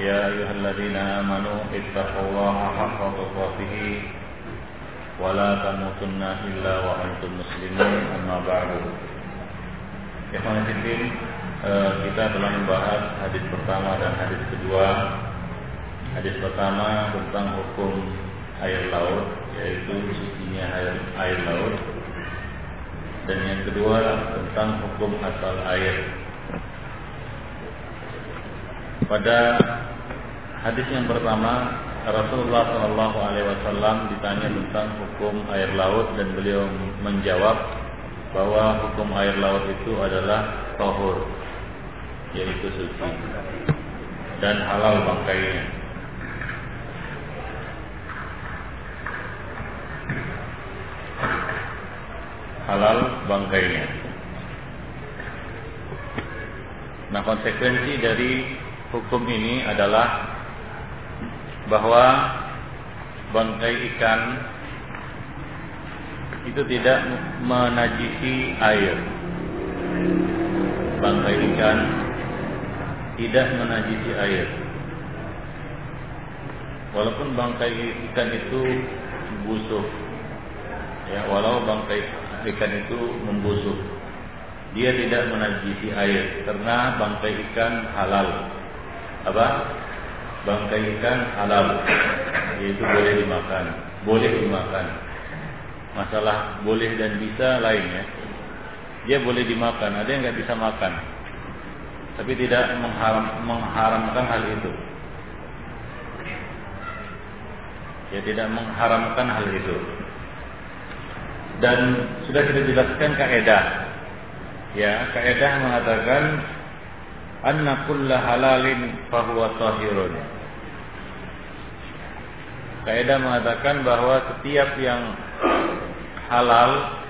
يا أيها الذين آمنوا اتقوا الله حق تقاته ولا تموتن إلا وأنتم مسلمون أما بعد Ikhwan Fiddin kita telah membahas hadis pertama dan hadis kedua Hadis pertama tentang hukum air laut Yaitu sucinya air, air laut dan yang kedua tentang hukum asal air. pada hadis yang pertama Rasulullah Shallallahu Alaihi Wasallam ditanya tentang hukum air laut dan beliau menjawab bahwa hukum air laut itu adalah tohur yaitu suci dan halal bangkainya. halal bangkainya. Nah, konsekuensi dari hukum ini adalah bahwa bangkai ikan itu tidak menajisi air. Bangkai ikan tidak menajisi air. Walaupun bangkai ikan itu busuk, ya, walau bangkai ikan itu membusuk. Dia tidak menajisi air karena bangkai ikan halal. Apa? Bangkai ikan halal, yaitu boleh dimakan, boleh dimakan. Masalah boleh dan bisa lainnya. Dia boleh dimakan, ada yang nggak bisa makan, tapi tidak mengharam, mengharamkan hal itu. Dia tidak mengharamkan hal itu dan sudah kita jelaskan kaidah. Ya, kaidah mengatakan anna kulla halalin fahuwa tahirun. Kaidah mengatakan bahwa setiap yang halal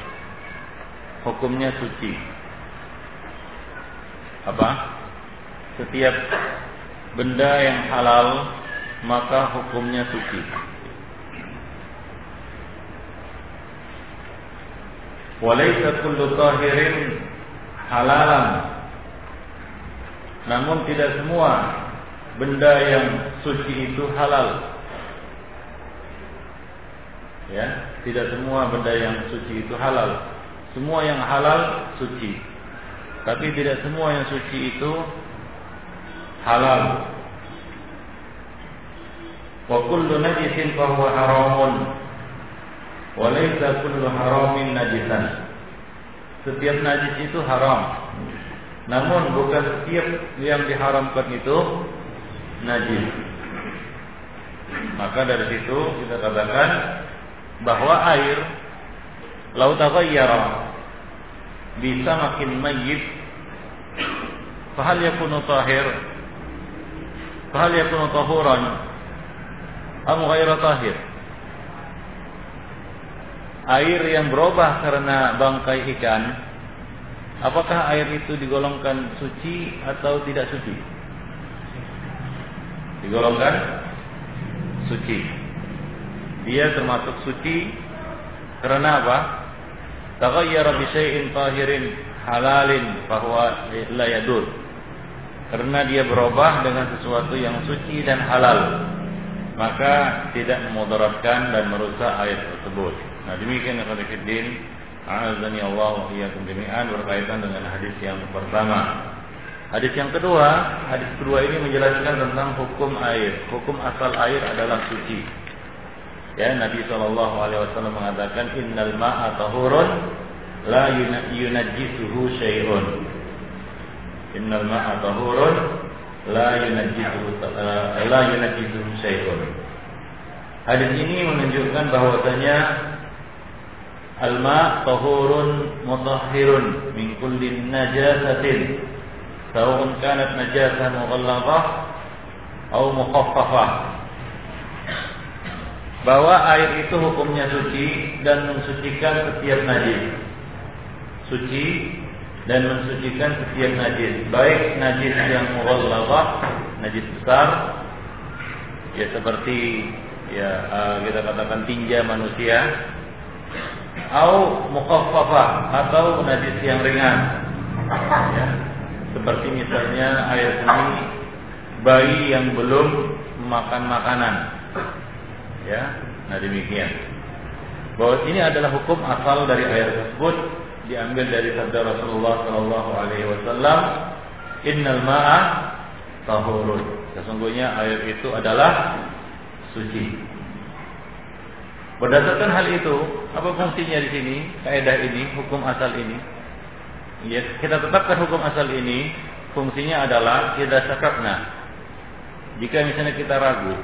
hukumnya suci. Apa? Setiap benda yang halal maka hukumnya suci. Walaysa kullu tahirin halalan. Namun tidak semua benda yang suci itu halal. Ya, tidak semua benda yang suci itu halal. Semua yang halal suci. Tapi tidak semua yang suci itu halal. Wa kullu najisin fahuwa haramun Walaysa kullu haramin najisan. Setiap najis itu haram. Namun bukan setiap yang diharamkan itu najis. Maka dari situ kita katakan bahwa air laut taghayyara bisa makin mayyit. Fahal yakunu tahir? Fahal yakunu tahuran? Am ghairu tahir? Air yang berubah karena bangkai ikan, apakah air itu digolongkan suci atau tidak suci? Digolongkan suci. Dia termasuk suci karena apa? Taghayyara bi syai'in tahirin halalin bahwa la yadur. Karena dia berubah dengan sesuatu yang suci dan halal, maka tidak memudaratkan dan merusak air tersebut. Nah demikian yang A'azani Allah iyyakum jami'an berkaitan dengan hadis yang pertama. Hadis yang kedua, hadis kedua ini menjelaskan tentang hukum air. Hukum asal air adalah suci. Ya, Nabi Shallallahu alaihi wasallam mengatakan innal ma'a tahurun la yunajjisuhu syai'un. Innal ma'a tahurun la yunajjisuhu la yunajjisuhu syai'un. Hadis ini menunjukkan bahwasanya Al-ma' tahurun mutahhirun min kulli najasatin. Sawa'un kanat najasah mughallaqah atau mukhaffafah. Bahwa air itu hukumnya suci dan mensucikan setiap najis. Suci dan mensucikan setiap najis, baik najis yang mughallazah, najis besar ya seperti ya uh, kita katakan tinja manusia atau mukhaffafah atau najis yang ringan. Ya. Seperti misalnya air seni bayi yang belum makan makanan Ya, nah demikian. Bahwa ini adalah hukum asal dari ayat tersebut diambil dari sabda Rasulullah Shallallahu Alaihi Wasallam, Innal ma'a tahurun. Sesungguhnya air itu adalah suci. Berdasarkan hal itu, apa fungsinya di sini? Kaidah ini, hukum asal ini. Ya, kita tetapkan hukum asal ini, fungsinya adalah kita sakatna. Jika misalnya kita ragu,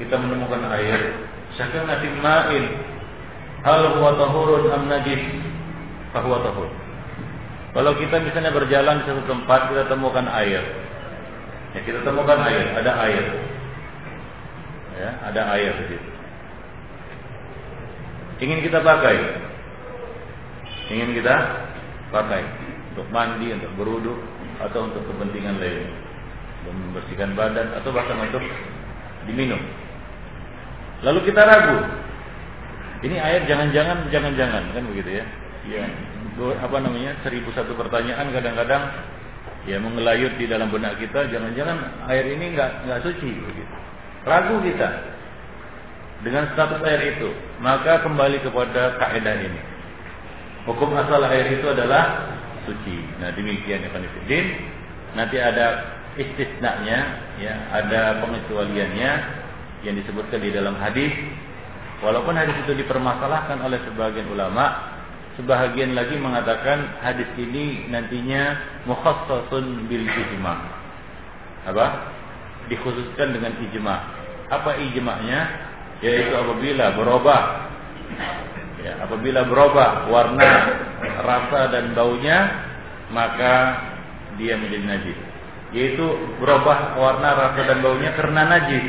kita menemukan air syakana fil ma'in hal huwa tahurun am najis fahuwa tahur kalau kita misalnya berjalan di satu tempat kita temukan air ya kita temukan air ada air ya ada air di ingin kita pakai ingin kita pakai untuk mandi untuk beruduk atau untuk kepentingan lain untuk membersihkan badan atau bahkan untuk diminum Lalu kita ragu. Ini air jangan-jangan jangan-jangan kan begitu ya. Ya, apa namanya? Seribu satu pertanyaan kadang-kadang ya mengelayut di dalam benak kita, jangan-jangan air ini nggak nggak suci begitu. Ragu kita dengan status air itu, maka kembali kepada kaidah ini. Hukum asal air itu adalah suci. Nah, demikian ya Fanifidin. Nanti ada istisnanya, ya, ada pengecualiannya yang disebutkan di dalam hadis walaupun hadis itu dipermasalahkan oleh sebagian ulama sebahagian lagi mengatakan hadis ini nantinya mukhassasun bil ijma apa dikhususkan dengan ijma apa ijma'nya yaitu apabila berubah ya, apabila berubah warna rasa dan baunya maka dia menjadi najis yaitu berubah warna rasa dan baunya karena najis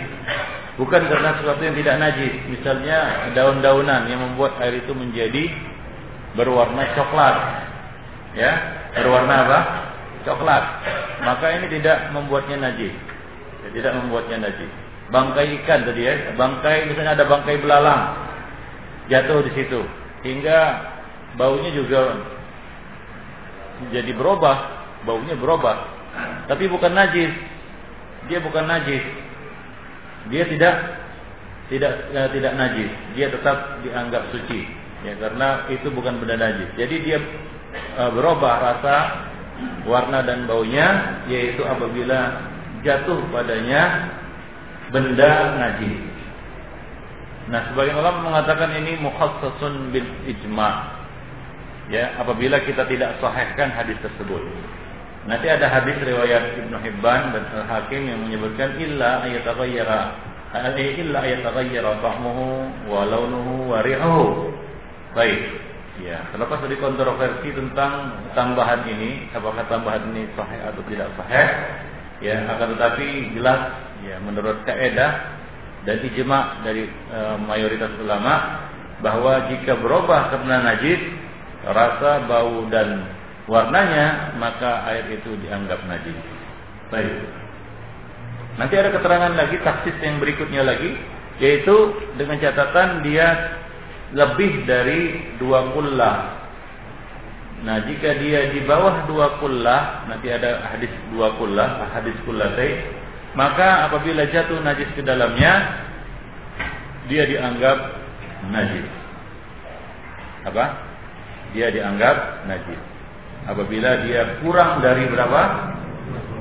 Bukan karena sesuatu yang tidak najis. Misalnya daun-daunan yang membuat air itu menjadi berwarna coklat. Ya, berwarna apa? Coklat. Maka ini tidak membuatnya najis. Ya, tidak membuatnya najis. Bangkai ikan tadi ya, bangkai misalnya ada bangkai belalang. Jatuh di situ. Hingga baunya juga jadi berubah, baunya berubah. Tapi bukan najis. Dia bukan najis. Dia tidak tidak ya, tidak najis, dia tetap dianggap suci, ya karena itu bukan benda najis. Jadi dia e, berubah rasa, warna dan baunya, yaitu apabila jatuh padanya benda najis. Nah, sebagian ulama mengatakan ini mukhassasun bil ijma. Ya, apabila kita tidak sahihkan hadis tersebut. Nanti ada hadis riwayat Ibnu Hibban dan Al Hakim yang menyebutkan illa ayataghayyara illa ayataghayyara ta'muhu wa launuhu wa rihuhu. Baik. Ya, terlepas dari kontroversi tentang tambahan ini, apakah tambahan ini sahih atau tidak sahih, ya akan tetapi jelas ya menurut kaidah dan ijma dari e, mayoritas ulama bahwa jika berubah karena najis, rasa, bau dan warnanya, maka air itu dianggap najis. Baik. Nanti ada keterangan lagi taksis yang berikutnya lagi, yaitu dengan catatan dia lebih dari dua kullah. Nah, jika dia di bawah dua kullah, nanti ada hadis dua kullah, hadis kullatai, maka apabila jatuh najis ke dalamnya, dia dianggap najis. Apa? Dia dianggap najis apabila dia kurang dari berapa?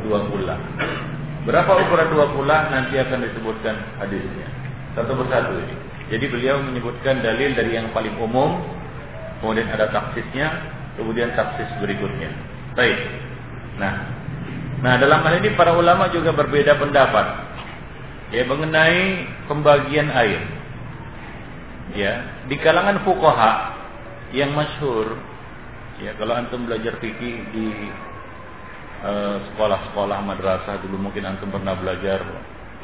Dua pula. Berapa ukuran dua pula nanti akan disebutkan hadisnya. Satu persatu ini. Jadi beliau menyebutkan dalil dari yang paling umum, kemudian ada taksisnya, kemudian taksis berikutnya. Baik. Nah, nah dalam hal ini para ulama juga berbeda pendapat ya mengenai pembagian air. Ya, di kalangan fuqaha yang masyhur Ya, kalau antum belajar fikih di sekolah sekolah-sekolah madrasah dulu mungkin antum pernah belajar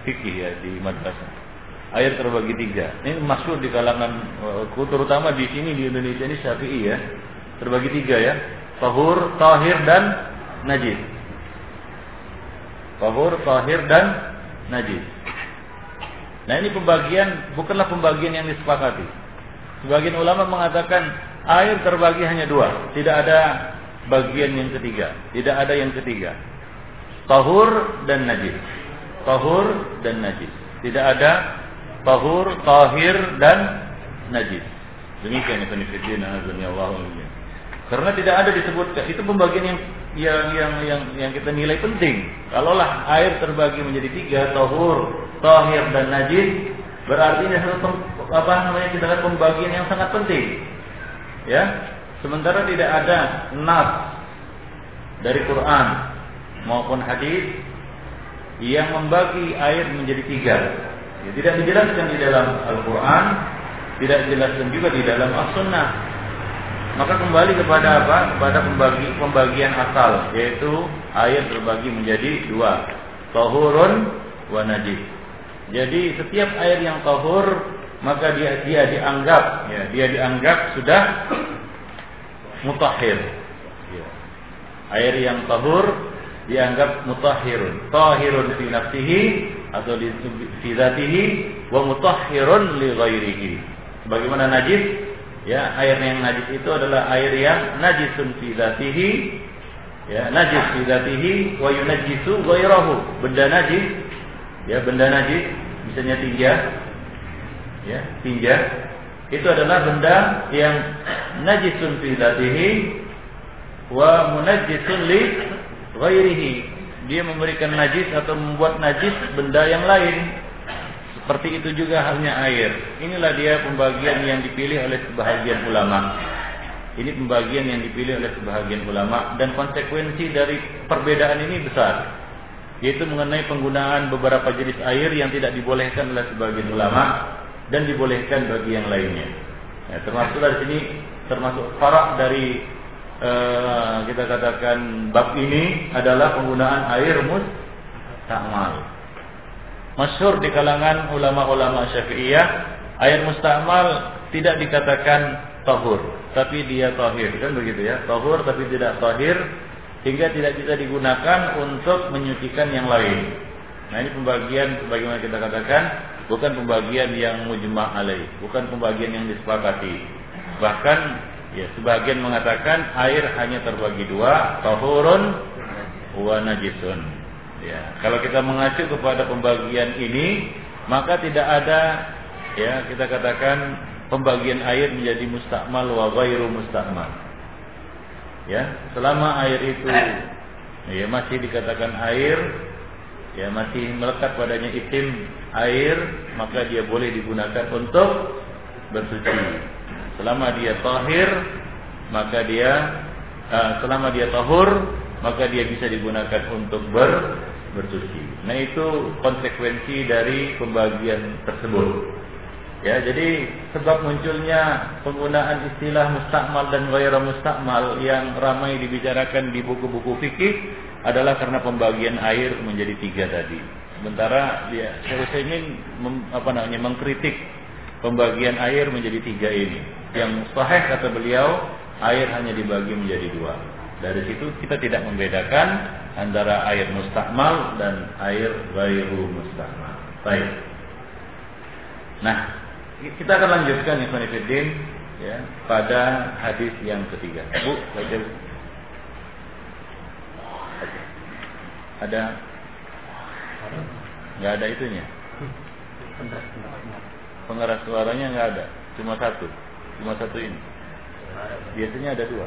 fikih ya di madrasah. Air terbagi tiga. Ini masuk di kalangan uh, terutama di sini di Indonesia ini Syafi'i ya. Terbagi tiga ya. Tahur, tahir dan najis. Tahur, tahir dan najis. Nah ini pembagian bukanlah pembagian yang disepakati. Sebagian ulama mengatakan air terbagi hanya dua, tidak ada bagian yang ketiga, tidak ada yang ketiga. Tahur dan najis. Tahur dan najis. Tidak ada tahur, tahir dan najis. Demikian Ibn Fiddin Allah Karena tidak ada disebutkan itu pembagian yang yang yang yang yang kita nilai penting. Kalaulah air terbagi menjadi tiga, tahur, tahir dan najis berarti ini satu apa namanya kita lihat pembagian yang sangat penting. Ya. Sementara tidak ada nas dari Quran maupun hadis yang membagi air menjadi tiga. Ya, tidak dijelaskan di dalam Al-Quran, tidak dijelaskan juga di dalam As-Sunnah. Maka kembali kepada apa? Kepada pembagi, pembagian asal, yaitu air terbagi menjadi dua, tahurun wa najis. Jadi setiap air yang tahur maka dia dia dianggap ya dia dianggap sudah mutahhir. Ya. Air yang tahur dianggap mutahhirun, tahirun fi nafsihi atau di fi dzatihi wa mutahhirun li ghairihi. Sebagaimana najis ya air yang najis itu adalah air yang najisun fi dzatihi ya najis fi dzatihi wa yunajjisu ghairahu. Benda najis ya benda najis misalnya tinja. Ya tinja. Itu adalah benda yang najisun fi dzatihi wa munajjisun li ghairihi. Dia memberikan najis atau membuat najis benda yang lain seperti itu juga halnya air inilah dia pembagian yang dipilih oleh sebahagian ulama ini pembagian yang dipilih oleh sebahagian ulama dan konsekuensi dari perbedaan ini besar yaitu mengenai penggunaan beberapa jenis air yang tidak dibolehkan oleh sebagian ulama dan dibolehkan bagi yang lainnya. Ya, termasuk dari sini termasuk farak dari uh, kita katakan bab ini adalah penggunaan air mustakmal. Masyhur di kalangan ulama-ulama Syafi'iyah, air mustakmal tidak dikatakan tahur, tapi dia tahir, kan begitu ya. Tahur tapi tidak tahir sehingga tidak bisa digunakan untuk menyucikan yang lain. Nah ini pembagian sebagaimana kita katakan bukan pembagian yang mujma' alaih, bukan pembagian yang disepakati. Bahkan ya sebagian mengatakan air hanya terbagi dua, tahurun wa najisun. Ya, kalau kita mengacu kepada pembagian ini, maka tidak ada ya kita katakan pembagian air menjadi mustakmal wa ghairu mustakmal ya selama air itu ya masih dikatakan air ya masih melekat padanya itim air maka dia boleh digunakan untuk bersuci. Selama dia tahir maka dia uh, selama dia tahur maka dia bisa digunakan untuk ber bersuci nah itu konsekuensi dari pembagian tersebut Ya, jadi sebab munculnya penggunaan istilah mustakmal dan ghairu mustakmal yang ramai dibicarakan di buku-buku fikih adalah karena pembagian air menjadi tiga tadi. Sementara dia Syekh mem, apa namanya mengkritik pembagian air menjadi tiga ini. Yang sahih kata beliau air hanya dibagi menjadi dua. Dari situ kita tidak membedakan antara air mustakmal dan air ghairu mustakmal. Baik. Nah, kita akan lanjutkan ya Fiddin ya pada hadis yang ketiga. Bu, baca. Ada nggak ada itunya? Pengeras suaranya nggak ada, cuma satu, cuma satu ini. Biasanya ada dua.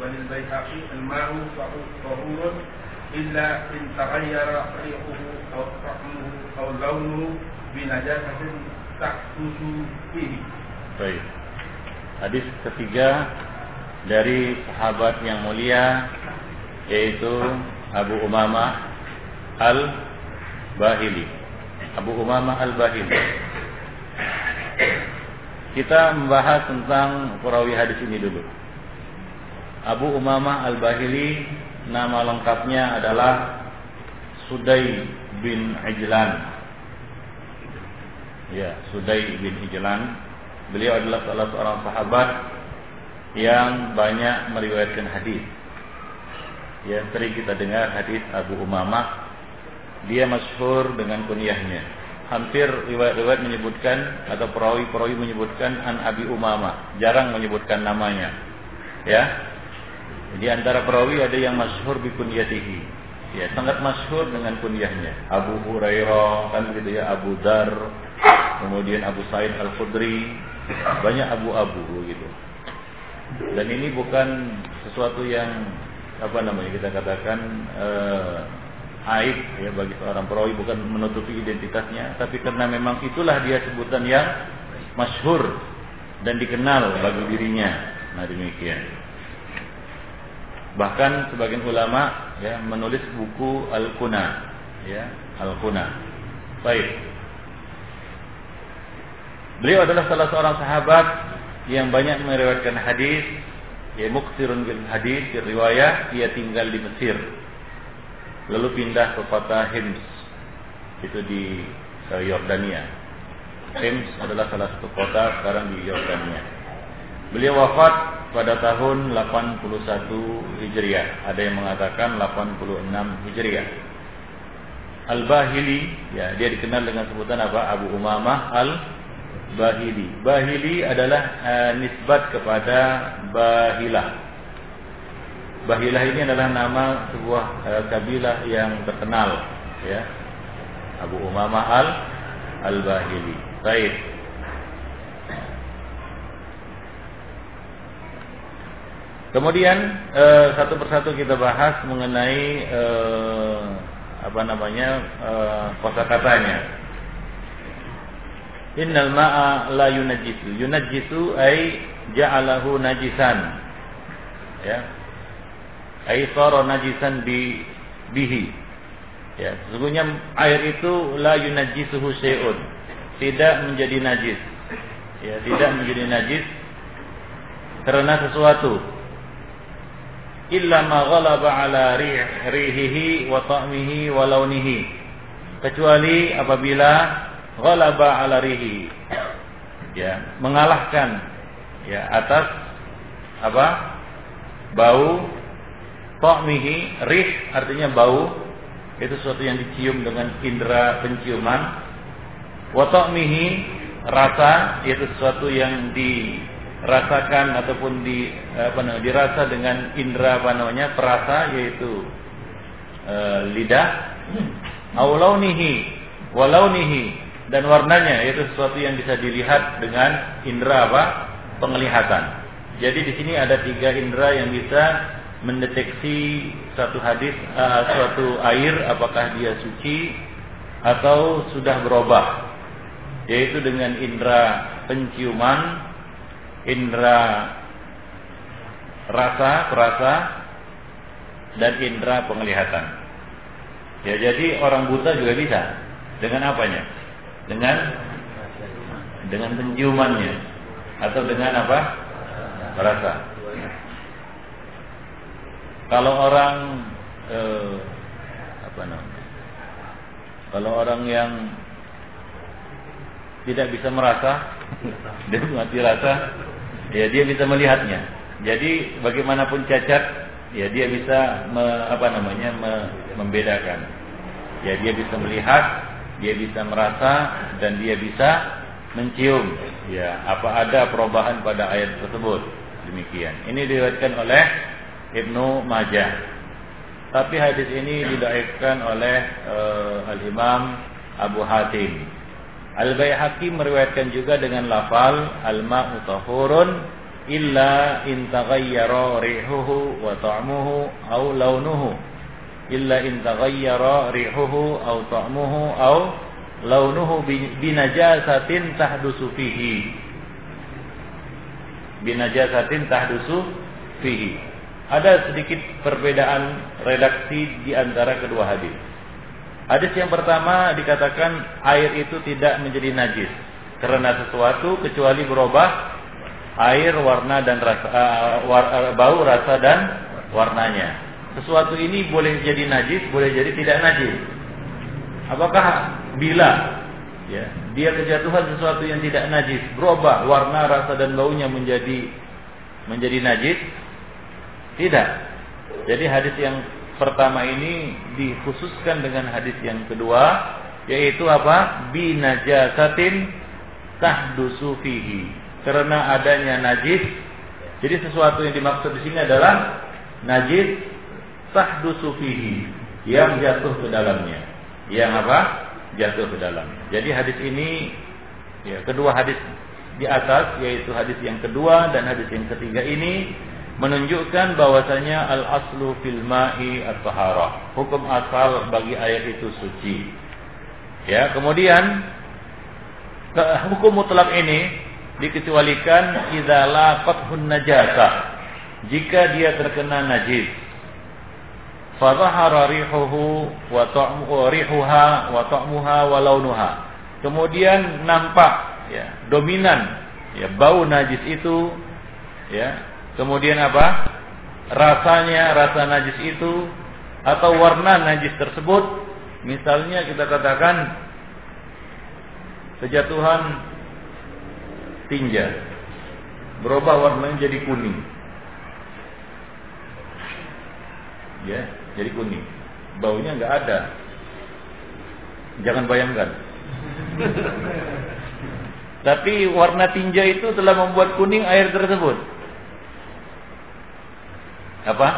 وللبيهقي الماء طهور الا ان تغير ريحه او طعمه او لونه binajasatin taktusu fihi. Baik. Hadis ketiga dari sahabat yang mulia yaitu Abu Umamah Al-Bahili. Abu Umamah Al-Bahili. Kita membahas tentang perawi hadis ini dulu. Abu Umamah Al-Bahili nama lengkapnya adalah Sudai bin Ijlan. Ya, Sudai bin Ijlan. Beliau adalah salah seorang sahabat yang banyak meriwayatkan hadis. Ya, sering kita dengar hadis Abu Umamah. Dia masyhur dengan kunyahnya. Hampir riwayat-riwayat menyebutkan atau perawi-perawi menyebutkan an Abi Umamah, jarang menyebutkan namanya. Ya. Di antara perawi ada yang masyhur bi kunyatihi. Ya, sangat masyhur dengan kunyahnya. Abu Hurairah kan begitu ya, Abu Dar, kemudian Abu Said Al-Khudri, banyak abu-abu gitu. Dan ini bukan sesuatu yang apa namanya kita katakan eh, aib ya bagi seorang perawi bukan menutupi identitasnya, tapi karena memang itulah dia sebutan yang masyhur dan dikenal bagi dirinya. Nah demikian. Bahkan sebagian ulama ya menulis buku Al-Kuna ya, Al-Kuna. Baik. Beliau adalah salah seorang sahabat yang banyak meriwayatkan hadis, ya muksirun bil hadis, riwayat, dia tinggal di Mesir. Lalu pindah ke kota Hims. Itu di Yordania. Hims adalah salah satu kota sekarang di Yordania. Beliau wafat pada tahun 81 Hijriah. Ada yang mengatakan 86 Hijriah. Al-Bahili, ya, dia dikenal dengan sebutan apa? Abu Umamah Al-Bahili. Bahili adalah uh, nisbat kepada Bahilah. Bahilah ini adalah nama sebuah uh, kabilah yang terkenal, ya. Abu Umamah Al Al-Bahili. Baik. Kemudian eh, satu persatu kita bahas mengenai eh, apa namanya eh, kosakatanya. Innal ma'a la yunajjisu. Yunajjisu ay ja'alahu najisan. Ya. Ay sara najisan bi bihi. Ya, sesungguhnya air itu la yunajjisuhu syai'un. Tidak menjadi najis. Ya, tidak menjadi najis karena sesuatu illa ma ghalaba ala rihihi wa ta'mihi wa launihi. Kecuali apabila ghalaba ala rihi. Ya mengalahkan ya atas apa? Bau ta'mihi rih artinya bau itu sesuatu yang dicium dengan indera penciuman. Wa ta'mihi rasa yaitu sesuatu yang di rasakan ataupun di apa namanya dirasa dengan indera apa namanya perasa yaitu e, lidah aulaunihi walaunihi dan warnanya yaitu sesuatu yang bisa dilihat dengan indera apa penglihatan. Jadi di sini ada tiga indera yang bisa mendeteksi satu hadis uh, suatu air apakah dia suci atau sudah berubah yaitu dengan indera penciuman indera rasa, perasa dan indera penglihatan. Ya, jadi orang buta juga bisa. Dengan apanya? Dengan dengan penciumannya atau dengan apa? Rasa. Kalau orang eh, apa namanya? Kalau orang yang tidak bisa merasa, dia mati rasa, ya dia bisa melihatnya. Jadi bagaimanapun cacat, ya dia bisa me, apa namanya me, membedakan. Ya dia bisa melihat, dia bisa merasa dan dia bisa mencium. Ya apa ada perubahan pada ayat tersebut. Demikian. Ini diriwayatkan oleh Ibnu Majah. Tapi hadis ini didaifkan oleh uh, Al Imam Abu Hatim. Al-Baihaqi meriwayatkan juga dengan lafal al-ma'u tahurun illa in taghayyara rihuhu wa ta'muhu aw launuhu. Illa in taghayyara rihuhu aw ta'muhu aw launuhu binajasatin tahdusu fihi. Binajasatin tahdusu fihi. Ada sedikit perbedaan redaksi di antara kedua hadis hadis yang pertama dikatakan air itu tidak menjadi najis karena sesuatu kecuali berubah air warna dan rasa uh, war, uh, bau rasa dan warnanya. Sesuatu ini boleh jadi najis boleh jadi tidak najis. Apakah bila ya dia kejatuhan sesuatu yang tidak najis berubah warna rasa dan baunya menjadi menjadi najis? Tidak. Jadi hadis yang pertama ini dikhususkan dengan hadis yang kedua yaitu apa? Binajasatin tahdusu fihi. Karena adanya najis. Jadi sesuatu yang dimaksud di sini adalah najis tahdusu fihi. Yang jatuh ke dalamnya. Yang apa? Jatuh ke dalam. Jadi hadis ini ya, kedua hadis di atas yaitu hadis yang kedua dan hadis yang ketiga ini menunjukkan bahwasanya al aslu fil ma'i at-taharah. Hukum asal bagi air itu suci. Ya, kemudian hukum mutlak ini dikecualikan idza laqathun najasa. Jika dia terkena najis fadhahara rihuhu wa ta'muhu rihuha wa ta'muha wa launuha. Kemudian nampak ya, dominan ya bau najis itu ya. Kemudian apa? Rasanya rasa najis itu atau warna najis tersebut misalnya kita katakan kejatuhan tinja berubah warnanya jadi kuning ya jadi kuning. Baunya nggak ada. Jangan bayangkan. Tapi warna tinja itu telah membuat kuning air tersebut. Apa?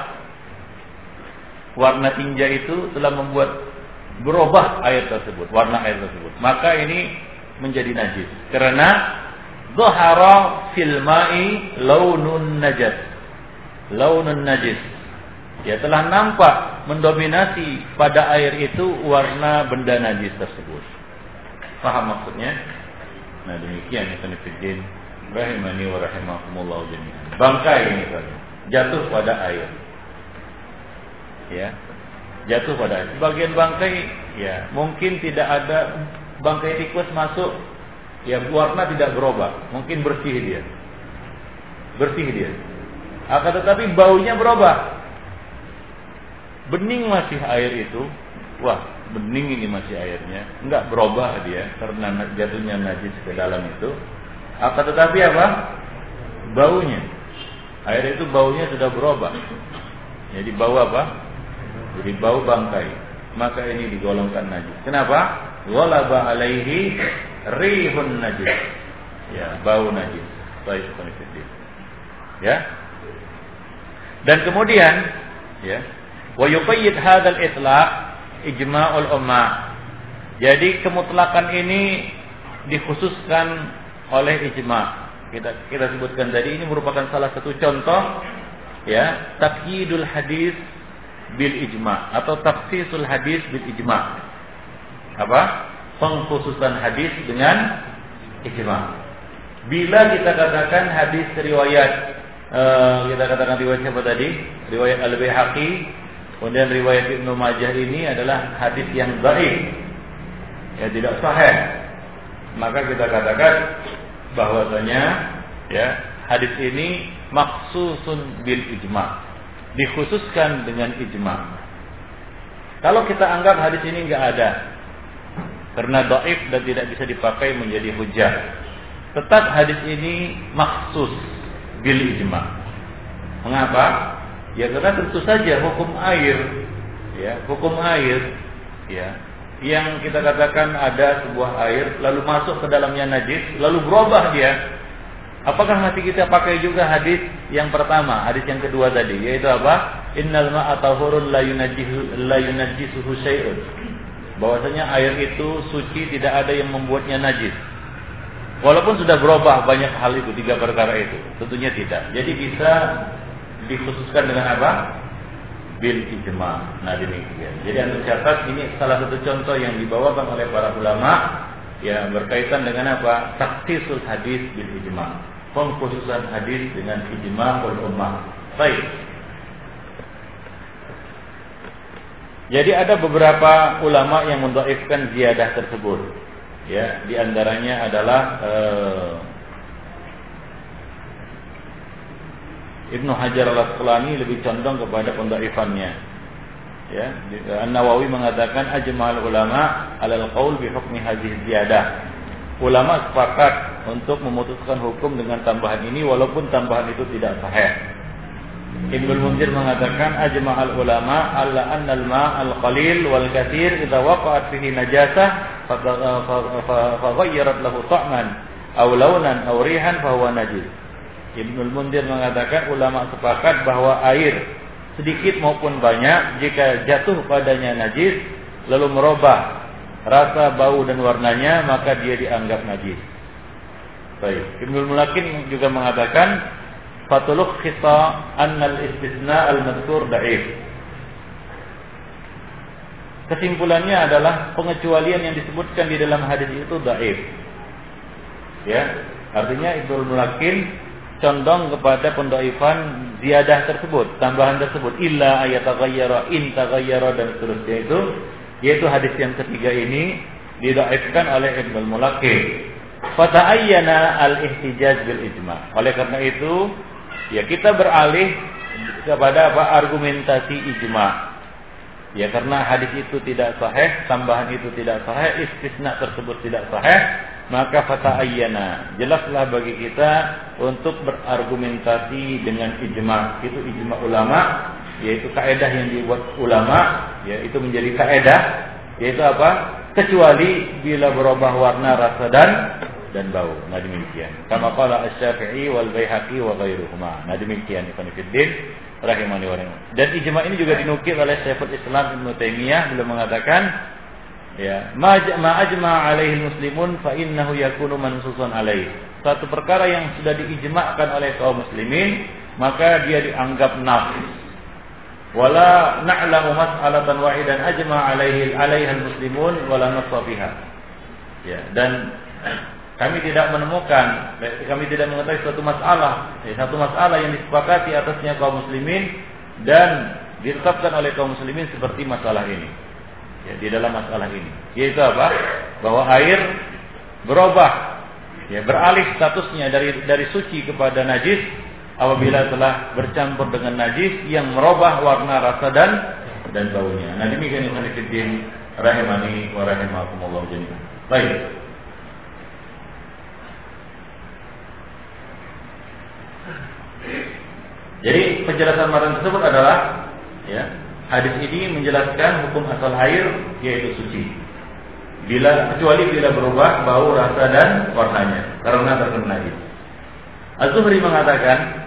Warna tinja itu telah membuat berubah air tersebut, warna air tersebut. Maka ini menjadi najis. Karena dhahara fil ma'i launun najis. Launun najis ya telah nampak mendominasi pada air itu warna benda najis tersebut. Paham maksudnya? Nah demikian ya Sanifidin Rahimani wa rahimakumullah jami'an Bangkai ini kan Jatuh pada air. Ya. Jatuh pada air. Sebagian bangkai Ya mungkin tidak ada Bangkai tikus masuk Ya warna tidak berubah. Mungkin bersih dia. Bersih dia. Akan tetapi baunya berubah. Bening masih air itu, wah bening ini masih airnya, enggak berubah dia karena jatuhnya najis ke dalam itu. Akan tetapi apa? Baunya. Air itu baunya sudah berubah. Jadi bau apa? Jadi bau bangkai. Maka ini digolongkan najis. Kenapa? Walaba alaihi rihun najis. Ya, bau najis. Baik, Ya. Dan kemudian, ya, Wa yuqayyid hadzal itlaq ijma'ul ummah. Jadi kemutlakan ini dikhususkan oleh ijma. Kita kita sebutkan tadi ini merupakan salah satu contoh ya, takyidul hadis bil ijma atau tafsisul hadis bil ijma. Apa? Pengkhususan hadis dengan ijma. Bila kita katakan hadis riwayat uh, kita katakan riwayat siapa tadi? Riwayat Al-Baihaqi Kemudian riwayat Ibnu Majah ini adalah hadis yang baik, ya tidak sahih. Maka kita katakan bahwasanya ya hadis ini maksusun bil ijma, dikhususkan dengan ijma. Kalau kita anggap hadis ini enggak ada karena doif dan tidak bisa dipakai menjadi hujah, tetap hadis ini maksus bil ijma. Mengapa? Ya karena tentu saja hukum air, ya hukum air, ya yang kita katakan ada sebuah air lalu masuk ke dalamnya najis lalu berubah dia. Apakah masih kita pakai juga hadis yang pertama hadis yang kedua tadi? Yaitu apa? Innal ma'a tahurun la yunajjihu la yunajjisuhu syai'un. Bahwasanya air itu suci tidak ada yang membuatnya najis. Walaupun sudah berubah banyak hal itu tiga perkara itu. Tentunya tidak. Jadi bisa dikhususkan dengan apa? Bil ijma. Nah demikian. Jadi anda catat ini salah satu contoh yang dibawakan oleh para ulama ya berkaitan dengan apa? Taksisul hadis bil ijma. Pengkhususan hadis dengan ijma ul ummah. Baik. Jadi ada beberapa ulama yang mendoifkan ziyadah tersebut. Ya, di antaranya adalah uh, Ibnu Hajar al Asqalani lebih condong kepada pendaifannya. Ya, An Nawawi mengatakan ajmal ulama alal qaul bi hukmi hadhihi ziyadah. Ulama sepakat untuk memutuskan hukum dengan tambahan ini walaupun tambahan itu tidak sahih. Ibnu Munzir mengatakan ajma'al ulama alla anna al-ma' al-qalil wal katsir idza waqa'at fihi najasah fa lahu ta'man aw launan aw rihan fa huwa najis. Ibnul Mundir mengatakan ulama sepakat bahwa air sedikit maupun banyak jika jatuh padanya najis lalu merubah rasa bau dan warnanya maka dia dianggap najis. Baik. Ibnul Mulakin juga mengatakan fatuluk khita annal istisna al-madhkur da'if. Kesimpulannya adalah pengecualian yang disebutkan di dalam hadis itu da'if. Ya, artinya Ibnul Mulakin condong kepada pendoifan ziyadah tersebut, tambahan tersebut illa ayat taghayyara in taghayyara dan seterusnya itu yaitu hadis yang ketiga ini didoifkan oleh Ibnu Mulaqin. Fata'ayyana al-ihtijaj bil ijma. Oleh karena itu, ya kita beralih kepada apa argumentasi ijma. Ya karena hadis itu tidak sahih, tambahan itu tidak sahih, istisna tersebut tidak sahih, maka fata ayyana jelaslah bagi kita untuk berargumentasi dengan ijma. Itu ijma ulama yaitu kaidah yang dibuat ulama yaitu menjadi kaidah yaitu apa? Kecuali bila berubah warna rasa dan dan bau. Nah demikian. Kama qala asy-syafi'i wal baihaqi wa ghairuhuma nah demikian ikhwan fillah rahimani wa dan ijma ini juga dinukil oleh Syekhul Islam Ibnu Taimiyah. Beliau mengatakan Ya, ma ajma alaihi muslimun fa innahu yakunu mansusan alaihi. Satu perkara yang sudah diijma'kan oleh kaum muslimin, maka dia dianggap nas. Wala na'lamu mas'alatan wahidan ajma alaihi alaiha muslimun wala nassa biha. Ya, dan kami tidak menemukan, kami tidak mengetahui suatu masalah, ya, satu masalah yang disepakati atasnya kaum muslimin dan ditetapkan oleh kaum muslimin seperti masalah ini ya, di dalam masalah ini. Yaitu apa? Bahwa air berubah, ya, beralih statusnya dari dari suci kepada najis apabila telah bercampur dengan najis yang merubah warna rasa dan dan baunya. Nah demikian yang fiddin rahimani wa rahimakumullah jami'an. Baik. Jadi penjelasan maran tersebut adalah ya Hadis ini menjelaskan hukum asal air yaitu suci. Bila kecuali bila berubah bau, rasa dan warnanya karena terkena najis. Az-Zuhri mengatakan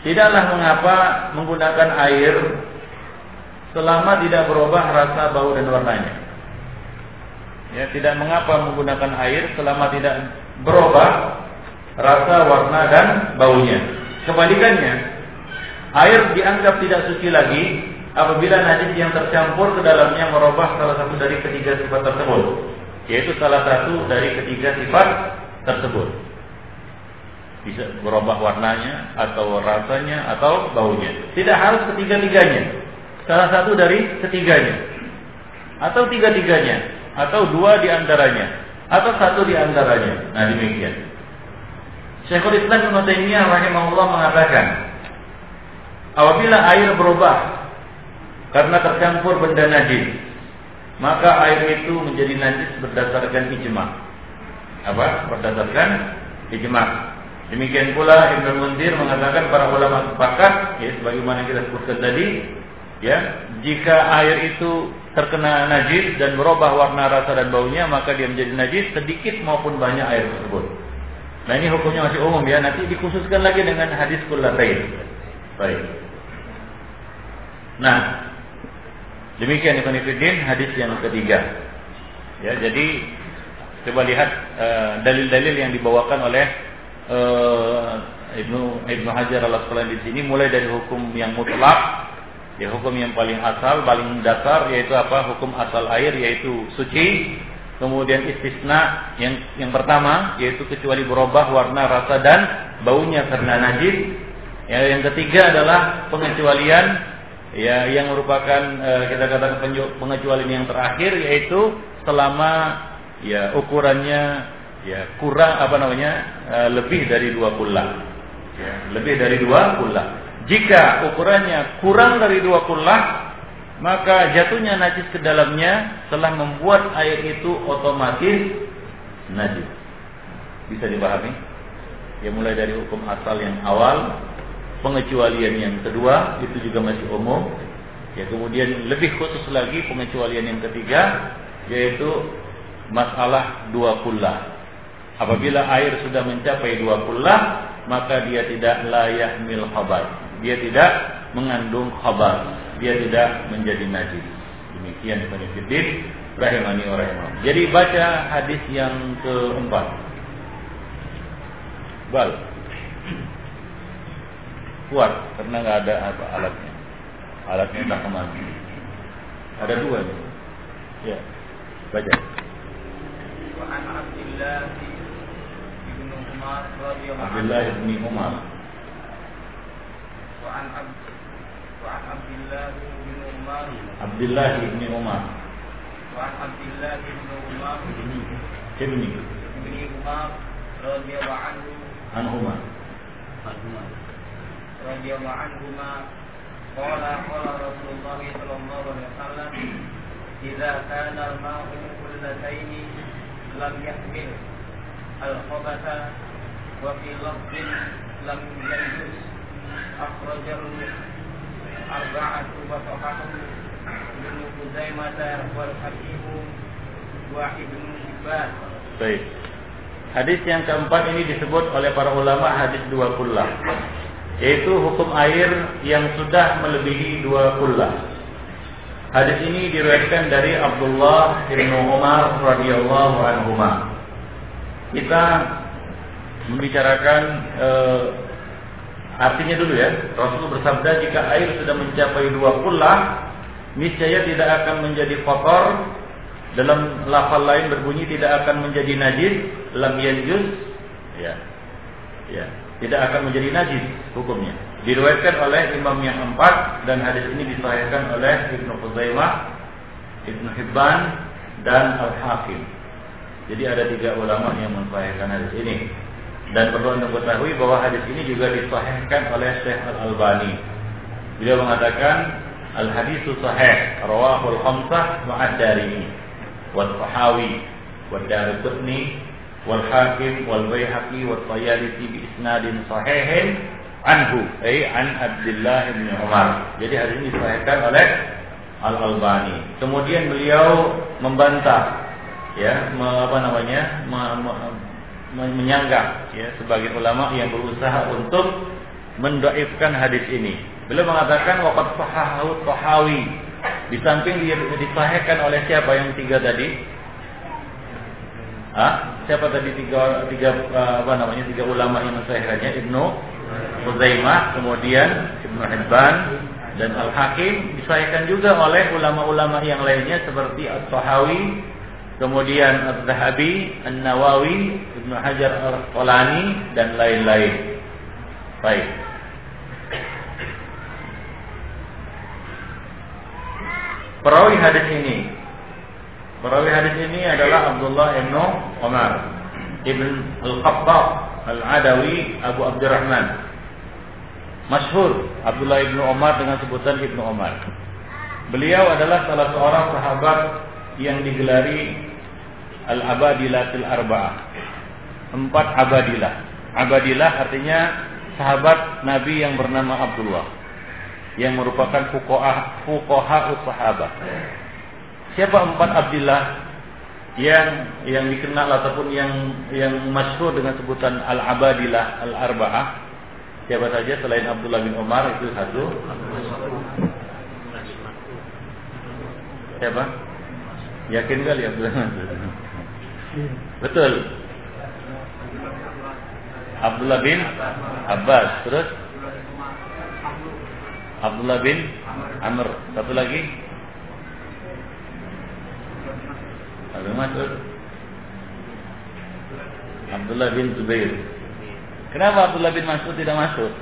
tidaklah mengapa menggunakan air selama tidak berubah rasa bau dan warnanya. Ya, tidak mengapa menggunakan air selama tidak berubah rasa, warna dan baunya. Kebalikannya, Air dianggap tidak suci lagi apabila najis yang tercampur ke dalamnya merubah salah satu dari ketiga sifat tersebut, yaitu salah satu dari ketiga sifat tersebut. Bisa berubah warnanya atau rasanya atau baunya. Tidak harus ketiga-tiganya. Salah satu dari ketiganya. Atau tiga-tiganya. Atau dua di antaranya. Atau satu di antaranya. Nah demikian. Syekhul Islam Ibn Taimiyah rahimahullah mengatakan, Apabila air berubah karena tercampur benda najis, maka air itu menjadi najis berdasarkan ijma. Apa? Berdasarkan ijma. Demikian pula Ibnu Munzir mengatakan para ulama sepakat, ya, sebagaimana kita sebutkan tadi, ya, jika air itu terkena najis dan berubah warna rasa dan baunya, maka dia menjadi najis sedikit maupun banyak air tersebut. Nah ini hukumnya masih umum ya, nanti dikhususkan lagi dengan hadis kullatain. Baik. Nah, demikian Ibn Fiddin hadis yang ketiga. Ya, jadi coba lihat eh, dalil-dalil uh, yang dibawakan oleh uh, Ibnu Ibnu Hajar al Asqalani di sini mulai dari hukum yang mutlak Ya hukum yang paling asal, paling dasar yaitu apa? Hukum asal air yaitu suci. Kemudian istisna yang yang pertama yaitu kecuali berubah warna, rasa dan baunya karena najis. Ya, yang ketiga adalah pengecualian ya yang merupakan eh, kita katakan pengecualian yang terakhir yaitu selama ya ukurannya ya kurang apa namanya eh, lebih dari dua kullah. Ya, lebih dari dua kullah. Jika ukurannya kurang dari dua kullah, maka jatuhnya najis ke dalamnya telah membuat air itu otomatis najis. Bisa dipahami? Ya mulai dari hukum asal yang awal, pengecualian yang kedua itu juga masih umum. Ya kemudian lebih khusus lagi pengecualian yang ketiga yaitu masalah dua kullah. Apabila air sudah mencapai dua kullah, maka dia tidak layak mil khabar dia tidak mengandung khabar, dia tidak menjadi najis. Demikian Fiddin rahimani wa Jadi baca hadis yang keempat. Bal Kuat karena nggak ada apa alatnya. Alatnya tak kemana. Ada dua nih. Ya. Baca. Abdullah bin Umar وعن عبد وعن عبد الله بن عمر عبد الله بن عمر وعن عبد الله بن عمر ابن ابن عمر رضي الله عنه عنهما رضي الله عنهما قال قال رسول الله صلى الله عليه وسلم إذا كان الماء كلتين لم يحمل الخبث وفي لفظ لم يجوز أخرجه أربعة وصححه ابن خزيمة والحكيم وابن حبان. Baik. Hadis yang keempat ini disebut oleh para ulama hadis dua kullah yaitu hukum air yang sudah melebihi dua kullah. Hadis ini diriwayatkan dari Abdullah bin Umar radhiyallahu anhu. Kita membicarakan eh, Artinya dulu ya, Rasul bersabda jika air sudah mencapai dua kullah, niscaya tidak akan menjadi kotor. Dalam lafal lain berbunyi tidak akan menjadi najis, lam yanjus, ya, ya, tidak akan menjadi najis hukumnya. Diriwayatkan oleh imam yang empat dan hadis ini disahihkan oleh Ibnu Khuzaimah, Ibnu Hibban dan Al Hakim. Jadi ada tiga ulama yang mensahihkan hadis ini. Dan perlu anda ketahui bahwa hadis ini juga disahihkan oleh Syekh Al Albani. Beliau mengatakan al hadis sahih rawahul khamsah ma'ad darimi wal sahawi wal darqutni wal tayalisi bi isnadin sahihin anhu ay an Abdullah bin Umar. Jadi hadis ini disahihkan oleh Al Albani. Kemudian beliau membantah ya apa namanya menyanggah ya sebagai ulama yang berusaha untuk mendoifkan hadis ini. Beliau mengatakan waqad sahahu Tahawi. Di samping disahihkan oleh siapa yang tiga tadi? Ah, siapa tadi tiga tiga apa namanya tiga ulama yang mensahihkannya Ibnu Uzaimah, kemudian Ibnu Hibban dan Al Hakim disahihkan juga oleh ulama-ulama yang lainnya seperti At-Tahawi, kemudian Al-Zahabi, An-Nawawi, Ibnu Hajar Al-Asqalani dan lain-lain. Baik. Perawi hadis ini Perawi hadis ini adalah Abdullah bin Umar Ibn Al-Khattab Al-Adawi Abu Abdurrahman Masyhur Abdullah bin Umar dengan sebutan Ibnu Umar Beliau adalah salah seorang sahabat yang digelari Al-Abadilatil Arba'ah. Empat abadilah. Abadilah artinya sahabat Nabi yang bernama Abdullah. Yang merupakan fukoha, fukoha sahabat. Siapa empat Abdillah yang yang dikenal ataupun yang yang masyhur dengan sebutan Al-Abadilah Al-Arba'ah? Siapa saja selain Abdullah bin Umar itu satu. Siapa? Yakin kali Abdullah Betul. Abdullah bin Abbas. Terus Abdullah bin Amr. Satu lagi? Abdul Mas'ud. Abdullah bin Zubair. Kenapa Abdullah bin Mas'ud tidak masuk?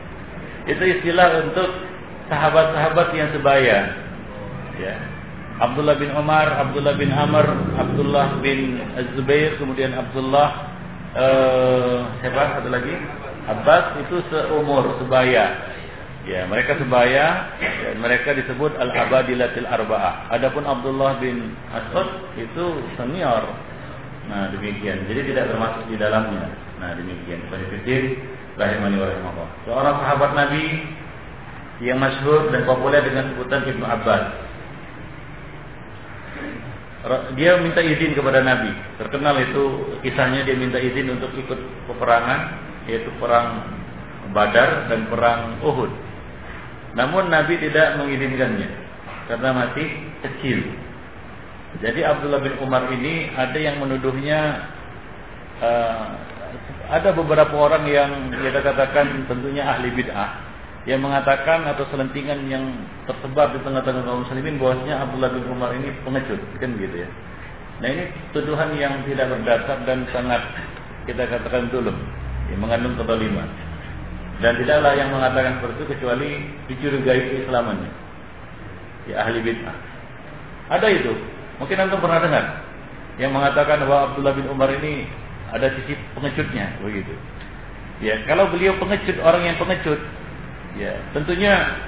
Itu istilah untuk sahabat-sahabat yang sebaya. Ya. Abdullah bin Umar, Abdullah bin Amr, Abdullah bin Zubair, kemudian Abdullah uh, siapa satu lagi? Abbas itu seumur sebaya. Ya, mereka sebaya dan mereka disebut al-abadilatil arba'ah. Adapun Abdullah bin As'ud itu senior. Nah, demikian. Jadi tidak termasuk di dalamnya. Nah, demikian. Penelitian rahimani wa. Seorang sahabat Nabi yang masyhur dan populer dengan sebutan Ibnu Abbas. Dia minta izin kepada Nabi. Terkenal itu kisahnya dia minta izin untuk ikut peperangan yaitu perang Badar dan perang Uhud. Namun Nabi tidak mengizinkannya karena masih kecil. Jadi Abdullah bin Umar ini ada yang menuduhnya uh, ada beberapa orang yang kita katakan tentunya ahli bid'ah yang mengatakan atau selentingan yang tersebar di tengah-tengah kaum muslimin bahwasanya Abdullah bin Umar ini pengecut kan gitu ya. Nah ini tuduhan yang tidak berdasar dan sangat kita katakan dulu yang mengandung kedoliman. Dan tidaklah yang mengatakan seperti itu kecuali dicurigai keislamannya. Ya ahli bid'ah. Ada itu. Mungkin antum pernah dengar yang mengatakan bahwa Abdullah bin Umar ini ada sisi pengecutnya begitu. Ya, kalau beliau pengecut, orang yang pengecut, ya, tentunya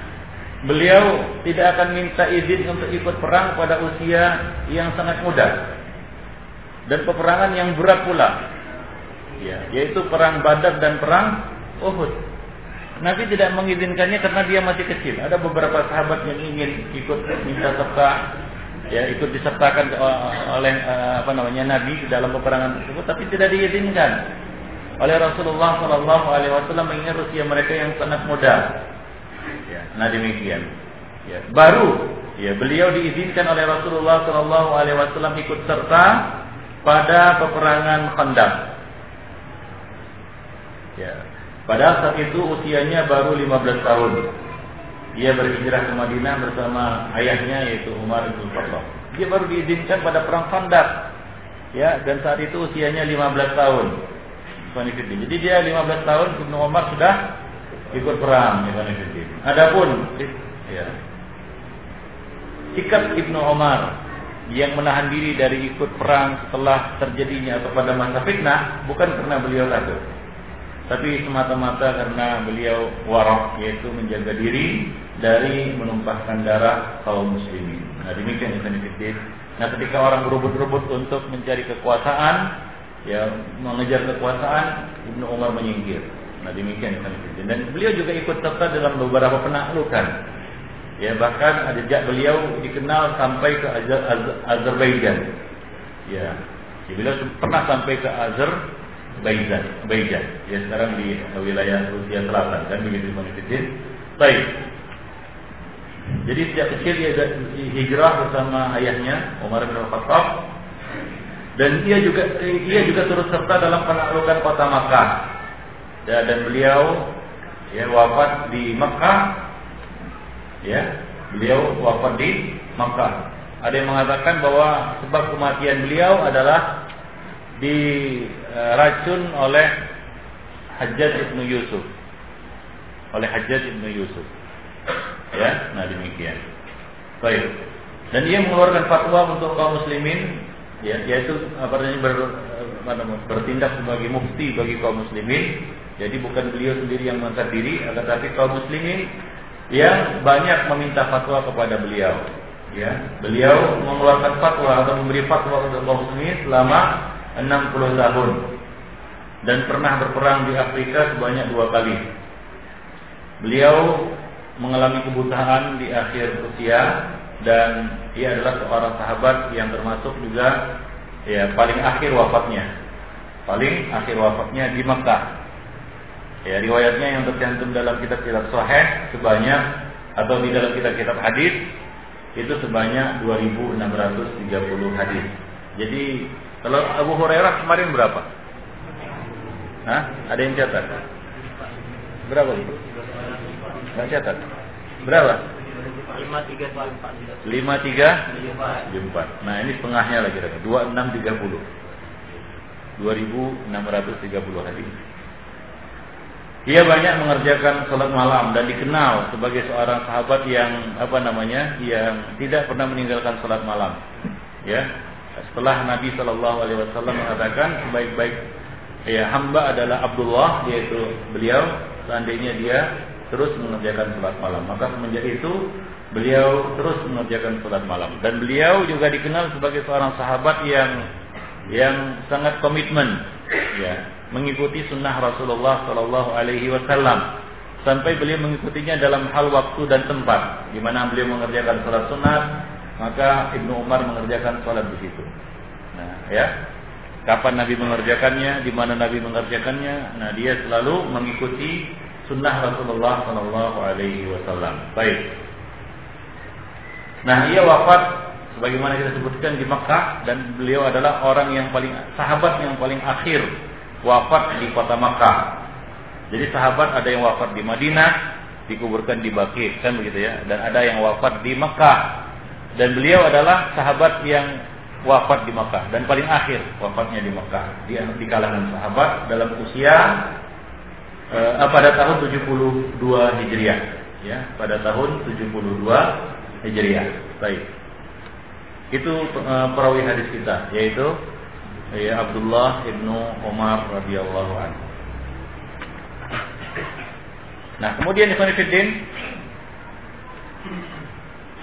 beliau tidak akan minta izin untuk ikut perang pada usia yang sangat muda. Dan peperangan yang berat pula. Ya, yaitu perang Badar dan perang Uhud. Nabi tidak mengizinkannya karena dia masih kecil. Ada beberapa sahabat yang ingin ikut minta serta ya ikut disertakan oleh eh, apa namanya Nabi dalam peperangan tersebut tapi tidak diizinkan oleh Rasulullah Shallallahu Alaihi Wasallam mengingat usia mereka yang sangat muda. Ya, nah demikian. Ya, baru ya beliau diizinkan oleh Rasulullah Shallallahu Alaihi Wasallam ikut serta pada peperangan Khandaq. Ya, Padahal saat itu usianya baru 15 tahun. Dia berhijrah ke Madinah bersama ayahnya yaitu Umar bin Khattab. Dia baru diizinkan pada perang Khandaq. Ya, dan saat itu usianya 15 tahun. Jadi dia 15 tahun Ibnu Umar sudah ikut perang Adapun ya, sikap Ibnu Umar yang menahan diri dari ikut perang setelah terjadinya atau pada masa fitnah bukan karena beliau takut tapi semata-mata karena beliau warok yaitu menjaga diri dari menumpahkan darah kaum muslimin. Nah demikian yang saya Nah ketika orang berebut-rebut untuk mencari kekuasaan, ya mengejar kekuasaan, Ibnu Umar menyingkir. Nah demikian yang saya Dan beliau juga ikut serta dalam beberapa penaklukan. Ya bahkan jejak beliau dikenal sampai ke Azerbaijan. Ya, beliau pernah sampai ke Azer Baizan, Baizan. Ya sekarang di wilayah Rusia Selatan kan begitu Manifidin. Baik. Jadi sejak kecil dia hijrah bersama ayahnya Umar bin Khattab dan dia juga dia juga turut serta dalam penaklukan kota Makkah. Dan beliau ya wafat di Makkah. Ya, beliau wafat di Makkah. Ada yang mengatakan bahwa sebab kematian beliau adalah diracun oleh Hajjaj ibnu Yusuf. Oleh Hajjaj ibnu Yusuf. Ya nah demikian. Baik. Dan dia mengeluarkan fatwa untuk kaum muslimin ya yaitu apa namanya ber, bertindak sebagai mufti bagi kaum muslimin. Jadi bukan beliau sendiri yang mengangkat diri akan tetapi kaum muslimin yang banyak meminta fatwa kepada beliau. Ya beliau mengeluarkan fatwa atau memberi fatwa untuk kaum muslimin selama 60 tahun dan pernah berperang di Afrika sebanyak dua kali. Beliau mengalami kebutaan di akhir usia dan ia adalah seorang sahabat yang termasuk juga ya paling akhir wafatnya. Paling akhir wafatnya di Mekah. Ya, riwayatnya yang tercantum dalam kitab-kitab sahih sebanyak atau di dalam kitab-kitab hadis itu sebanyak 2630 hadis. Jadi kalau Abu Hurairah kemarin berapa? Hah? Ada yang catat? Berapa? Enggak catat. Berapa? 53 54. Nah, ini setengahnya lagi kira-kira 2630. 2630 hadis. Dia banyak mengerjakan sholat malam dan dikenal sebagai seorang sahabat yang apa namanya, yang tidak pernah meninggalkan sholat malam. Ya, setelah Nabi Shallallahu Alaihi Wasallam mengatakan sebaik-baik ya hamba adalah Abdullah, yaitu beliau. Seandainya dia terus mengerjakan sholat malam, maka semenjak itu beliau terus mengerjakan sholat malam. Dan beliau juga dikenal sebagai seorang sahabat yang yang sangat komitmen, ya, mengikuti sunnah Rasulullah Shallallahu Alaihi Wasallam sampai beliau mengikutinya dalam hal waktu dan tempat di mana beliau mengerjakan sholat sunat maka Ibnu Umar mengerjakan sholat di situ. Ya, kapan Nabi mengerjakannya, di mana Nabi mengerjakannya, nah dia selalu mengikuti sunnah Rasulullah Shallallahu Alaihi Wasallam. Baik. Nah, ia wafat sebagaimana kita sebutkan di Makkah dan beliau adalah orang yang paling sahabat yang paling akhir wafat di kota Makkah. Jadi sahabat ada yang wafat di Madinah, dikuburkan di Baqi, kan begitu ya. Dan ada yang wafat di Makkah. Dan beliau adalah sahabat yang wafat di Makkah dan paling akhir wafatnya di Makkah. Di, di kalangan sahabat dalam usia eh, pada tahun 72 Hijriah, ya, pada tahun 72 Hijriah. Baik. Itu eh, perawi hadis kita, yaitu ya Abdullah ibnu Umar radhiyallahu anhu. Nah, kemudian Ibn Fiddin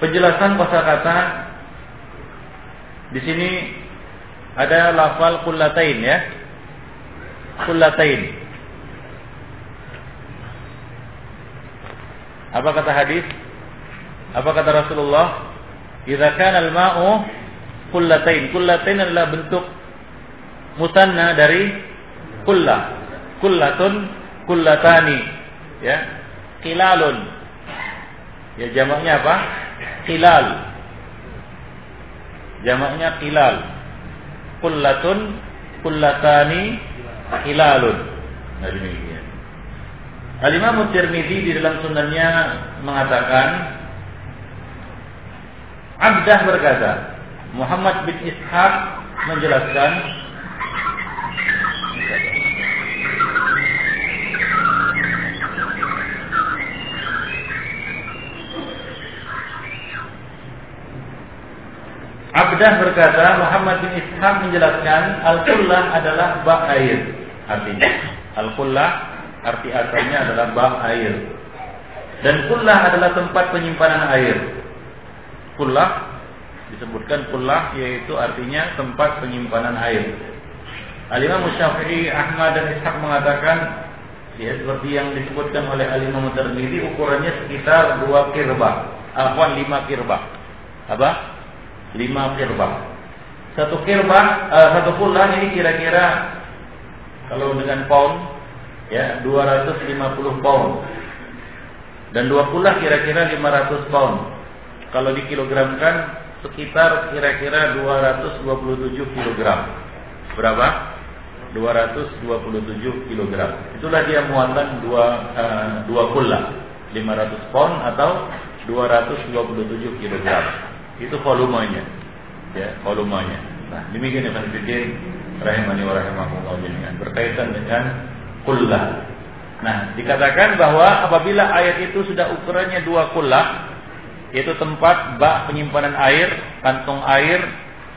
penjelasan kosakata di sini ada lafal kullatain ya. Kullatain. Apa kata hadis? Apa kata Rasulullah? Idza kana al-ma'u kullatain. Kullatain adalah bentuk musanna dari kullah. Kullatun, kullatani. Ya. Kilalun. Ya jamaknya apa? Kilal. Jamaknya kilal. Kullatun, kullatani, kilalun. Nah demikian. Al-Imam di dalam sunannya mengatakan Abdah berkata, Muhammad bin Ishaq menjelaskan Abdah berkata Muhammad bin Ishaq menjelaskan Al-Qullah adalah bak air Artinya Al-Qullah arti asalnya adalah bak air Dan Qullah adalah tempat penyimpanan air Qullah disebutkan Qullah yaitu artinya tempat penyimpanan air Al-Imam Syafi'i, Ahmad dan Ishaq mengatakan ya seperti yang disebutkan oleh Al-Imam ukurannya sekitar dua kirba, afwan lima kirba. Apa? Lima kirba. Satu kirba, uh, satu pulang ini kira-kira kalau dengan pound ya 250 pound. Dan dua pula kira-kira 500 pound. Kalau dikilogramkan sekitar kira-kira 227 kilogram. Berapa? 227 kg. Itulah dia muatan dua uh, dua kula 500 pound atau 227 kg. Itu volumenya. Ya, volumenya. Nah, demikian yang kami rahimani wa jami'an berkaitan dengan kullah. Nah, dikatakan bahwa apabila ayat itu sudah ukurannya dua kullah, yaitu tempat bak penyimpanan air, kantong air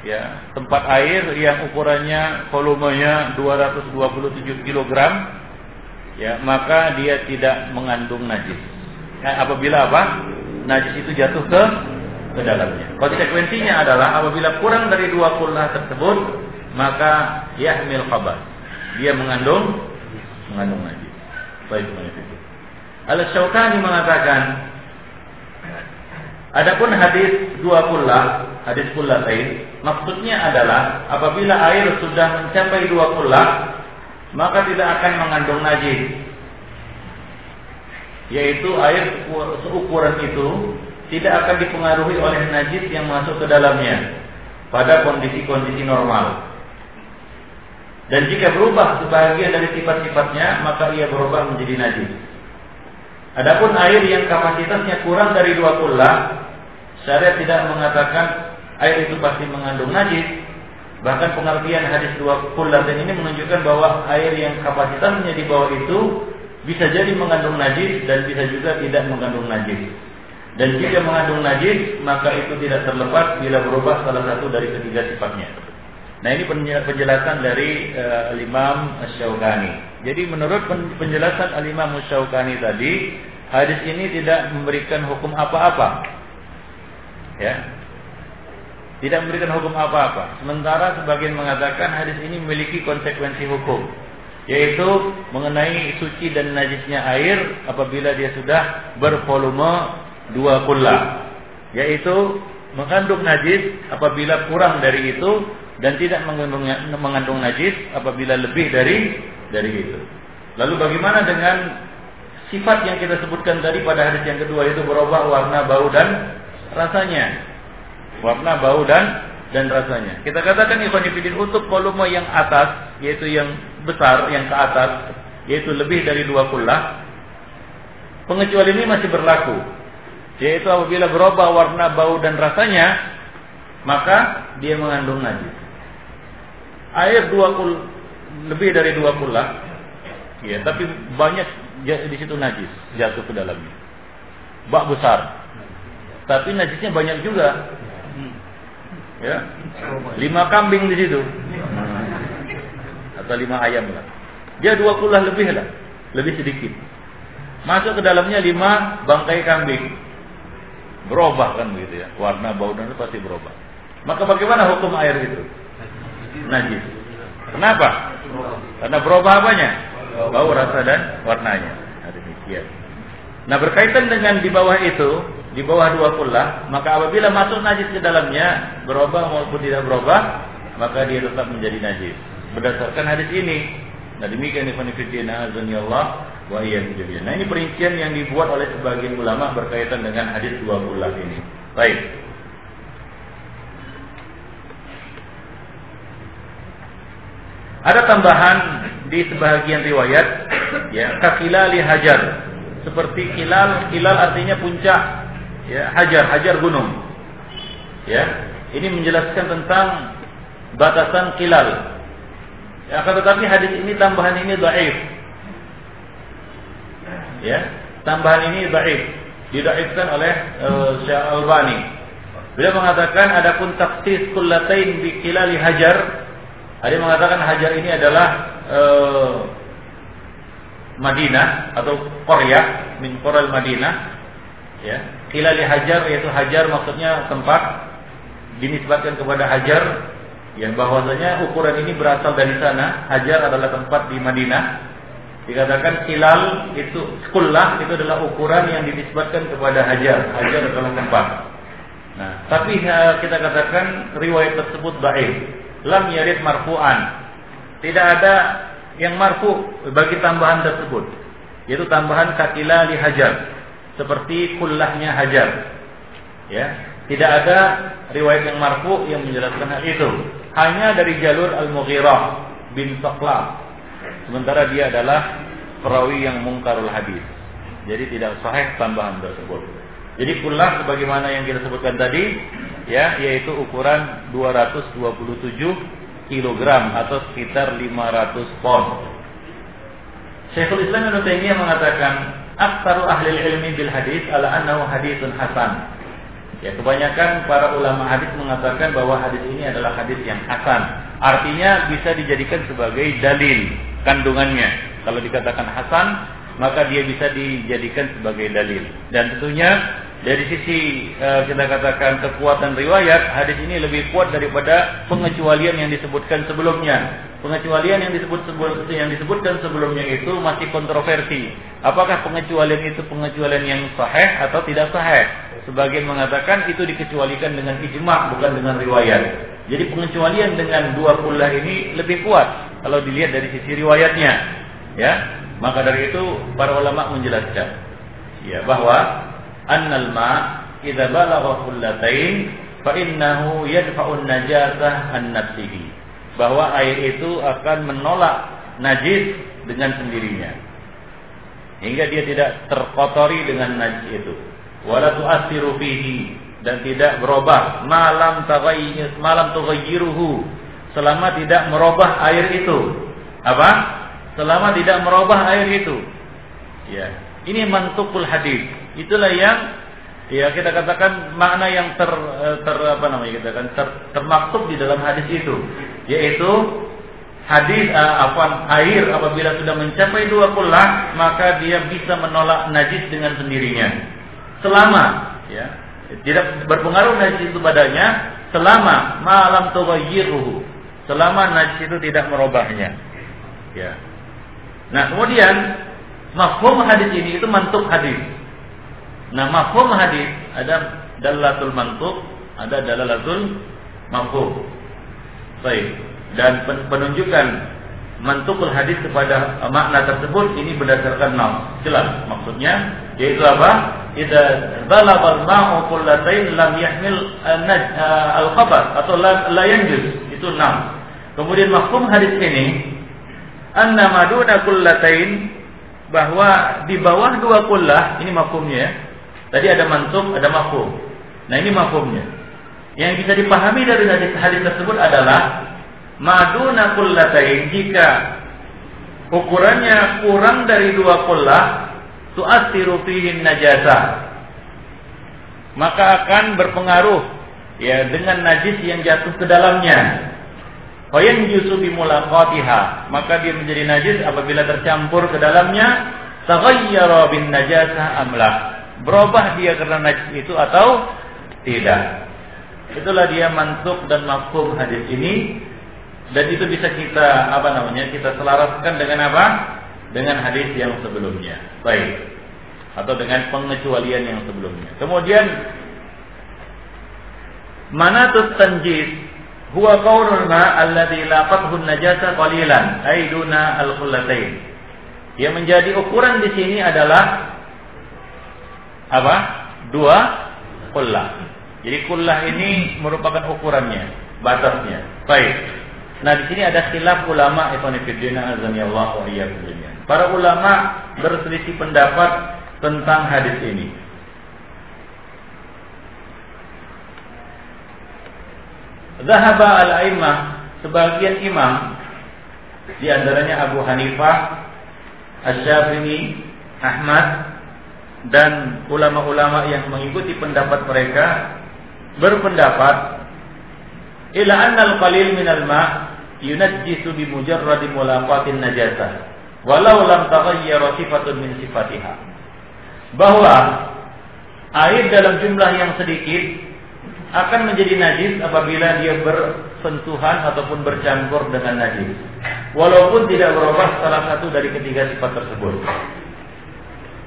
ya tempat air yang ukurannya volumenya 227 kg ya maka dia tidak mengandung najis nah, apabila apa najis itu jatuh ke ke dalamnya konsekuensinya adalah apabila kurang dari dua kullah tersebut maka yahmil khabar. Dia mengandung mengandung najis baik itu Al-Syaukani mengatakan Adapun hadis dua kullah, hadis kullatain, maksudnya adalah apabila air sudah mencapai dua kullah, maka tidak akan mengandung najis. Yaitu air seukuran itu tidak akan dipengaruhi oleh najis yang masuk ke dalamnya pada kondisi-kondisi normal. Dan jika berubah sebagian dari sifat-sifatnya, maka ia berubah menjadi najis. Adapun air yang kapasitasnya kurang dari dua kullah, syariat tidak mengatakan air itu pasti mengandung najis. Bahkan pengertian hadis dua dan ini menunjukkan bahwa air yang kapasitasnya di bawah itu bisa jadi mengandung najis dan bisa juga tidak mengandung najis. Dan jika mengandung najis, maka itu tidak terlepas bila berubah salah satu dari ketiga sifatnya. Nah ini penjelasan dari uh, Imam Syaukani. Jadi menurut penjelasan Al-Imam Syaukani tadi, hadis ini tidak memberikan hukum apa-apa. Ya. Tidak memberikan hukum apa-apa. Sementara sebagian mengatakan hadis ini memiliki konsekuensi hukum. Yaitu mengenai suci dan najisnya air apabila dia sudah bervolume dua kula. Yaitu mengandung najis apabila kurang dari itu dan tidak mengandung, mengandung najis apabila lebih dari dari itu. Lalu bagaimana dengan sifat yang kita sebutkan tadi pada hadis yang kedua itu berubah warna, bau dan rasanya. Warna, bau dan dan rasanya. Kita katakan ikhwanifidin untuk volume yang atas yaitu yang besar yang ke atas yaitu lebih dari dua kullah pengecualian ini masih berlaku yaitu apabila berubah warna, bau dan rasanya maka dia mengandung najis air dua kul lebih dari dua kullah ya tapi banyak di situ najis jatuh ke dalamnya. Bak besar. Tapi najisnya banyak juga. Ya. Lima kambing di situ. Atau lima ayam lah. Dia dua kullah lebih lah. Lebih sedikit. Masuk ke dalamnya lima bangkai kambing berubah kan begitu ya warna bau dan pasti berubah maka bagaimana hukum air itu najis. Kenapa? Karena berubah apanya? Bau, rasa dan warnanya. Nah, demikian. Nah berkaitan dengan di bawah itu, di bawah dua kullah, maka apabila masuk najis ke dalamnya, berubah maupun tidak berubah, maka dia tetap menjadi najis. Berdasarkan hadis ini. Nah demikian Ibn azani Allah wa Nah ini perincian yang dibuat oleh sebagian ulama berkaitan dengan hadis dua kullah ini. Baik. Ada tambahan di sebagian riwayat ya kakilali hajar seperti kilal kilal artinya puncak ya hajar hajar gunung ya ini menjelaskan tentang batasan kilal ya, akan tetapi hadis ini tambahan ini dhaif. Ya tambahan ini dhaif. Didaifkan oleh uh, Syekh Albani. Beliau mengatakan adapun taksis kullatain bi kilali hajar ada mengatakan Hajar ini adalah uh, Madinah atau Korea min Koral Madinah. Ya kilali Hajar yaitu Hajar maksudnya tempat dinisbatkan kepada Hajar yang bahwasanya ukuran ini berasal dari sana Hajar adalah tempat di Madinah dikatakan kilal itu sekolah itu adalah ukuran yang dinisbatkan kepada Hajar Hajar adalah tempat nah tapi eh, kita katakan riwayat tersebut baik lam yarid marfu'an. Tidak ada yang marfu bagi tambahan tersebut. Yaitu tambahan kakila li hajar. Seperti kullahnya hajar. Ya, tidak ada riwayat yang marfu yang menjelaskan hal itu. Hanya dari jalur Al-Mughirah bin Saqlab. Sementara dia adalah perawi yang mungkarul hadis. Jadi tidak sahih tambahan tersebut. Jadi kullah sebagaimana yang kita sebutkan tadi ya yaitu ukuran 227 kg atau sekitar 500 pon. Syekhul Islam Ibnu Taimiyah mengatakan aktsaru ahli ilmi bil hadis ala annahu haditsun hasan. Ya, kebanyakan para ulama hadis mengatakan bahwa hadis ini adalah hadis yang hasan. Artinya bisa dijadikan sebagai dalil kandungannya. Kalau dikatakan hasan, maka dia bisa dijadikan sebagai dalil. Dan tentunya dari sisi uh, kita katakan kekuatan riwayat, hadis ini lebih kuat daripada pengecualian yang disebutkan sebelumnya. Pengecualian yang disebut yang disebutkan sebelumnya itu masih kontroversi. Apakah pengecualian itu pengecualian yang sahih atau tidak sahih? Sebagian mengatakan itu dikecualikan dengan ijma bukan dengan riwayat. Jadi pengecualian dengan dua puluh ini lebih kuat kalau dilihat dari sisi riwayatnya. Ya, maka dari itu para ulama menjelaskan ya bahwa annal ma idza balagha kullatain fa innahu yadfa'un najasah an nafsihi bahwa air itu akan menolak najis dengan sendirinya hingga dia tidak terkotori dengan najis itu. Wala tu'athiru fihi dan tidak berubah malam taghayyir malam tughayyiruhu selama tidak merubah air itu. Apa? Selama tidak merubah air itu. Ya. Ini mantukul hadis. Itulah yang ya kita katakan makna yang ter, ter apa namanya kita kan ter, termaktub di dalam hadis itu. Yaitu hadis uh, apa air apabila sudah mencapai dua kullah maka dia bisa menolak najis dengan sendirinya. Selama ya tidak berpengaruh najis itu padanya selama malam tughayyiruhu selama najis itu tidak merubahnya. Ya. Nah kemudian mafhum hadis ini itu mantuk hadis nah mafhum hadis ada dalatul mantuk ada dalalatul mafhum baik. Dan penunjukan mantukul hadis kepada makna tersebut ini berdasarkan nam jelas maksudnya yaitu apa? Idza balagha al-ma'u kullatain lam yahmil al-khabar atau la, yanjus. Itu nam kemudian maksud hadis ini anna maduna kullatain bahwa di bawah dua kullah ini mafhumnya tadi ada mantuk ada mafhum. Nah ini mafhumnya. Yang bisa dipahami dari hadis hadis tersebut adalah maduna kullatain jika ukurannya kurang dari dua kullah tu'athiru fihi najasa. Maka akan berpengaruh ya dengan najis yang jatuh ke dalamnya. Fayan yusu bimulaqatiha. Maka dia menjadi najis apabila tercampur ke dalamnya taghayyara bin najasa amla berubah dia karena najis itu atau tidak. Itulah dia mantuk dan mafhum hadis ini. Dan itu bisa kita apa namanya kita selaraskan dengan apa? Dengan hadis yang sebelumnya. Baik. Atau dengan pengecualian yang sebelumnya. Kemudian mana tuh tanjis huwa qaulul ma alladhi laqathu najasa qalilan aiduna al khullatain yang menjadi ukuran di sini adalah apa? Dua kullah. Jadi kullah ini merupakan ukurannya batasnya. Baik. Nah di sini ada khilaf ulama ikhwanifiddina azanillahu wa iyyakum Para ulama berselisih pendapat tentang hadis ini. Zahaba al-aimah sebagian imam di antaranya Abu Hanifah, Asy-Syafi'i, Ahmad dan ulama-ulama yang mengikuti pendapat mereka berpendapat ila anna al-qalil min al-ma' yunajjisu bi mujarradi mulaqatin najasa walau lam taghayyara sifatun min sifatiha. Bahwa air dalam jumlah yang sedikit akan menjadi najis apabila dia bersentuhan ataupun bercampur dengan najis walaupun tidak berubah salah satu dari ketiga sifat tersebut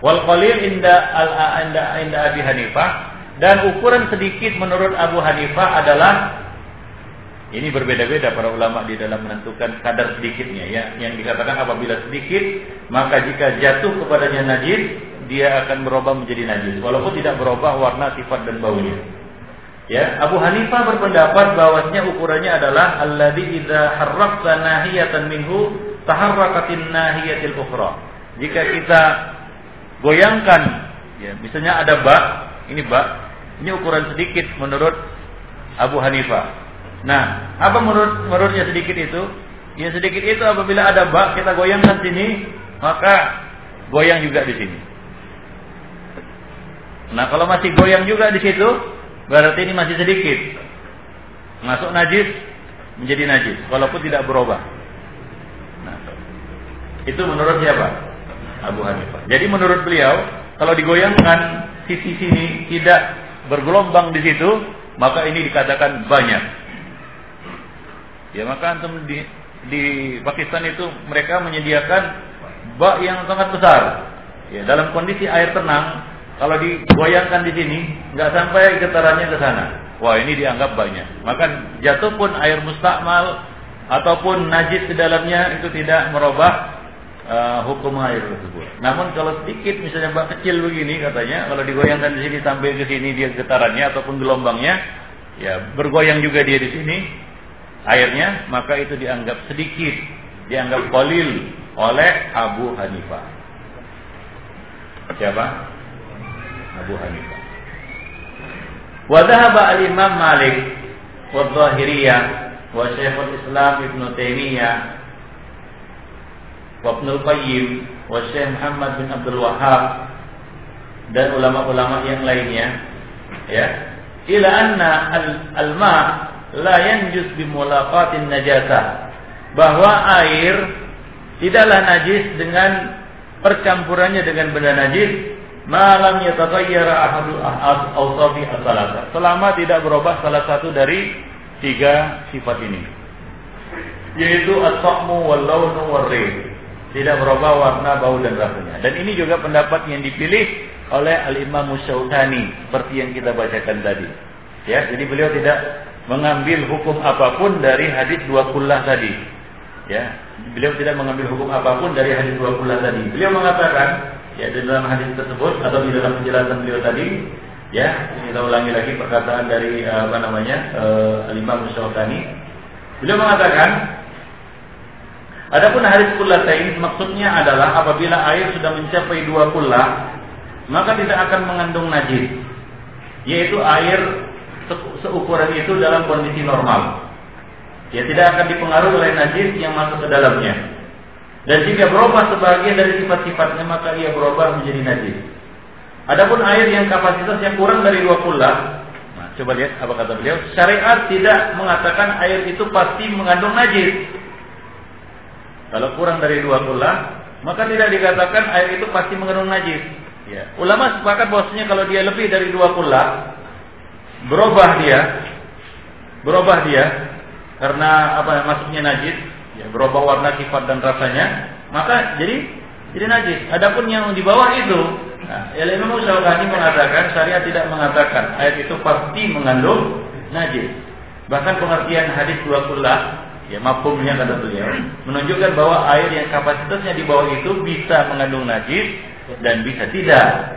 wal qalil inda al inda inda Abi Hanifah dan ukuran sedikit menurut Abu Hanifah adalah ini berbeda-beda para ulama di dalam menentukan kadar sedikitnya ya. Yang dikatakan apabila sedikit, maka jika jatuh kepadanya najis, dia akan berubah menjadi najis walaupun tidak berubah warna, sifat dan baunya. Ya, Abu Hanifah berpendapat bahwasanya ukurannya adalah alladzi idza harraqta nahiyatan minhu taharrakatin nahiyatil ukhra. Jika kita goyangkan ya, misalnya ada bak, ini bak, ini ukuran sedikit menurut Abu Hanifah. Nah, apa menurut menurutnya sedikit itu? Ya sedikit itu apabila ada bak kita goyangkan sini, maka goyang juga di sini. Nah, kalau masih goyang juga di situ, berarti ini masih sedikit. Masuk najis menjadi najis walaupun tidak berubah. Nah, itu menurut siapa? Abu Hanifah. Jadi menurut beliau, kalau digoyangkan sisi sini tidak bergelombang di situ, maka ini dikatakan banyak. Ya maka antum di di Pakistan itu mereka menyediakan bak yang sangat besar. Ya, dalam kondisi air tenang, kalau digoyangkan di sini, nggak sampai getarannya ke sana. Wah ini dianggap banyak. Maka jatuh pun air mustakmal ataupun najis di dalamnya itu tidak merubah uh, hukum air tersebut. Namun kalau sedikit misalnya bak kecil begini katanya, kalau digoyangkan di sini sampai ke sini dia getarannya ataupun gelombangnya, ya bergoyang juga dia di sini, airnya, maka itu dianggap sedikit, dianggap kolil oleh Abu Hanifah. Siapa? Abu Hanifah. Dhahaba al-Imam Malik wa Zahiriyah wa Syekhul Islam Ibn Taimiyah wa Ibn Qayyim wa Syekh Muhammad bin Abdul Wahhab dan ulama-ulama yang lainnya ya. Ila anna al-ma la yanjus bi mulaqatin najasah bahwa air tidaklah najis dengan percampurannya dengan benda najis malam yataghayyara ahadu awsafi as-salasa. Selama tidak berubah salah satu dari tiga sifat ini yaitu as-sahmu wal launu wal tidak berubah warna bau dan rasanya dan ini juga pendapat yang dipilih oleh al-Imam Musyaukani seperti yang kita bacakan tadi. Ya jadi beliau tidak mengambil hukum apa pun dari hadis dua kullah tadi. Ya beliau tidak mengambil hukum apa pun dari hadis dua kullah tadi. Beliau mengatakan ya di dalam hadis tersebut atau di dalam penjelasan beliau tadi ya kita ulangi lagi perkataan dari apa namanya uh, Imam Musyaukani beliau mengatakan Adapun hadis kullatain maksudnya adalah apabila air sudah mencapai dua kullah maka tidak akan mengandung najis yaitu air seukuran itu dalam kondisi normal ya tidak akan dipengaruhi oleh najis yang masuk ke dalamnya dan jika berubah sebagian dari sifat-sifatnya maka ia berubah menjadi najis. Adapun air yang kapasitasnya kurang dari dua pula, nah, coba lihat apa kata beliau. Syariat tidak mengatakan air itu pasti mengandung najis. Kalau kurang dari dua pula, maka tidak dikatakan air itu pasti mengandung najis. Ya. Ulama sepakat bahwasanya kalau dia lebih dari dua pula, berubah dia, berubah dia karena apa masuknya najis, ya, berubah warna sifat dan rasanya, maka jadi jadi najis. Adapun yang di bawah itu, nah, ya Imam Syafi'i mengatakan syariat tidak mengatakan ayat itu pasti mengandung najis. Bahkan pengertian hadis dua kullah ya mafhumnya kata beliau menunjukkan bahwa air yang kapasitasnya di bawah itu bisa mengandung najis dan bisa tidak.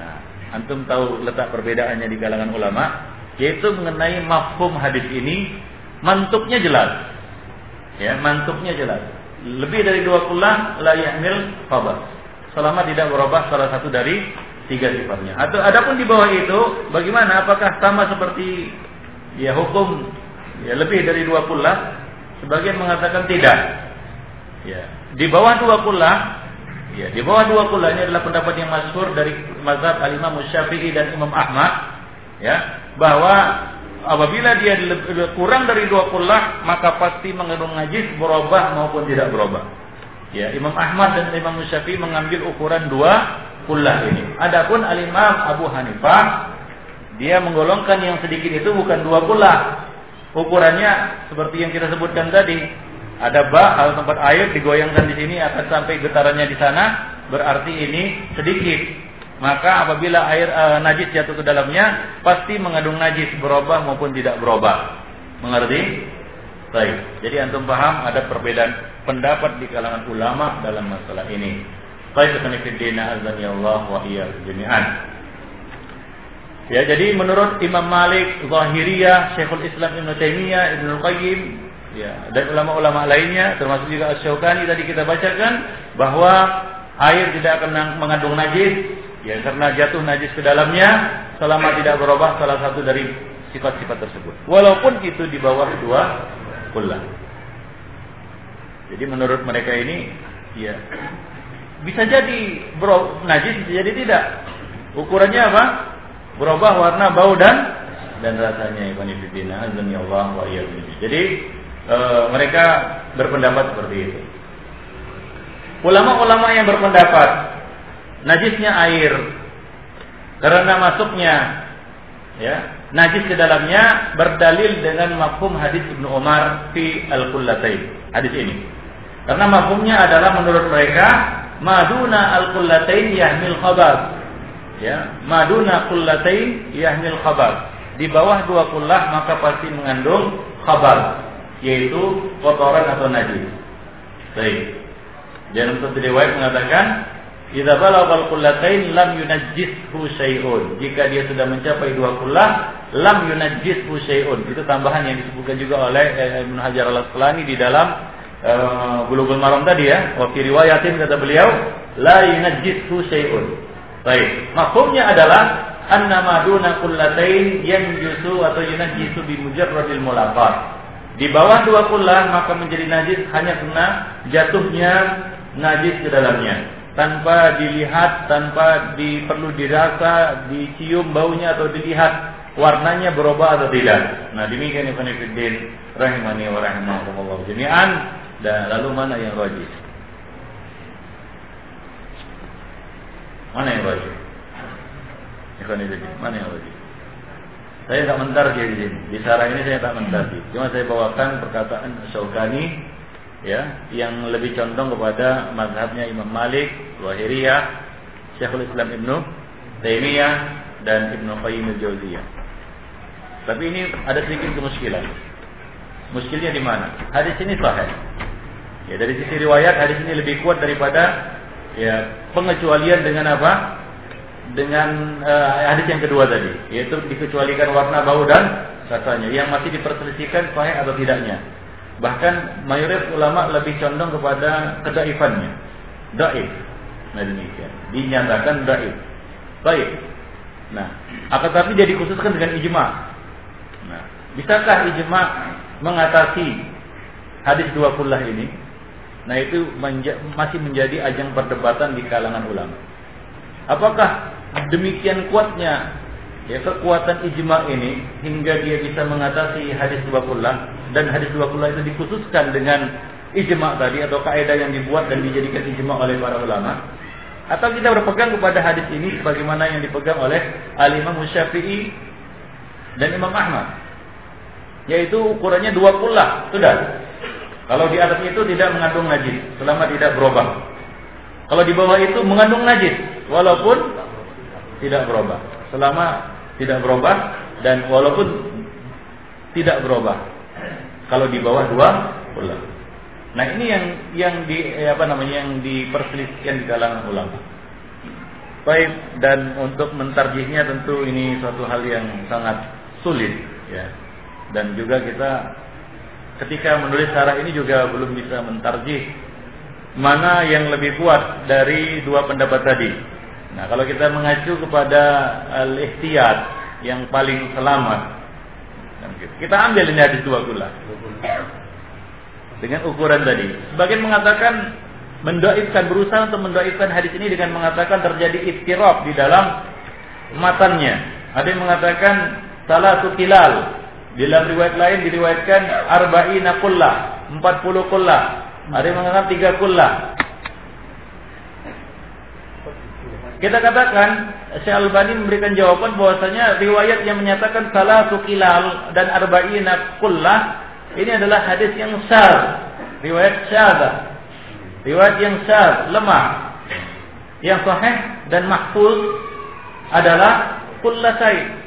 Nah, antum tahu letak perbedaannya di kalangan ulama yaitu mengenai mafhum hadis ini mantuknya jelas Ya, mantuknya jelas. Lebih dari dua puluh la yahmil khabar. Selama tidak berubah salah satu dari tiga sifatnya. Atau adapun di bawah itu bagaimana? Apakah sama seperti ya hukum ya lebih dari dua puluh Sebagian mengatakan tidak. Ya, di bawah dua puluh ya di bawah dua puluh ini adalah pendapat yang masyhur dari mazhab Al-Imam Syafi'i dan Imam Ahmad ya bahwa apabila dia kurang dari dua kullah maka pasti mengandung najis berubah maupun tidak berubah. Ya, Imam Ahmad dan Imam Syafi'i mengambil ukuran dua kullah ini. Adapun Al Imam Abu Hanifah dia menggolongkan yang sedikit itu bukan dua kullah. Ukurannya seperti yang kita sebutkan tadi. Ada bak kalau tempat air digoyangkan di sini akan sampai getarannya di sana, berarti ini sedikit maka apabila air e, najis jatuh ke dalamnya pasti mengandung najis berubah maupun tidak berubah. Mengerti? Baik. Jadi antum paham ada perbedaan pendapat di kalangan ulama dalam masalah ini. Baik, wa jami'an. Ya, jadi menurut Imam Malik, Zahiriyah, Syekhul Islam Ibn Taimiyah, Ibn Qayyim, ya, dan ulama-ulama lainnya termasuk juga Asy-Syaukani tadi kita bacakan bahwa air tidak akan mengandung najis Ya karena jatuh najis ke dalamnya selama tidak berubah salah satu dari sifat-sifat tersebut. Walaupun itu di bawah dua kullah. Jadi menurut mereka ini ya bisa jadi bro, najis bisa jadi tidak. Ukurannya apa? Berubah warna, bau dan dan rasanya Ibn Ibn Allah wa Jadi e, mereka berpendapat seperti itu. Ulama-ulama yang berpendapat najisnya air karena masuknya ya najis ke dalamnya berdalil dengan mafhum hadis Ibnu Umar fi al-qullatain. Hadis ini. Karena mafhumnya adalah menurut mereka maduna al-qullatain yahmil khabar ya maduna qullatain yahmil khabar di bawah dua kullah maka pasti mengandung khabar yaitu kotoran atau najis baik dan untuk riwayat mengatakan Idza balaghal qullatain lam yunajjishu syai'un. Jika dia sudah mencapai dua kullah, lam yunajjishu syai'un. Itu tambahan yang disebutkan juga oleh eh, Ibnu Hajar Al-Asqalani di dalam uh, Bulughul Maram tadi ya. Wa riwayatin kata beliau, la yunajjishu syai'un. Baik, maksudnya adalah anna maduna kullatain yanjusu atau yunajjisu bi mujarradil mulaqat. Di bawah dua kullah maka menjadi najis hanya karena jatuhnya najis ke dalamnya tanpa dilihat, tanpa di, perlu dirasa, dicium baunya atau dilihat warnanya berubah atau tidak. Nah, demikian Ibnu Fiddin rahimani wa rahimakumullah jami'an dan lalu mana yang rajih? Mana yang? Ikhwan mana yang rajih? Saya tak mentarji di sini. Di sarah ini saya tak mentarji. Cuma saya bawakan perkataan Syaukani ya yang lebih condong kepada mazhabnya Imam Malik, Wahiriyah, Syekhul Islam Ibnu Taimiyah dan Ibnu Qayyim al-Jauziyah. Tapi ini ada sedikit kemuskilan. Muskilnya di mana? Hadis ini sahih. Ya dari sisi riwayat hadis ini lebih kuat daripada ya pengecualian dengan apa? dengan uh, hadis yang kedua tadi, yaitu dikecualikan warna bau dan rasanya yang masih diperselisihkan sahih atau tidaknya. Bahkan mayoritas ulama lebih condong kepada kedaifannya. Daif. Nah demikian. Dinyatakan daif. Baik. Nah, akan tapi dia dikhususkan dengan ijma. Nah, bisakah ijma mengatasi hadis dua kullah ini? Nah, itu menja masih menjadi ajang perdebatan di kalangan ulama. Apakah demikian kuatnya ya kekuatan ijma ini hingga dia bisa mengatasi hadis dua puluh dan hadis dua puluh itu dikhususkan dengan ijma tadi atau kaidah yang dibuat dan dijadikan ijma oleh para ulama? Atau kita berpegang kepada hadis ini sebagaimana yang dipegang oleh Al Imam Syafi'i dan Imam Ahmad? Yaitu ukurannya dua puluh sudah kalau di atas itu tidak mengandung najis selama tidak berubah kalau di bawah itu mengandung najis walaupun tidak berubah. Selama tidak berubah dan walaupun tidak berubah. Kalau di bawah dua bulan. Nah ini yang yang di eh, apa namanya yang diperselisihkan di kalangan ulama. Baik dan untuk mentarjihnya tentu ini suatu hal yang sangat sulit ya. Dan juga kita ketika menulis syarah ini juga belum bisa mentarjih mana yang lebih kuat dari dua pendapat tadi. Nah, kalau kita mengacu kepada al-ihtiyat yang paling selamat, kita ambil ini hadis dua gula dengan ukuran tadi. Sebagian mengatakan mendoakan berusaha untuk mendoakan hadis ini dengan mengatakan terjadi istirab di dalam matanya. Ada yang mengatakan salah satu kilal. Di dalam riwayat lain diriwayatkan arba'ina kullah, 40 kullah. Ada yang mengatakan tiga kullah. Kita katakan Syekh Albani memberikan jawaban bahwasanya riwayat yang menyatakan salah kilal dan arba'ina kullah ini adalah hadis yang syaz, riwayat syaz. Riwayat yang syaz, lemah. Yang sahih dan mahfuz adalah kullasai.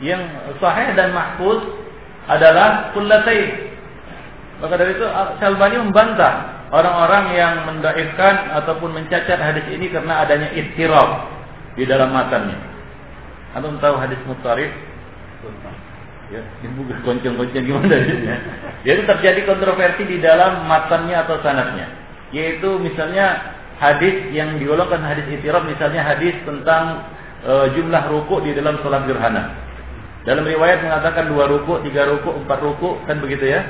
Yang sahih dan mahfuz adalah kullasai. Maka dari itu Syekh Albani membantah orang-orang yang mendaifkan ataupun mencacat hadis ini karena adanya ittirab di dalam matanya. Antum tahu hadis mutarif? Ya, ini bukan koncong-koncong gimana ya? Jadi terjadi kontroversi di dalam matanya atau sanatnya. Yaitu misalnya hadis yang digolongkan hadis ittirab misalnya hadis tentang e, jumlah ruku di dalam sholat gerhana. Dalam riwayat mengatakan dua ruku, tiga ruku, empat ruku, kan begitu ya?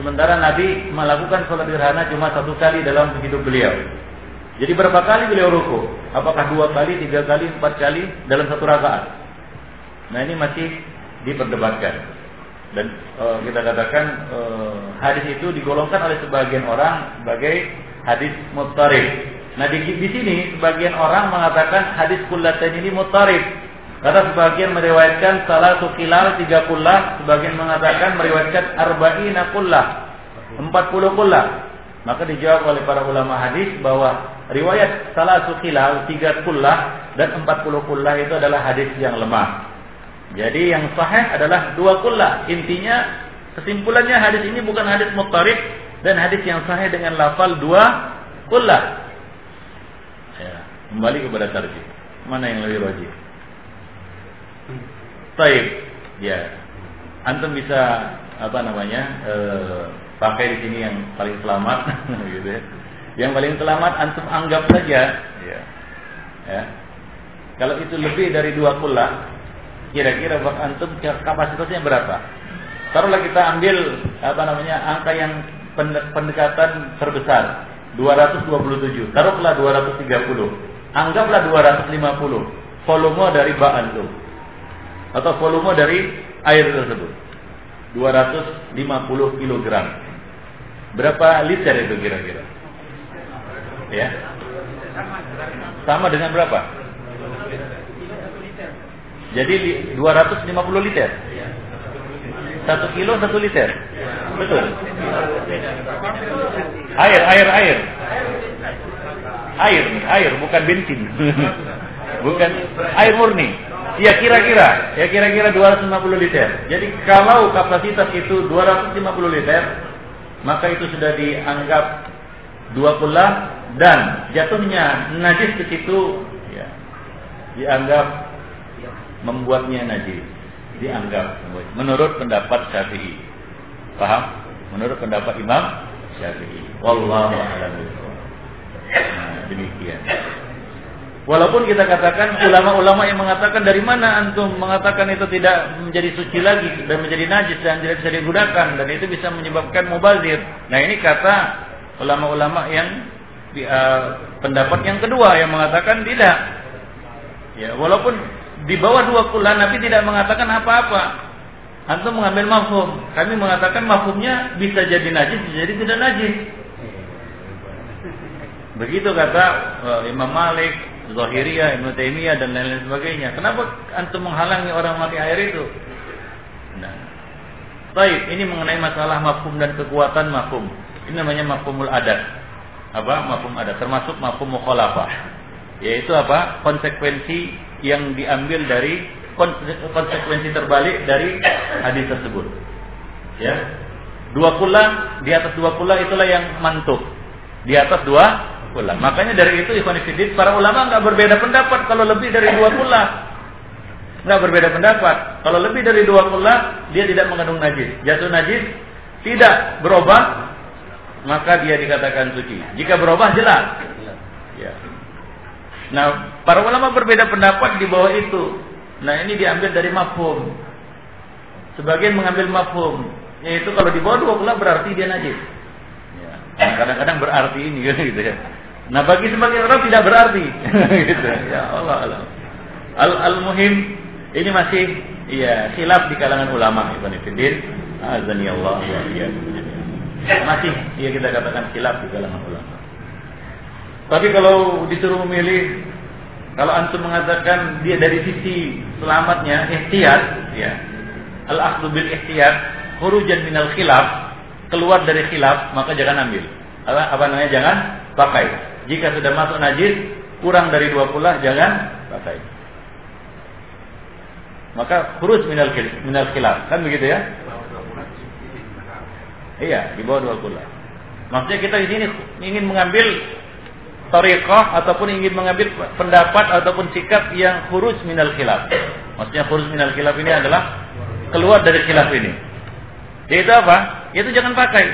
Sementara Nabi melakukan sholat gerhana cuma satu kali dalam hidup beliau. Jadi berapa kali beliau ruku? Apakah dua kali, tiga kali, empat kali dalam satu rakaat? Nah ini masih diperdebatkan. Dan e, kita katakan e, hadis itu digolongkan oleh sebagian orang sebagai hadis mutarif. Nah di, di sini sebagian orang mengatakan hadis kullatain ini mutarif karena sebagian meriwayatkan salah tukilal tiga kullah, sebagian mengatakan meriwayatkan arba'ina kullah, empat puluh kullah. Maka dijawab oleh para ulama hadis bahwa riwayat salah tukilal tiga kullah dan empat puluh kullah itu adalah hadis yang lemah. Jadi yang sahih adalah dua kullah. Intinya kesimpulannya hadis ini bukan hadis muttarif dan hadis yang sahih dengan lafal dua kullah. Ya, kembali kepada tarjih. Mana yang lebih wajib? Taib. Ya. Antum bisa apa namanya? E, pakai di sini yang paling selamat gitu ya. Yang paling selamat antum anggap saja ya. Ya. Kalau itu lebih dari dua kula, kira-kira bak antum kapasitasnya berapa? Taruhlah kita ambil apa namanya angka yang pendekatan terbesar 227. Taruhlah 230. Anggaplah 250. Volume dari bak antum atau volume dari air tersebut 250 kg. Berapa liter itu kira-kira? Ya. Sama dengan berapa? Jadi 250 liter. Satu kilo satu liter. Betul. Air, air, air. Air, air, bukan bensin. bukan air murni. Ya kira-kira, ya kira-kira 250 liter. Jadi kalau kapasitas itu 250 liter, maka itu sudah dianggap dua pula dan jatuhnya najis ke situ ya, dianggap membuatnya najis. Dianggap menurut pendapat Syafi'i. Paham? Menurut pendapat Imam Syafi'i. Wallahu a'lam Nah, demikian. Walaupun kita katakan ulama-ulama yang mengatakan dari mana antum mengatakan itu tidak menjadi suci lagi dan menjadi najis dan tidak bisa digunakan dan itu bisa menyebabkan mubazir. Nah ini kata ulama-ulama yang uh, pendapat yang kedua yang mengatakan tidak. Ya walaupun di bawah dua bulan Nabi tidak mengatakan apa-apa. Antum mengambil mafhum. Kami mengatakan mafhumnya bisa jadi najis, bisa jadi tidak najis. Begitu kata uh, Imam Malik, Zahiriyah, Taimiyah dan lain-lain sebagainya. Kenapa antum menghalangi orang mati air itu? Nah. Baik, ini mengenai masalah mafhum dan kekuatan mafhum. Ini namanya mafhumul adat. Apa? Mafhum adat termasuk mafhum mukhalafah. Yaitu apa? Konsekuensi yang diambil dari konsekuensi terbalik dari hadis tersebut. Ya. Dua kula di atas dua kula itulah yang mantuk. Di atas dua pula. Makanya dari itu Ikhwan para ulama nggak berbeda pendapat kalau lebih dari dua pula. Nggak berbeda pendapat. Kalau lebih dari dua pula, dia tidak mengandung najis. Jatuh najis, tidak berubah, maka dia dikatakan suci. Jika berubah, jelas. Ya. Nah, para ulama berbeda pendapat di bawah itu. Nah, ini diambil dari mafhum. Sebagian mengambil mafhum, yaitu kalau di bawah dua pula berarti dia najis. Ya. Nah, kadang-kadang berarti ini gitu ya. Nah bagi sebagian orang tidak berarti. gitu. Ya Allah Allah. Al, al muhim ini masih ya khilaf di kalangan ulama Ibn Fiddin. Allah wa Masih ya kita katakan khilaf di kalangan ulama. Tapi kalau disuruh memilih kalau antum mengatakan dia dari sisi selamatnya ihtiyat ya. Al akhdhu bil ihtiyat khurujan minal khilaf keluar dari khilaf maka jangan ambil. Apa, apa namanya jangan pakai. Jika sudah masuk najis, kurang dari dua puluh jangan pakai. Maka kurus minal minal khilaf, kan begitu ya? Iya, di bawah dua puluh. Maksudnya kita di sini ingin mengambil tariqah ataupun ingin mengambil pendapat ataupun sikap yang kurus minal khilaf. Maksudnya kurus minal khilaf ini adalah keluar dari khilaf ini. Yaitu apa? Yaitu jangan pakai.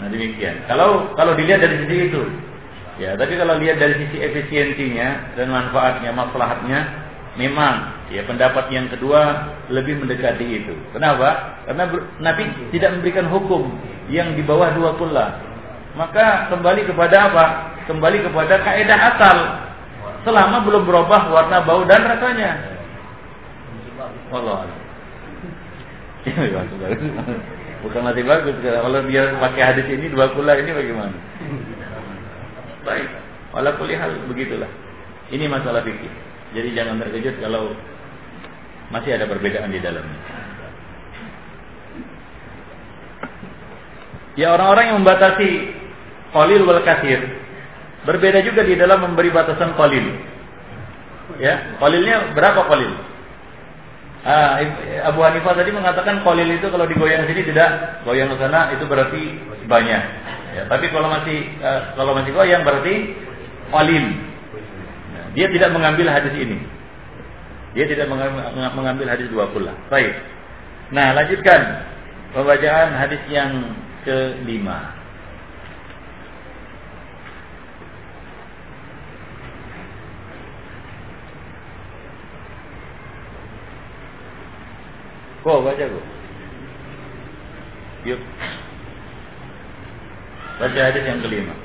Nah demikian. Kalau kalau dilihat dari sisi itu, ya. Tapi kalau lihat dari sisi efisiensinya dan manfaatnya, maslahatnya, memang ya pendapat yang kedua lebih mendekati itu. Kenapa? Karena Nabi tidak memberikan hukum yang di bawah dua pula. Maka kembali kepada apa? Kembali kepada kaidah asal. Selama belum berubah warna, bau dan rasanya. Allah. Bukan masih bagus. Kalau dia pakai hadis ini dua kula ini bagaimana? Baik. Walaupun hal begitulah. Ini masalah fikih. Jadi jangan terkejut kalau masih ada perbedaan di dalamnya. Ya orang-orang yang membatasi qalil wal kasir berbeda juga di dalam memberi batasan qalil. Ya, qalilnya berapa qalil? Ah, Abu Hanifah tadi mengatakan kolil itu kalau digoyang sini tidak goyang ke sana itu berarti banyak. Ya, tapi kalau masih uh, kalau masih goyang berarti kolil. Nah, dia tidak mengambil hadis ini. Dia tidak mengambil hadis dua pula. Baik. Nah, lanjutkan pembacaan hadis yang kelima. Kok baca kok. Yuk. Baca hadis yang kelima.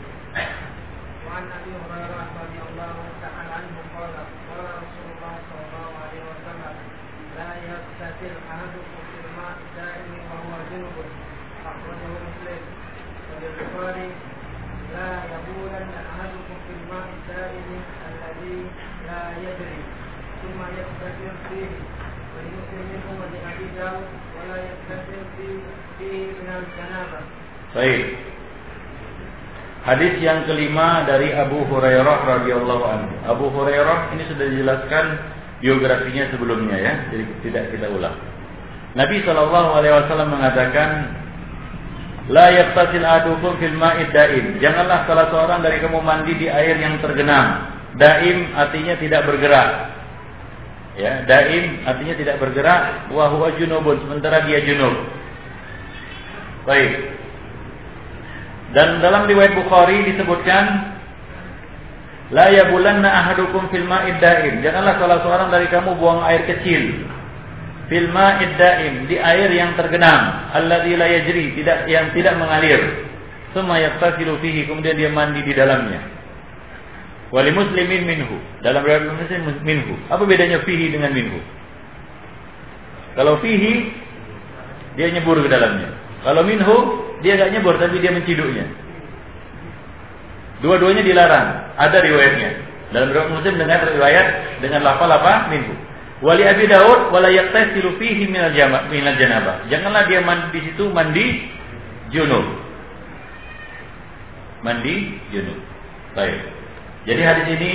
ولابي داود ولا يغتسل فيه فيه من الجنابه Baik. Hadis yang kelima dari Abu Hurairah radhiyallahu anhu. Abu Hurairah ini sudah dijelaskan biografinya sebelumnya ya, jadi tidak kita ulang. Nabi Shallallahu alaihi wasallam mengatakan La yaqtasil adukum fil ma'id daim. Janganlah salah seorang dari kamu mandi di air yang tergenang. Daim artinya tidak bergerak. Ya, daim artinya tidak bergerak wa junubun sementara dia junub. Baik. Dan dalam riwayat Bukhari disebutkan La yabulanna ahadukum fil ma'id daim. Janganlah salah seorang dari kamu buang air kecil. Fil ma'id daim, di air yang tergenang, alladzi la yajri, tidak yang tidak mengalir. Tsumma yaqtasilu fihi, kemudian dia mandi di dalamnya. Wali muslimin minhu. Dalam riwayat Muslim minhu. Apa bedanya fihi dengan minhu? Kalau fihi dia nyebur ke dalamnya. Kalau minhu dia gak nyebur tapi dia menciduknya. Dua-duanya dilarang. Ada riwayatnya. Dalam riwayat Muslim dengan riwayat dengan lafal apa? Minhu. Wali Abi Daud wala yaqtasilu fihi minal minal janabah. Janganlah dia mandi di situ mandi junub. Mandi junub. Baik. Jadi hadis ini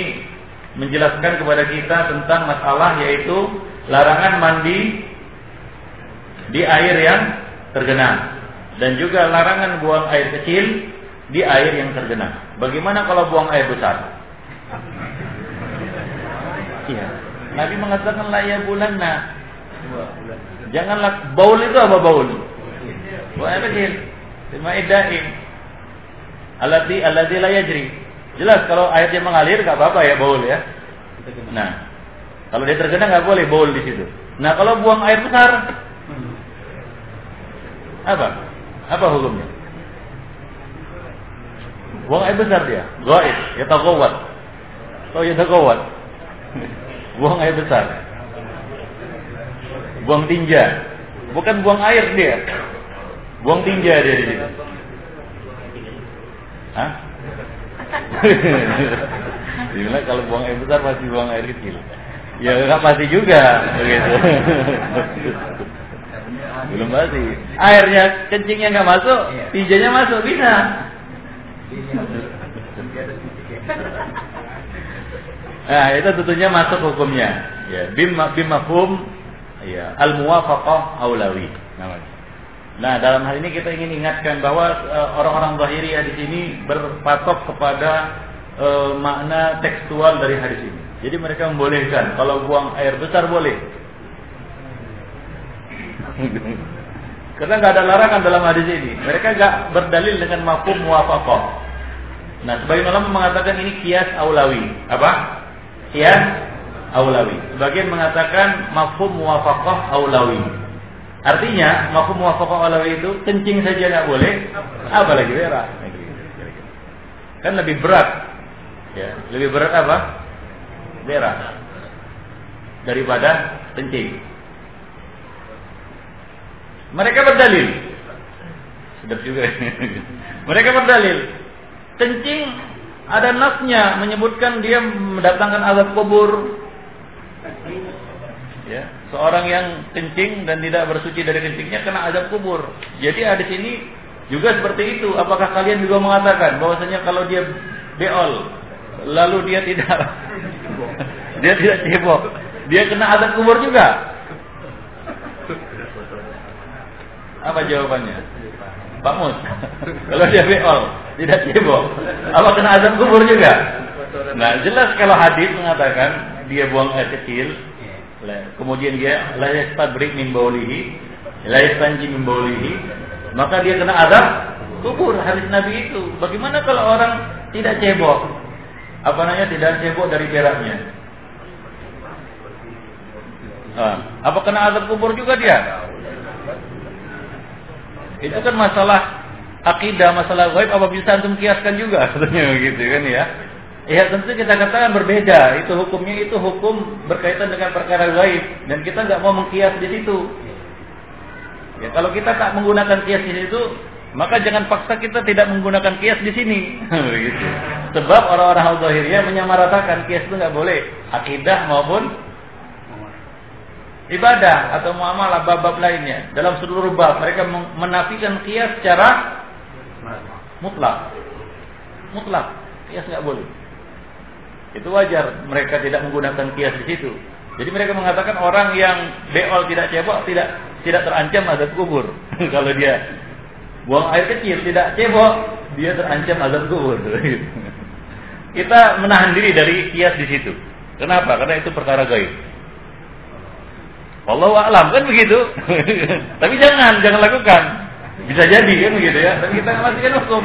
menjelaskan kepada kita tentang masalah yaitu larangan mandi di air yang tergenang dan juga larangan buang air kecil di air yang tergenang. Bagaimana kalau buang air besar? Iya. Nabi mengatakan la ya bulanna. Janganlah baul itu apa baul? Buang air kecil. Lima idaim. Alladhi alladhi la yajri. Jelas kalau airnya mengalir nggak apa-apa ya baul ya. Nah, kalau dia tergenang nggak boleh baul di situ. Nah, kalau buang air besar apa? Apa hukumnya? Buang air besar dia, gaib, ya tagawat. Oh ya tagawat. Buang air besar. Buang tinja. Bukan buang air dia. Buang tinja dia di situ. Hah? Dibilang kalau buang air besar pasti buang air kecil. Ya nggak pasti juga begitu. Belum pasti. Airnya kencingnya nggak masuk, tinjanya masuk bisa. Nah, itu tentunya masuk hukumnya. Ya, bim bim mafhum ya, al muwafaqah aulawi namanya. Nah, dalam hal ini kita ingin ingatkan bahwa uh, orang-orang zahiriyah di sini berpatok kepada uh, makna tekstual dari hadis ini. Jadi mereka membolehkan kalau buang air besar boleh. Karena nggak ada larangan dalam hadis ini. Mereka nggak berdalil dengan mafhum muwafaqah. Nah, sebagian ulama mengatakan ini kias aulawi. Apa? Kias aulawi. Sebagian mengatakan mafhum muwafaqah aulawi. Artinya, mafhum muwafaqah aulawi itu kencing saja nggak boleh, apalagi berak. Kan lebih berat. Ya, lebih berat apa? Berak. Daripada kencing. Mereka berdalil. Sedap juga. Mereka berdalil. Kencing ada nasnya menyebutkan dia mendatangkan azab kubur. Seorang yang kencing dan tidak bersuci dari kencingnya kena azab kubur. Jadi ada sini juga seperti itu. Apakah kalian juga mengatakan bahwasanya kalau dia beol lalu dia tidak dia tidak cebok, dia kena azab kubur juga? Apa jawabannya? Pak Mus. kalau dia beol, tidak cebok, apa kena azab kubur juga? Nah, jelas kalau hadis mengatakan dia buang air kecil, kemudian dia la yastabrik min baulihi, la yastanji maka dia kena azab kubur hadis Nabi itu. Bagaimana kalau orang tidak cebok? Apa namanya tidak cebok dari beraknya? Ah, apa kena azab kubur juga dia? Itu kan masalah akidah, masalah gaib apa bisa antum kiaskan juga sebetulnya begitu kan ya. Ya tentu kita katakan berbeda. Itu hukumnya itu hukum berkaitan dengan perkara gaib dan kita nggak mau mengkias di situ. Ya kalau kita tak menggunakan kias di situ, maka jangan paksa kita tidak menggunakan kias di sini. Sebab orang-orang al-zahiriyah menyamaratakan kias itu nggak boleh akidah maupun ibadah atau muamalah bab-bab lainnya. Dalam seluruh bab mereka menafikan kias secara mutlak. Mutlak. Kias nggak boleh. Itu wajar mereka tidak menggunakan kias di situ. Jadi mereka mengatakan orang yang beol tidak cebok tidak tidak terancam azab kubur. Kalau dia buang air kecil tidak cebok, dia terancam azab kubur. Kita menahan diri dari kias di situ. Kenapa? Karena itu perkara gaib. Allah alam kan begitu. Tapi jangan, jangan lakukan. Bisa jadi kan begitu ya. Dan kita masih kan hukum.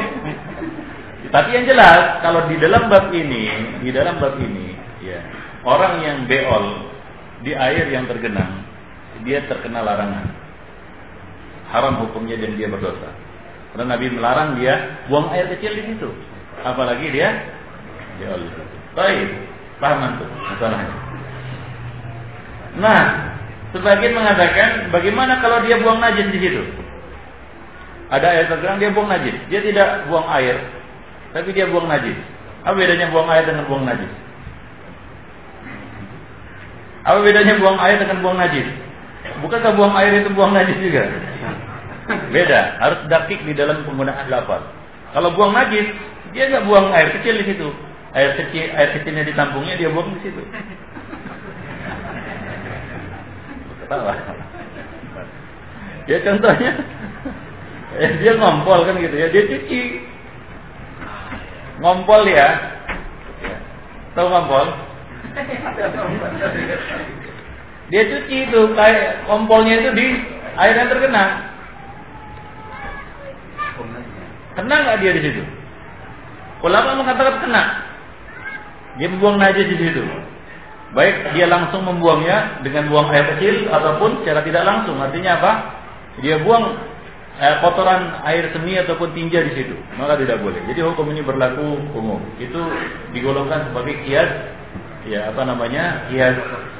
Tapi yang jelas kalau di dalam bab ini, di dalam bab ini, ya orang yang beol di air yang tergenang, dia terkena larangan. Haram hukumnya dan dia berdosa. Karena Nabi melarang dia buang air kecil di situ. Apalagi dia beol di. Baik, paham tuh masalahnya. Nah, sebagian mengatakan bagaimana kalau dia buang najis di situ? Ada air tergenang dia buang najis. Dia tidak buang air, tapi dia buang najis. Apa bedanya buang air dengan buang najis? Apa bedanya buang air dengan buang najis? Bukankah buang air itu buang najis juga? Beda, harus dakik di dalam penggunaan lafaz. Kalau buang najis, dia nggak buang air kecil di situ. Air kecil, air kecilnya ditampungnya dia buang di situ. Ketawa. Ya contohnya, dia ngompol kan gitu ya, dia cuci ngompol ya. Tahu ngompol? Dia cuci itu kayak kompolnya itu di air yang terkena. Kena nggak dia di situ? Ulama mengatakan kena. Dia membuang najis di situ. Baik dia langsung membuangnya dengan buang air kecil ataupun secara tidak langsung. Artinya apa? Dia buang eh, kotoran air seni ataupun tinja di situ, maka tidak boleh. Jadi hukum ini berlaku umum. Itu digolongkan sebagai kias ya apa namanya? kias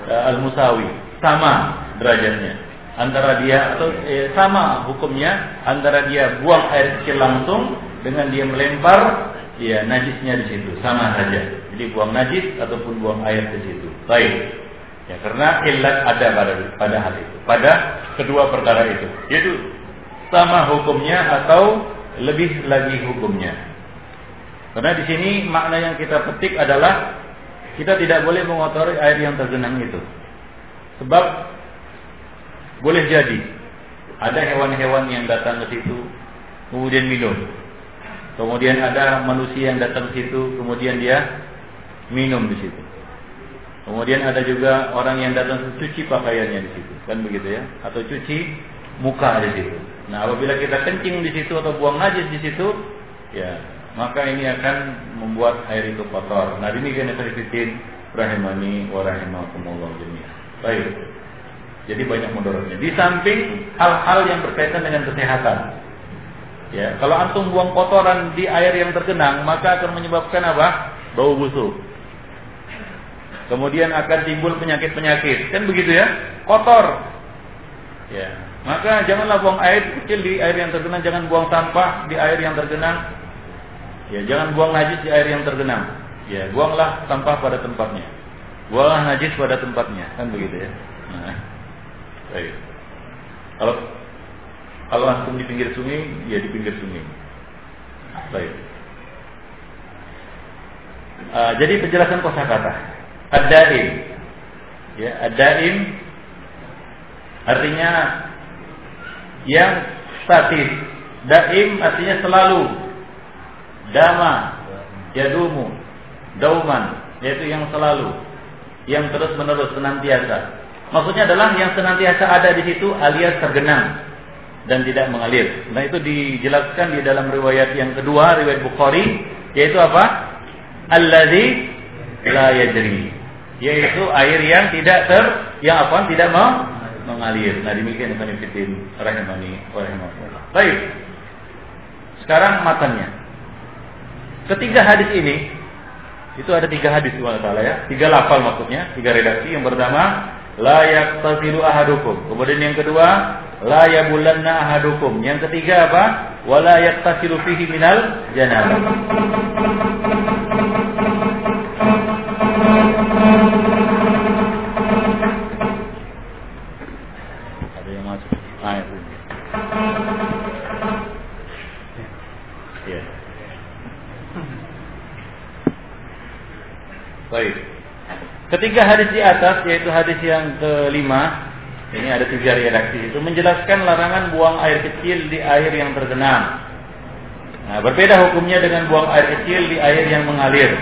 eh, al-musawi, sama derajatnya. Antara dia atau eh, sama hukumnya antara dia buang air kecil langsung dengan dia melempar ya najisnya di situ, sama saja. Jadi buang najis ataupun buang air di situ. Baik. Ya, karena ilat ada pada pada hal itu, pada kedua perkara itu. Yaitu sama hukumnya atau lebih lagi hukumnya. Karena di sini makna yang kita petik adalah kita tidak boleh mengotori air yang tergenang itu. Sebab boleh jadi ada hewan-hewan yang datang ke situ kemudian minum. Kemudian ada manusia yang datang ke situ kemudian dia minum di situ. Kemudian ada juga orang yang datang cuci pakaiannya di situ, kan begitu ya? Atau cuci muka di situ. Nah, apabila kita kencing di situ atau buang najis di situ, ya, maka ini akan membuat air itu kotor. Nah, ini kan fitin rahimani wa rahimakumullah jami'an. Baik. Jadi banyak mudaratnya. Di samping hal-hal yang berkaitan dengan kesehatan. Ya, kalau antum buang kotoran di air yang tergenang, maka akan menyebabkan apa? Bau busuk. Kemudian akan timbul penyakit-penyakit. Kan begitu ya? Kotor. Ya, maka janganlah buang air kecil di air yang tergenang, jangan buang sampah di air yang tergenang. Ya, jangan buang najis di air yang tergenang. Ya, buanglah sampah pada tempatnya. Buanglah najis pada tempatnya, kan begitu ya. Nah, baik. Kalau kalau antum di pinggir sungai, ya di pinggir sungai. Baik. Uh, jadi penjelasan kosakata. Ad-daim. Ya, ad-daim artinya yang statis. Daim artinya selalu. Dama, yadumu, dauman, yaitu yang selalu, yang terus menerus senantiasa. Maksudnya adalah yang senantiasa ada di situ alias tergenang dan tidak mengalir. Nah itu dijelaskan di dalam riwayat yang kedua, riwayat Bukhari, yaitu apa? Alladzi la yajri. Yaitu air yang tidak ter yang apa? Tidak mau mengalir. Nah demikian Ibn Fitin rahimani rahimahullah. Baik. Sekarang matanya. Ketiga hadis ini itu ada tiga hadis taala ya, tiga lafal maksudnya, tiga redaksi. Yang pertama, la yaqtasilu ahadukum. Kemudian yang kedua, la yabulanna ahadukum. Yang ketiga apa? Wala yaqtasilu fihi minal janabah. Ketiga hadis di atas yaitu hadis yang kelima ini ada tiga redaksi itu menjelaskan larangan buang air kecil di air yang tergenang. Nah, berbeda hukumnya dengan buang air kecil di air yang mengalir.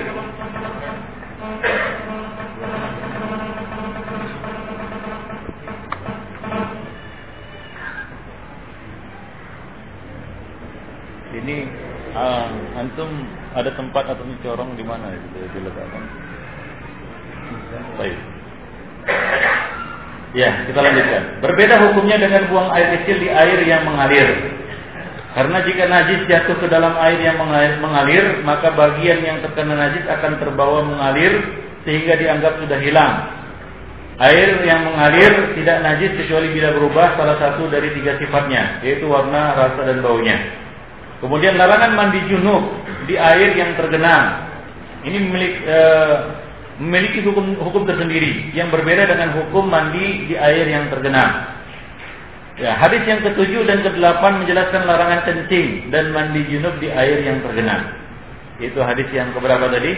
Ini uh, antum ada tempat atau corong di mana itu diletakkan? Baik. Ya, kita lanjutkan. Berbeda hukumnya dengan buang air kecil di air yang mengalir. Karena jika najis jatuh ke dalam air yang mengalir, maka bagian yang terkena najis akan terbawa mengalir sehingga dianggap sudah hilang. Air yang mengalir tidak najis kecuali bila berubah salah satu dari tiga sifatnya, yaitu warna, rasa, dan baunya. Kemudian larangan mandi junub di air yang tergenang. Ini memiliki, e, memiliki hukum hukum tersendiri yang berbeda dengan hukum mandi di air yang tergenang. Ya, hadis yang ketujuh dan kedelapan menjelaskan larangan kencing dan mandi junub di air yang tergenang. Itu hadis yang keberapa tadi?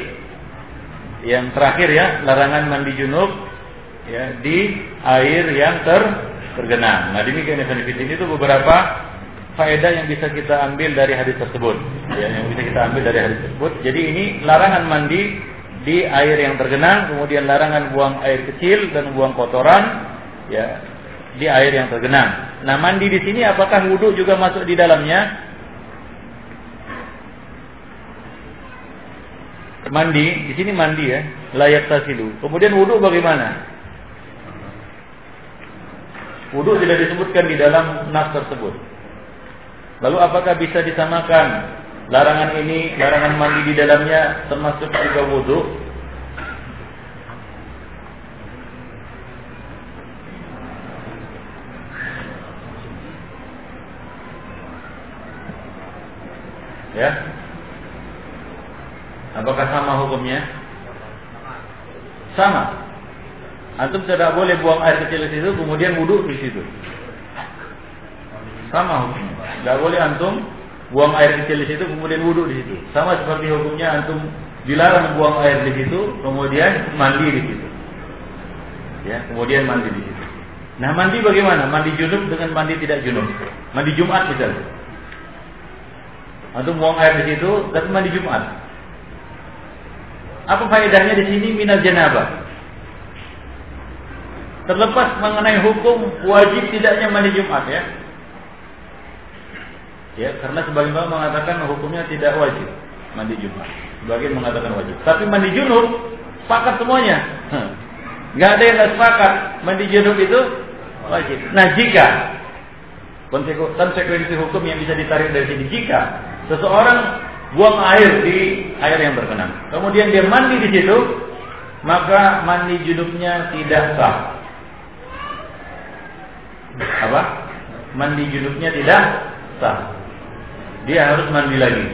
Yang terakhir ya, larangan mandi junub ya di air yang ter tergenang. Nah, demikian ini itu beberapa faedah yang bisa kita ambil dari hadis tersebut. Ya, yang bisa kita ambil dari hadis tersebut. Jadi ini larangan mandi di air yang tergenang, kemudian larangan buang air kecil dan buang kotoran ya di air yang tergenang. Nah, mandi di sini apakah wudhu juga masuk di dalamnya? Mandi, di sini mandi ya, layak tasilu. Kemudian wudhu bagaimana? Wudhu tidak disebutkan di dalam nas tersebut. Lalu apakah bisa disamakan larangan ini, larangan mandi di dalamnya termasuk juga wudhu? Ya. Apakah sama hukumnya? Sama. Antum tidak boleh buang air kecil di situ kemudian wudhu di situ. Sama hukumnya. Tidak boleh antum buang air kecil di situ kemudian wudhu di situ. Sama seperti hukumnya antum dilarang buang air di situ kemudian mandi di situ. Ya, kemudian mandi di situ. Nah, mandi bagaimana? Mandi junub dengan mandi tidak junub. Mandi Jumat misalnya. Antum buang air di situ tapi mandi Jumat. Apa faedahnya di sini minal janabah? Terlepas mengenai hukum wajib tidaknya mandi Jumat ya. Ya, karena sebagian orang mengatakan hukumnya tidak wajib mandi Jumat. Sebagian mengatakan wajib. Tapi mandi junub sepakat semuanya. Gak ada yang nggak sepakat mandi junub itu wajib. Nah jika konsekuensi hukum yang bisa ditarik dari sini jika seseorang buang air di air yang berkenan, kemudian dia mandi di situ, maka mandi junubnya tidak sah. Apa? Mandi junubnya tidak sah. Dia harus mandi lagi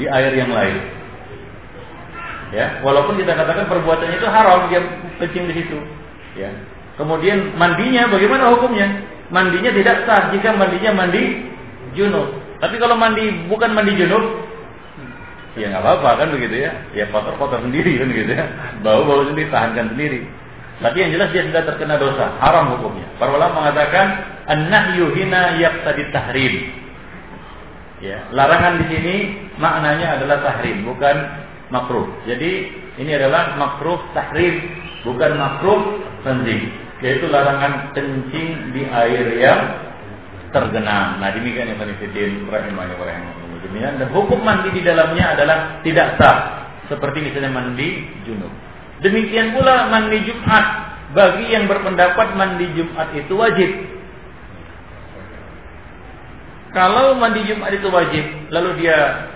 di air yang lain. Ya, walaupun kita katakan perbuatannya itu haram, dia kencing di situ. Ya. Kemudian mandinya bagaimana hukumnya? Mandinya tidak sah jika mandinya mandi junub. Tapi kalau mandi bukan mandi junub, ya nggak apa-apa kan begitu ya. Ya kotor-kotor sendiri kan gitu ya. Bau-bau sendiri, tahankan sendiri. Tapi yang jelas dia sudah terkena dosa, haram hukumnya. Para ulama mengatakan an-nahyu hina yaqtadi tahrim. Ya, larangan di sini maknanya adalah tahrim, bukan makruh. Jadi ini adalah makruh tahrim, bukan makruh tanzih. Yaitu larangan kencing di air yang tergenang. Nah demikian yang Fiddin rahimahnya dan hukum mandi di dalamnya adalah tidak sah seperti misalnya mandi junub. Demikian pula mandi Jumat bagi yang berpendapat mandi Jumat itu wajib. Kalau mandi Jumat itu wajib, lalu dia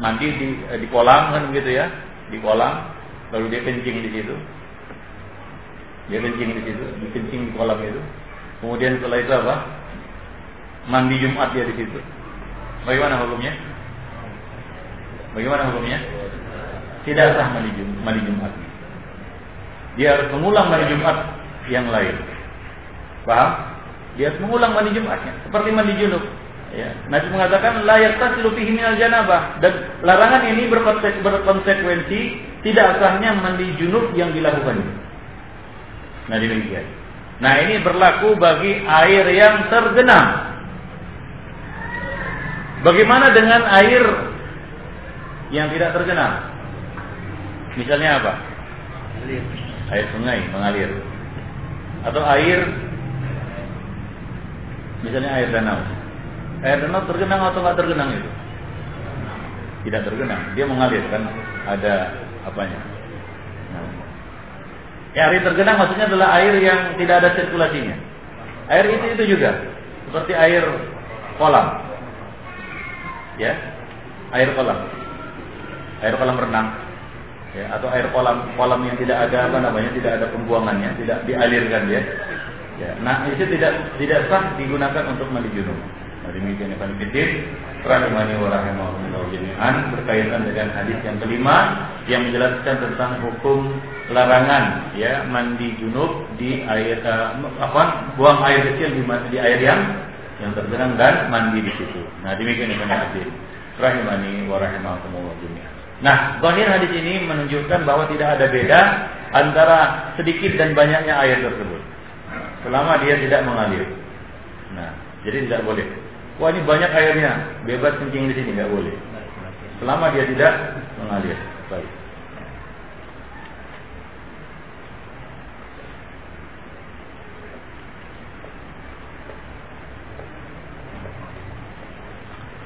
mandi di eh, di kolam kan begitu ya, di kolam, lalu dia kencing di situ. Dia kencing di situ, dia kencing di kolam itu. Kemudian setelah itu apa? Mandi Jumat dia di situ. Bagaimana hukumnya? Bagaimana hukumnya? Tidak sah mandi Jumat. Mandi Jumat. Dia harus mengulang mandi Jumat yang lain. Paham? Dia harus mengulang mandi Jumatnya seperti mandi junub. Ya. Nabi mengatakan layak tasilu fihi minal janabah dan larangan ini berkonsekuensi tidak sahnya mandi junub yang dilakukan. Nah demikian. Nah ini berlaku bagi air yang tergenang. Bagaimana dengan air yang tidak tergenang? Misalnya apa? Air sungai mengalir. Atau air misalnya air danau. Air danau tergenang atau nggak tergenang itu? Tidak tergenang, dia mengalir kan ada apanya? Ya, air tergenang maksudnya adalah air yang tidak ada sirkulasinya. Air itu itu juga seperti air kolam. Ya. Air kolam. Air kolam renang. Ya, atau air kolam kolam yang tidak ada apa namanya, tidak ada pembuangannya, tidak dialirkan ya. Ya, nah itu tidak tidak sah digunakan untuk mandi junub. Demikian Ibn Fiddin rahimani wa rahimahullah jami'an berkaitan dengan hadis yang kelima yang menjelaskan tentang hukum larangan ya mandi junub di air uh, apa buang air kecil di, di air yang yang tergenang dan mandi di situ. Nah, demikian Ibn Fiddin rahimani wa rahimahullah jami'an. Nah, zahir hadis ini menunjukkan bahwa tidak ada beda antara sedikit dan banyaknya air tersebut. Selama dia tidak mengalir. Nah, jadi tidak boleh. Wah ini banyak airnya, bebas kencing di sini nggak boleh. Selama dia tidak mengalir. Baik.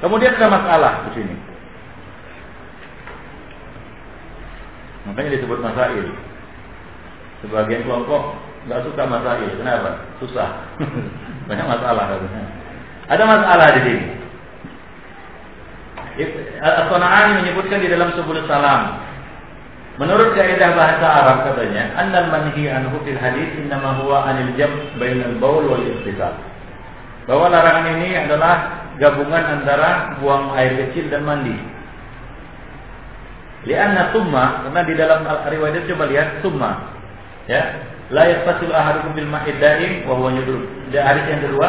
Kemudian ada masalah di sini. Makanya disebut masail. Sebagian kelompok nggak suka masail. Kenapa? Susah. Banyak masalah katanya. Ada masalah di sini. As-Sana'ani menyebutkan di dalam sebuah salam. Menurut kaidah bahasa Arab katanya, annal manhi anhu fil hadis innama huwa anil jam bainal baul wal istisal. Bahwa larangan ini adalah gabungan antara buang air kecil dan mandi. Lianna summa karena di dalam riwayat coba lihat summa ya la yastasilu ahadukum bil ma'id daim wa huwa yudur. Di hadis yang kedua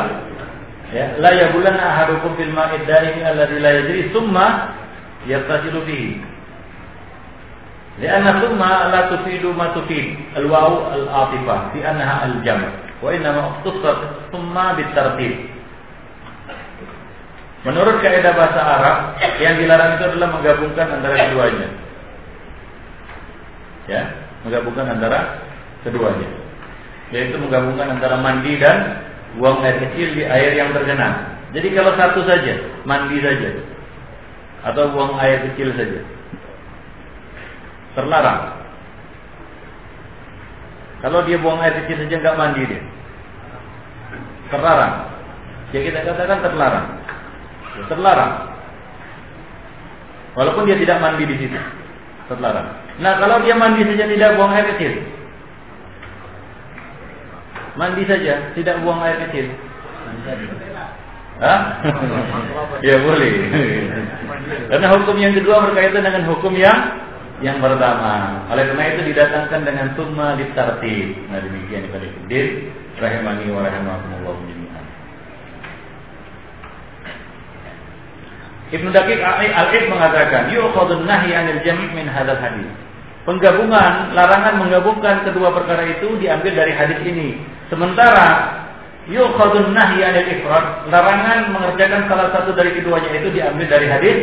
ya la yabulan ahadukum bil ma'id daim alladhi la yajri summa yastasilu fihi. Lianna summa la tufidu ma tufid al wawu al atifah fi annaha al jam' wa innama ukhtasat summa bitartib. Menurut kaidah bahasa Arab, yang dilarang itu adalah menggabungkan antara keduanya ya menggabungkan antara keduanya yaitu menggabungkan antara mandi dan buang air kecil di air yang tergenang jadi kalau satu saja mandi saja. Atau buang air kecil saja. Terlarang. Kalau dia buang air kecil saja nggak mandi dia. Terlarang. Ya kita katakan terlarang. Terlarang. Walaupun dia tidak mandi di situ. Terlarang. Nah kalau dia mandi saja tidak buang air kecil Mandi saja tidak buang air kecil Hah? ya boleh Karena hukum yang kedua berkaitan dengan hukum yang yang pertama. Oleh karena itu didatangkan dengan summa ditartib. Nah demikian Ibnu Fiddin rahimani wa rahimakumullah jami'an. Ibnu Daqiq Al-Id mengatakan, yu'khadun nahyi 'anil jami' min hadzal hadis penggabungan, larangan menggabungkan kedua perkara itu diambil dari hadis ini. Sementara yukhadun nahyi anil ifrad, larangan mengerjakan salah satu dari keduanya itu diambil dari hadis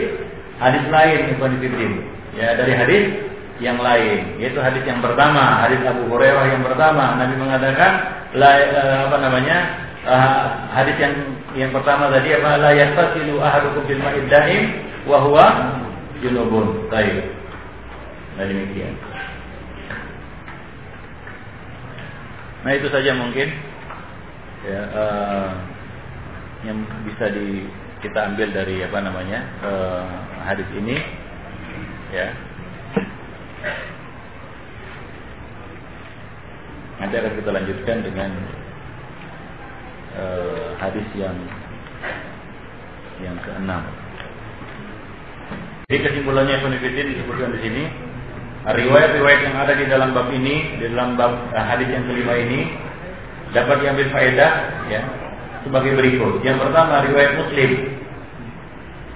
hadis lain Ibnu Fiddin. Ya, dari hadis yang lain, yaitu hadis yang pertama, hadis Abu Hurairah yang pertama. Nabi mengatakan la, eh, apa namanya? Uh, hadis yang yang pertama tadi apa la yastasilu ahadukum bil ma'id daim wa huwa junubun. Baik. Nah demikian. Nah itu saja mungkin ya, uh, yang bisa di kita ambil dari apa namanya uh, hadis ini ya nanti akan kita lanjutkan dengan uh, hadis yang yang keenam. Jadi kesimpulannya Ibnu disebutkan di sini riwayat-riwayat yang ada di dalam bab ini, di dalam bab uh, hadis yang kelima ini dapat diambil faedah ya sebagai berikut. Yang pertama riwayat Muslim.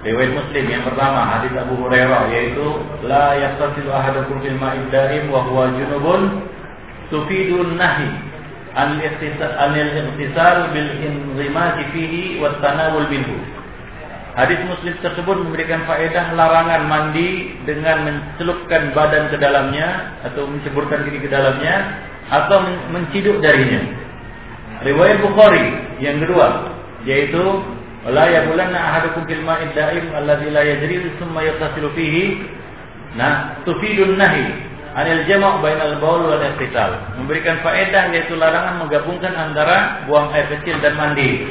Riwayat Muslim yang pertama hadis Abu Hurairah yaitu la yaqtasilu ahadukum fil ma'id daim wa huwa junubun tufidun nahi an al-ihtisal bil inzimati fihi wa tanawul minhu. Hadis Muslim tersebut memberikan faedah larangan mandi dengan mencelupkan badan ke dalamnya atau menceburkan diri ke dalamnya atau menciduk darinya. Riwayat Bukhari yang kedua yaitu la yaqulanna ahadukum fil ma'id da'im alladzi la yajri thumma yattasilu fihi. Nah, tufidun nahi anil jama' bainal baul wal iqtisal. Memberikan faedah yaitu larangan menggabungkan antara buang air kecil dan mandi.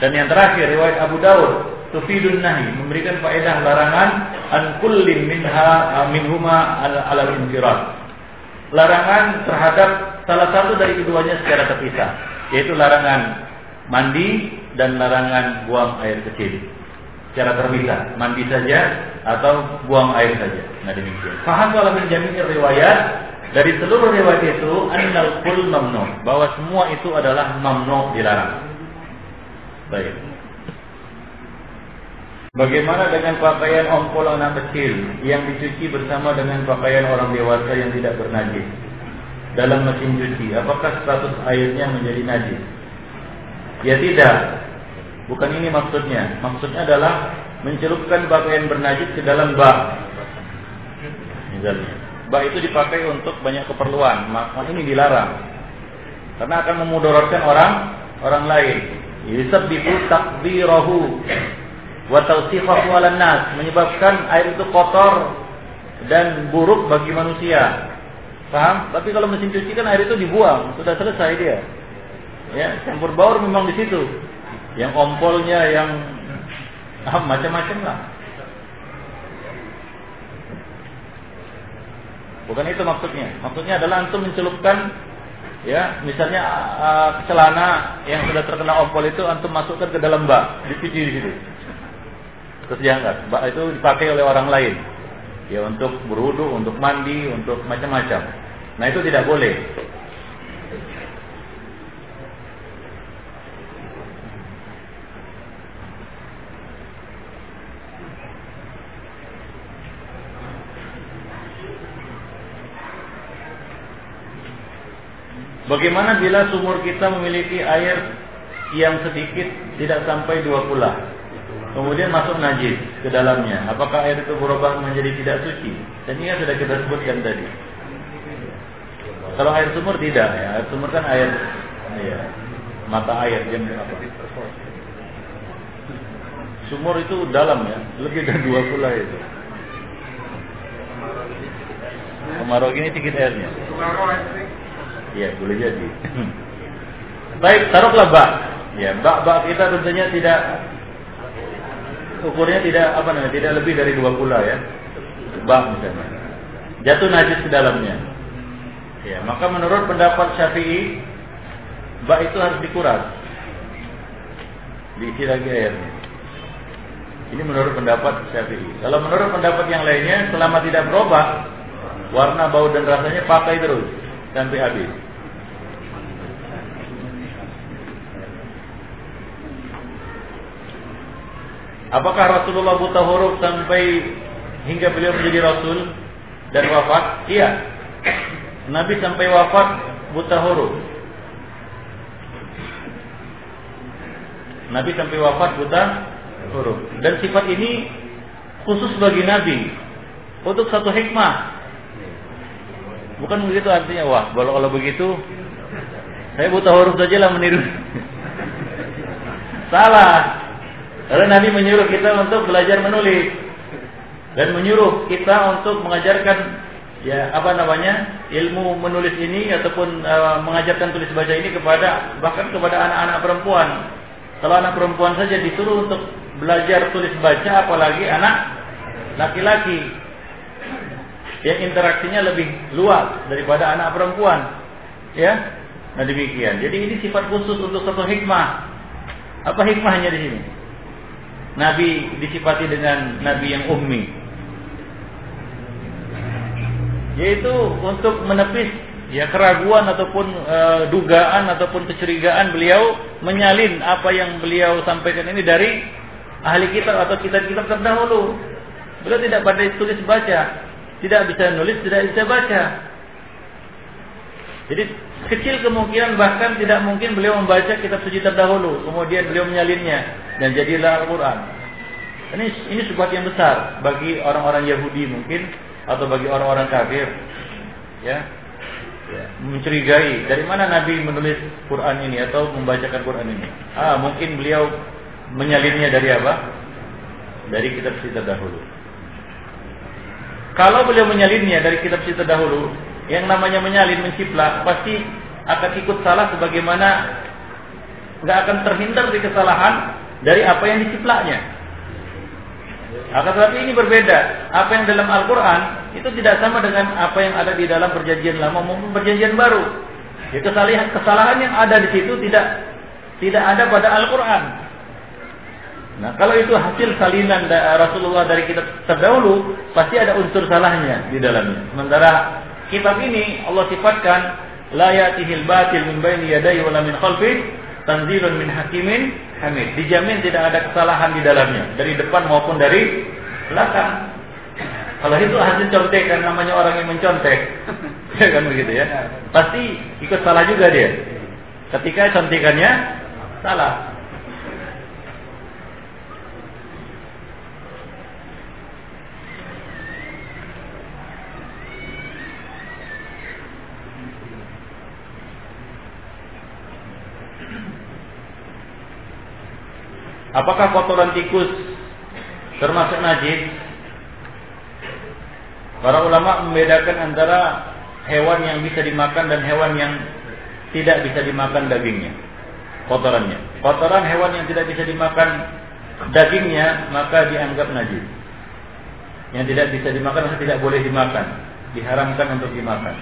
Dan yang terakhir riwayat Abu Dawud tufidun nahi memberikan faedah larangan an kullin minha minhuma ala infirad larangan terhadap salah satu dari keduanya secara terpisah yaitu larangan mandi dan larangan buang air kecil. Secara terpisah mandi saja atau buang air saja. Nah demikian. Faham kalau menjamin riwayat? Dari seluruh riwayat itu annal kul mamnu. Bahwa semua itu adalah mamnu dilarang. Baik Bagaimana dengan pakaian ompol anak kecil yang dicuci bersama dengan pakaian orang dewasa yang tidak bernajis dalam mesin cuci? Apakah status airnya menjadi najis? Ya tidak. Bukan ini maksudnya. Maksudnya adalah mencelupkan pakaian bernajis ke dalam bak. Misalnya, bak itu dipakai untuk banyak keperluan. Maka ini dilarang. Karena akan memudaratkan orang orang lain. Yusabbihu takdirahu wa tawsifahu 'alan nas menyebabkan air itu kotor dan buruk bagi manusia. Paham? Tapi kalau mesin cuci kan air itu dibuang, sudah selesai dia. Ya, campur baur memang di situ. Yang ompolnya yang ah, macam-macam lah. Bukan itu maksudnya. Maksudnya adalah antum mencelupkan ya, misalnya uh, celana yang sudah terkena ompol itu antum masukkan ke dalam bak, dicuci di situ. Terus diangkat. Bak itu dipakai oleh orang lain. Ya untuk berwudu, untuk mandi, untuk macam-macam. Nah itu tidak boleh. Bagaimana bila sumur kita memiliki air yang sedikit tidak sampai dua pula? Kemudian masuk najis ke dalamnya, apakah air itu berubah menjadi tidak suci? Dan ini sudah kita sebutkan tadi. Kalau air sumur tidak ya, air sumur kan air ya, mata air yang apa? Sumur itu dalam ya, lebih dari dua pula itu. Kemarau gini sedikit airnya. Iya, boleh jadi. Baik, taruhlah bak. Ya, bak-bak kita tentunya tidak ukurnya tidak apa namanya tidak lebih dari dua pula ya. Bak misalnya. Jatuh najis ke dalamnya. Ya maka menurut pendapat syafi'i bak itu harus dikuras. Diisi lagi airnya. Ini menurut pendapat syafi'i. Kalau menurut pendapat yang lainnya selama tidak berubah warna bau dan rasanya pakai terus sampai habis Apakah Rasulullah buta huruf sampai hingga beliau menjadi Rasul dan wafat? Iya. Nabi sampai wafat buta huruf. Nabi sampai wafat buta huruf. Dan sifat ini khusus bagi Nabi untuk satu hikmah. Bukan begitu artinya wah, kalau kalau begitu saya buta huruf saja lah meniru. Salah. Karena Nabi menyuruh kita untuk belajar menulis dan menyuruh kita untuk mengajarkan ya apa namanya ilmu menulis ini ataupun uh, mengajarkan tulis baca ini kepada bahkan kepada anak-anak perempuan. Kalau anak perempuan saja disuruh untuk belajar tulis baca, apalagi anak laki-laki yang interaksinya lebih luas daripada anak perempuan. Ya, nah demikian. Jadi ini sifat khusus untuk satu hikmah. Apa hikmahnya di sini? Nabi disifati dengan nabi yang ummi. Yaitu untuk menepis ya keraguan ataupun e, dugaan ataupun kecurigaan beliau menyalin apa yang beliau sampaikan ini dari ahli kitab atau kitab-kitab terdahulu. Beliau tidak pada tulis baca, tidak bisa nulis, tidak bisa baca. Jadi kecil kemungkinan bahkan tidak mungkin beliau membaca kitab suci terdahulu, kemudian beliau menyalinnya dan jadilah Al-Quran. Ini ini sebuah yang besar bagi orang-orang Yahudi mungkin atau bagi orang-orang kafir. Ya, ya, mencurigai dari mana Nabi menulis Quran ini atau membacakan Quran ini. Ah, mungkin beliau menyalinnya dari apa? Dari kitab suci terdahulu. Kalau beliau menyalinnya dari kitab suci terdahulu, yang namanya menyalin menciplak pasti akan ikut salah sebagaimana nggak akan terhindar dari kesalahan dari apa yang diciplaknya. Akan tetapi ini berbeda. Apa yang dalam Al-Quran itu tidak sama dengan apa yang ada di dalam perjanjian lama maupun perjanjian baru. Ya, kesalahan, kesalahan yang ada di situ tidak tidak ada pada Al-Quran. Nah, kalau itu hasil salinan Rasulullah dari kitab terdahulu, pasti ada unsur salahnya di dalamnya. Sementara kitab ini Allah sifatkan la yatihil batil min baini yadayhi wala min tanzilun min hakimin hamid. Dijamin tidak ada kesalahan di dalamnya dari depan maupun dari belakang. Kalau itu hasil contekan namanya orang yang mencontek. ya kan begitu ya. Pasti ikut salah juga dia. Ketika contekannya salah. Apakah kotoran tikus termasuk najis? Para ulama membedakan antara hewan yang bisa dimakan dan hewan yang tidak bisa dimakan dagingnya, kotorannya. Kotoran hewan yang tidak bisa dimakan dagingnya maka dianggap najis. Yang tidak bisa dimakan maka tidak boleh dimakan, diharamkan untuk dimakan.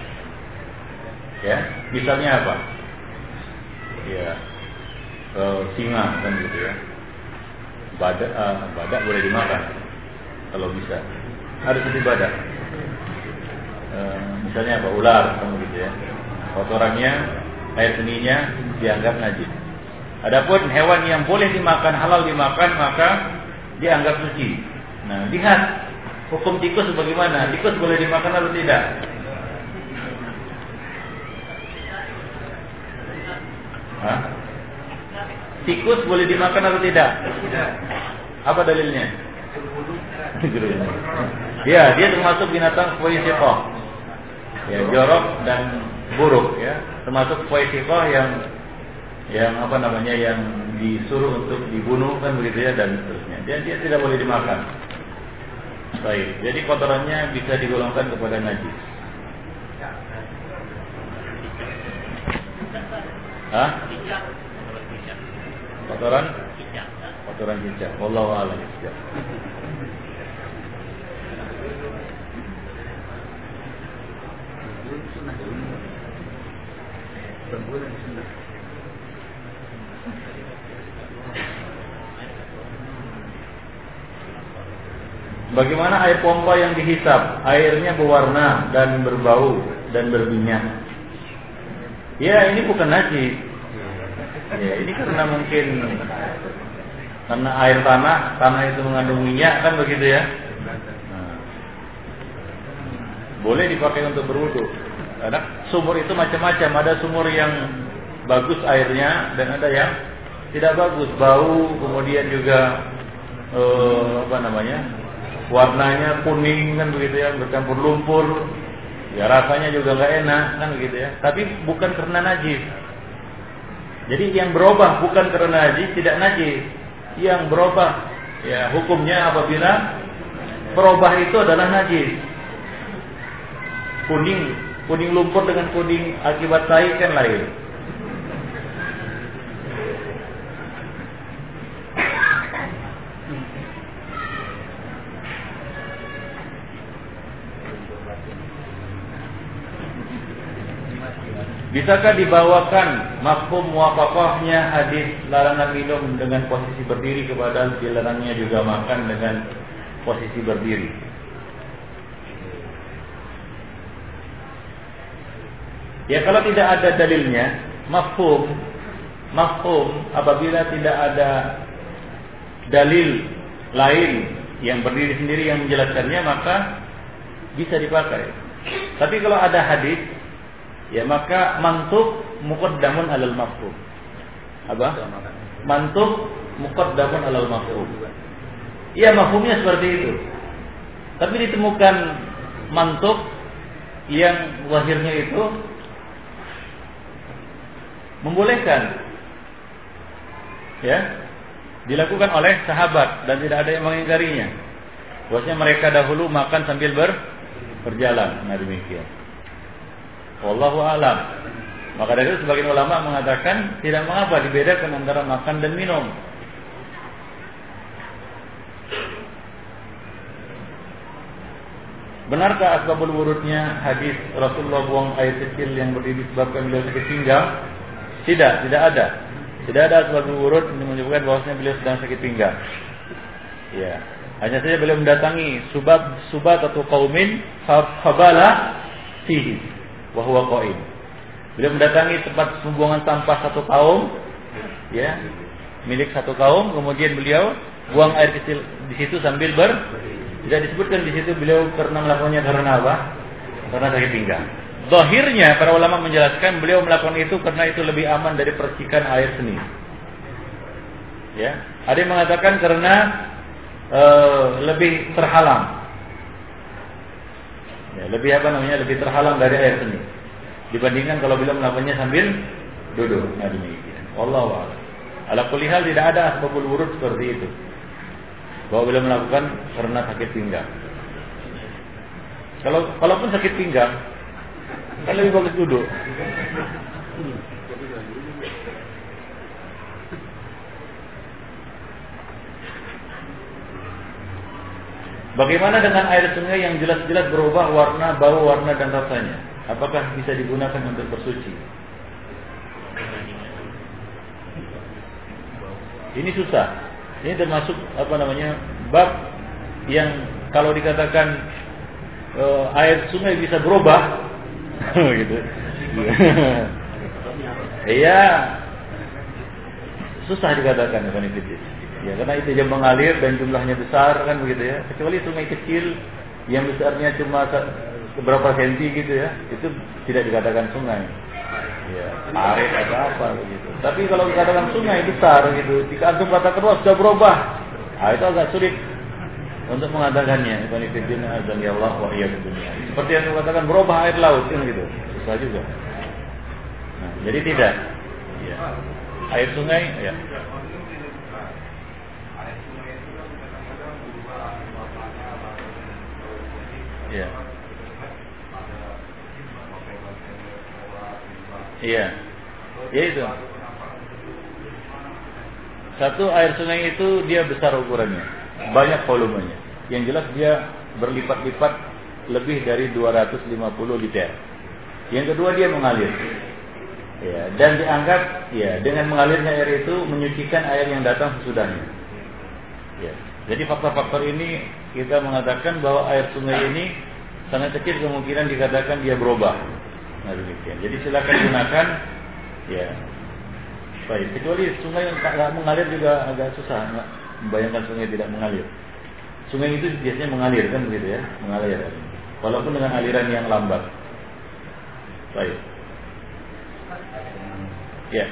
Ya, misalnya apa? Ya, uh, singa kan gitu ya badak uh, badak boleh dimakan kalau bisa. Harus jadi badak. Uh, misalnya apa? Ular kamu gitu ya. Kotorannya air seninya dianggap najis. Adapun hewan yang boleh dimakan halal dimakan maka dianggap suci. Nah lihat hukum tikus bagaimana. Tikus boleh dimakan atau tidak? Hah? Tikus boleh dimakan atau tidak? Tidak. Apa dalilnya? ya, dia termasuk binatang poisikoh. Ya, jorok dan buruk ya. Termasuk poisikoh yang yang apa namanya yang disuruh untuk dibunuh kan begitu ya dan seterusnya. Dia dia tidak boleh dimakan. Baik, jadi kotorannya bisa digolongkan kepada najis. Hah? Kotoran? Kotoran cicak. Wallahu a'lam. Bagaimana air pompa yang dihisap? Airnya berwarna dan berbau dan berminyak. Ya, ini bukan najis. Ya, ini karena mungkin karena air tanah, tanah itu mengandung minyak kan begitu ya. Nah, boleh dipakai untuk berwudu. Karena sumur itu macam-macam, ada sumur yang bagus airnya dan ada yang tidak bagus, bau, kemudian juga eh, apa namanya? warnanya kuning kan begitu ya, bercampur lumpur. Ya rasanya juga nggak enak kan begitu ya. Tapi bukan karena najis. Jadi yang berubah bukan karena najis, tidak najis. Yang berubah ya hukumnya apabila berubah itu adalah najis. kuning kuning lumpur dengan kuning akibat tai kan lain. Bisakah dibawakan mafhum muwafaqahnya hadis larangan minum dengan posisi berdiri kepada dilarangnya juga makan dengan posisi berdiri? Ya kalau tidak ada dalilnya, mafhum mafhum apabila tidak ada dalil lain yang berdiri sendiri yang menjelaskannya maka bisa dipakai. Tapi kalau ada hadis ya maka mantuk muqaddamun alal mafhum. Apa? Mantuk muqaddamun alal mafhum. Iya mafhumnya seperti itu. Tapi ditemukan mantuk yang lahirnya itu membolehkan ya dilakukan oleh sahabat dan tidak ada yang mengingkarinya. Bahwasanya mereka dahulu makan sambil ber, berjalan. Nah demikian. Wallahu alam. Maka dari itu sebagian ulama mengatakan tidak mengapa dibedakan antara makan dan minum. Benarkah asbabul wurudnya hadis Rasulullah buang air kecil yang berdiri disebabkan beliau sakit pinggang? Tidak, tidak ada. Tidak ada asbabul wurud yang menyebutkan bahwasanya beliau sedang sakit pinggang. Ya, hanya saja beliau mendatangi subab subat atau kaumin fabala fihi wahwa qaim. Beliau mendatangi tempat pembuangan sampah satu kaum, ya, milik satu kaum, kemudian beliau buang air kecil di situ sambil ber tidak disebutkan di situ beliau karena melakukannya karena apa? Karena sakit pinggang. Zahirnya para ulama menjelaskan beliau melakukan itu karena itu lebih aman dari percikan air seni. Ya, ada yang mengatakan karena uh, lebih terhalang Ya, lebih apa namanya? Lebih terhalang dari air seni dibandingkan kalau bila melakukannya sambil duduk. Nah demikian. A'lam. Ala kulli hal tidak ada asbabul wurud seperti itu. Bahwa bila melakukan karena sakit pinggang. Kalau kalaupun sakit pinggang, kan lebih bagus duduk. Bagaimana dengan air sungai yang jelas-jelas berubah warna, bau, warna dan rasanya? Apakah bisa digunakan untuk bersuci? Ini susah. Ini termasuk apa namanya bab yang kalau dikatakan uh, air sungai bisa berubah, gitu. Iya, susah dikatakan bukan itu. Ya, karena itu yang mengalir dan jumlahnya besar kan begitu ya. Kecuali sungai kecil yang besarnya cuma beberapa senti gitu ya, itu tidak dikatakan sungai. Ya, air atau apa begitu. Tapi kalau dikatakan sungai besar gitu, jika antum kata kedua sudah berubah, nah, itu agak sulit untuk mengatakannya. Ibn Fiddin azan ya Allah wa iya dunia. Seperti yang dikatakan berubah air laut kan gitu, susah juga. Nah, jadi tidak. Ya. Air sungai, ya. Iya. Iya. Ya itu. Satu air sungai itu dia besar ukurannya, banyak volumenya. Yang jelas dia berlipat-lipat lebih dari 250 liter. Yang kedua dia mengalir. Ya, dan dianggap ya dengan mengalirnya air itu menyucikan air yang datang sesudahnya. Ya. Jadi faktor-faktor ini kita mengatakan bahwa air sungai ini sangat kecil kemungkinan dikatakan dia berubah. Nah demikian. Jadi silakan gunakan ya. Baik, kecuali sungai yang tak mengalir juga agak susah membayangkan sungai tidak mengalir. Sungai itu biasanya mengalir kan begitu ya, mengalir. Walaupun dengan aliran yang lambat. Baik. Ya.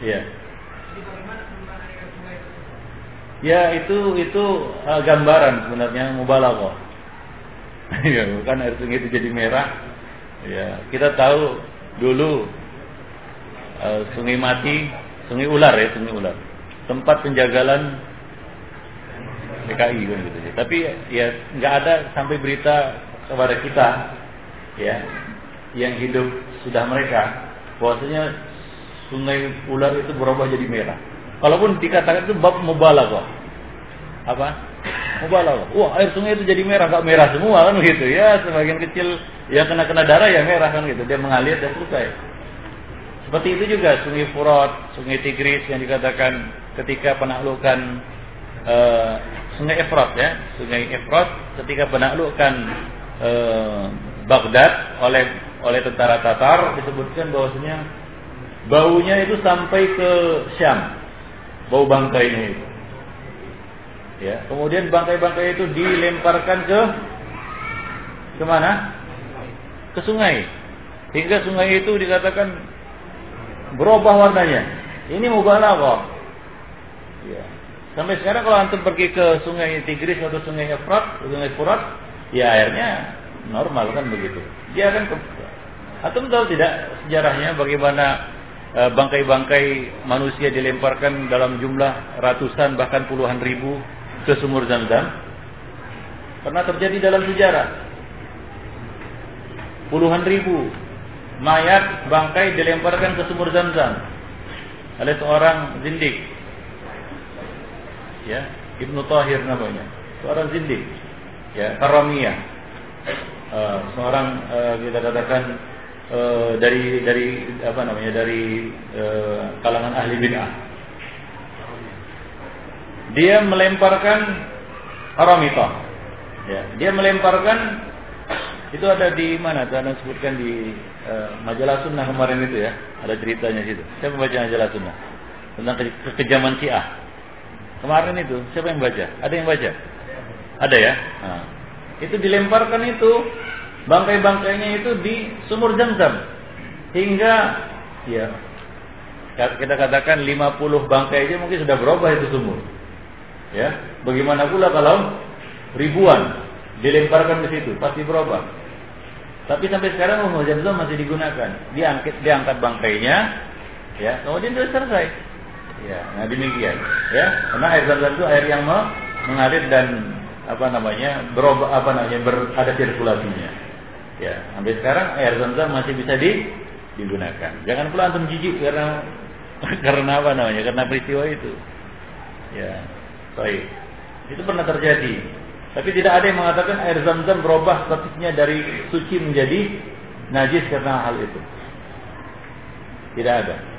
Ya. Ya itu itu uh, gambaran sebenarnya mubalaghah. ya, bukan air sungai itu jadi merah. Ya, kita tahu dulu uh, sungai mati, sungai ular ya, sungai ular. Tempat penjagalan PKI kan gitu. Tapi ya nggak ada sampai berita kepada kita ya yang hidup sudah mereka bahwasanya sungai ular itu berubah jadi merah. Kalaupun dikatakan itu bab kok Apa? kok Wah, air sungai itu jadi merah, nggak merah semua kan gitu ya. Sebagian kecil yang kena kena darah ya merah kan gitu. Dia mengalir dan selesai. Seperti itu juga sungai Furat, sungai Tigris yang dikatakan ketika penaklukan uh, sungai Efrat ya, sungai Efrat ketika penaklukan uh, Baghdad oleh oleh tentara Tatar disebutkan bahwasanya baunya itu sampai ke Syam. Bau bangkainya itu. Ya, kemudian bangkai-bangkai itu dilemparkan ke ke mana? Ke sungai. Hingga sungai itu dikatakan berubah warnanya. Ini mubalaghah. Ya. Sampai sekarang kalau antum pergi ke sungai Tigris atau sungai Efrat, sungai Furat, ya airnya normal kan begitu. Dia akan ke Antum tahu tidak sejarahnya bagaimana bangkai-bangkai manusia dilemparkan dalam jumlah ratusan bahkan puluhan ribu ke sumur Zamzam? Pernah terjadi dalam sejarah. Puluhan ribu mayat bangkai dilemparkan ke sumur Zamzam oleh seorang zindik. Ya, Ibnu Tahir namanya. Seorang zindik. Ya, Karamiyah. Uh, seorang uh, kita katakan uh, dari dari apa namanya dari uh, kalangan ahli bid'ah dia melemparkan haramita. Ya, dia melemparkan itu ada di mana? Saya sebutkan di uh, majalah sunnah kemarin itu ya. Ada ceritanya situ. Saya membaca majalah sunnah tentang ke kekejaman Syiah. Kemarin itu siapa yang baca? Ada yang baca? Ada ya. Nah, itu dilemparkan itu bangkai-bangkainya itu di sumur Zamzam hingga ya kita katakan 50 bangkai aja mungkin sudah berubah itu sumur. Ya, bagaimana pula kalau ribuan dilemparkan ke situ, pasti berubah. Tapi sampai sekarang oh, Zamzam masih digunakan. Diangkat diangkat bangkainya, ya, kemudian sudah selesai. Ya, nah demikian. Ya, karena air Zamzam itu air yang mengalir dan apa namanya berubah apa namanya berada sirkulasinya. Ya, sampai sekarang air Zamzam masih bisa di, digunakan. Jangan pula antum jijik karena karena apa namanya? Karena peristiwa itu. Ya, Baik. Itu pernah terjadi. Tapi tidak ada yang mengatakan air zam-zam berubah statusnya dari suci menjadi najis karena hal itu. Tidak ada.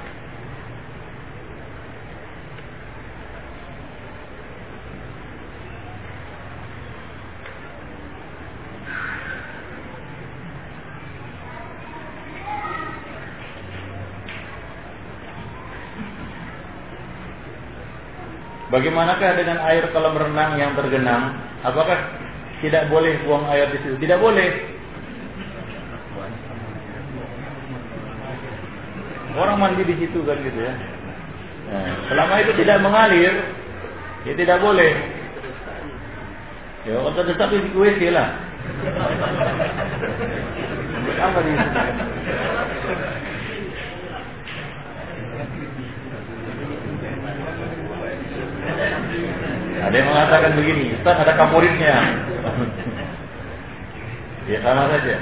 Bagaimanakah dengan air kolam renang yang tergenang? Apakah tidak boleh buang air di situ? Tidak boleh. Orang mandi di situ kan gitu ya. Nah, selama itu tidak mengalir, ya tidak boleh. Ya, kalau tetap di WC lah. Apa di Ada yang mengatakan begini, Ustaz ada kamuritnya. ya sama saja.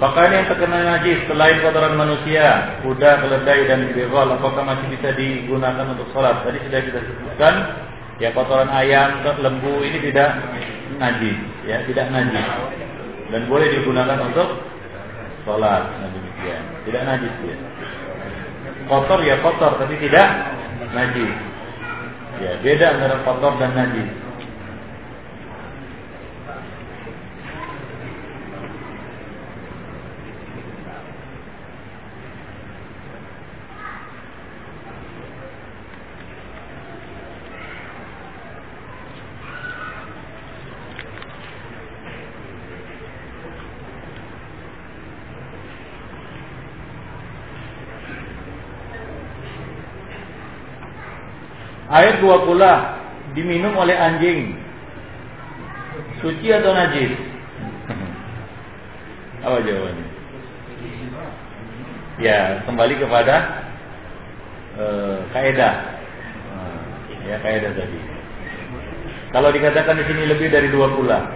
Pakaian yang terkena najis selain kotoran manusia, kuda, keledai dan begal, apakah masih bisa digunakan untuk sholat? Tadi sudah kita sebutkan, ya kotoran ayam, lembu ini tidak najis, ya tidak najis dan boleh digunakan untuk sholat nah demikian. Tidak najis ya kotor ya kotor tapi tidak najis. Ya beda antara kotor dan najis Air dua pula diminum oleh anjing. Suci atau najis? Apa jawabannya? Ya, kembali kepada uh, kaidah. Uh, ya, kaidah tadi. Kalau dikatakan di sini lebih dari dua pula,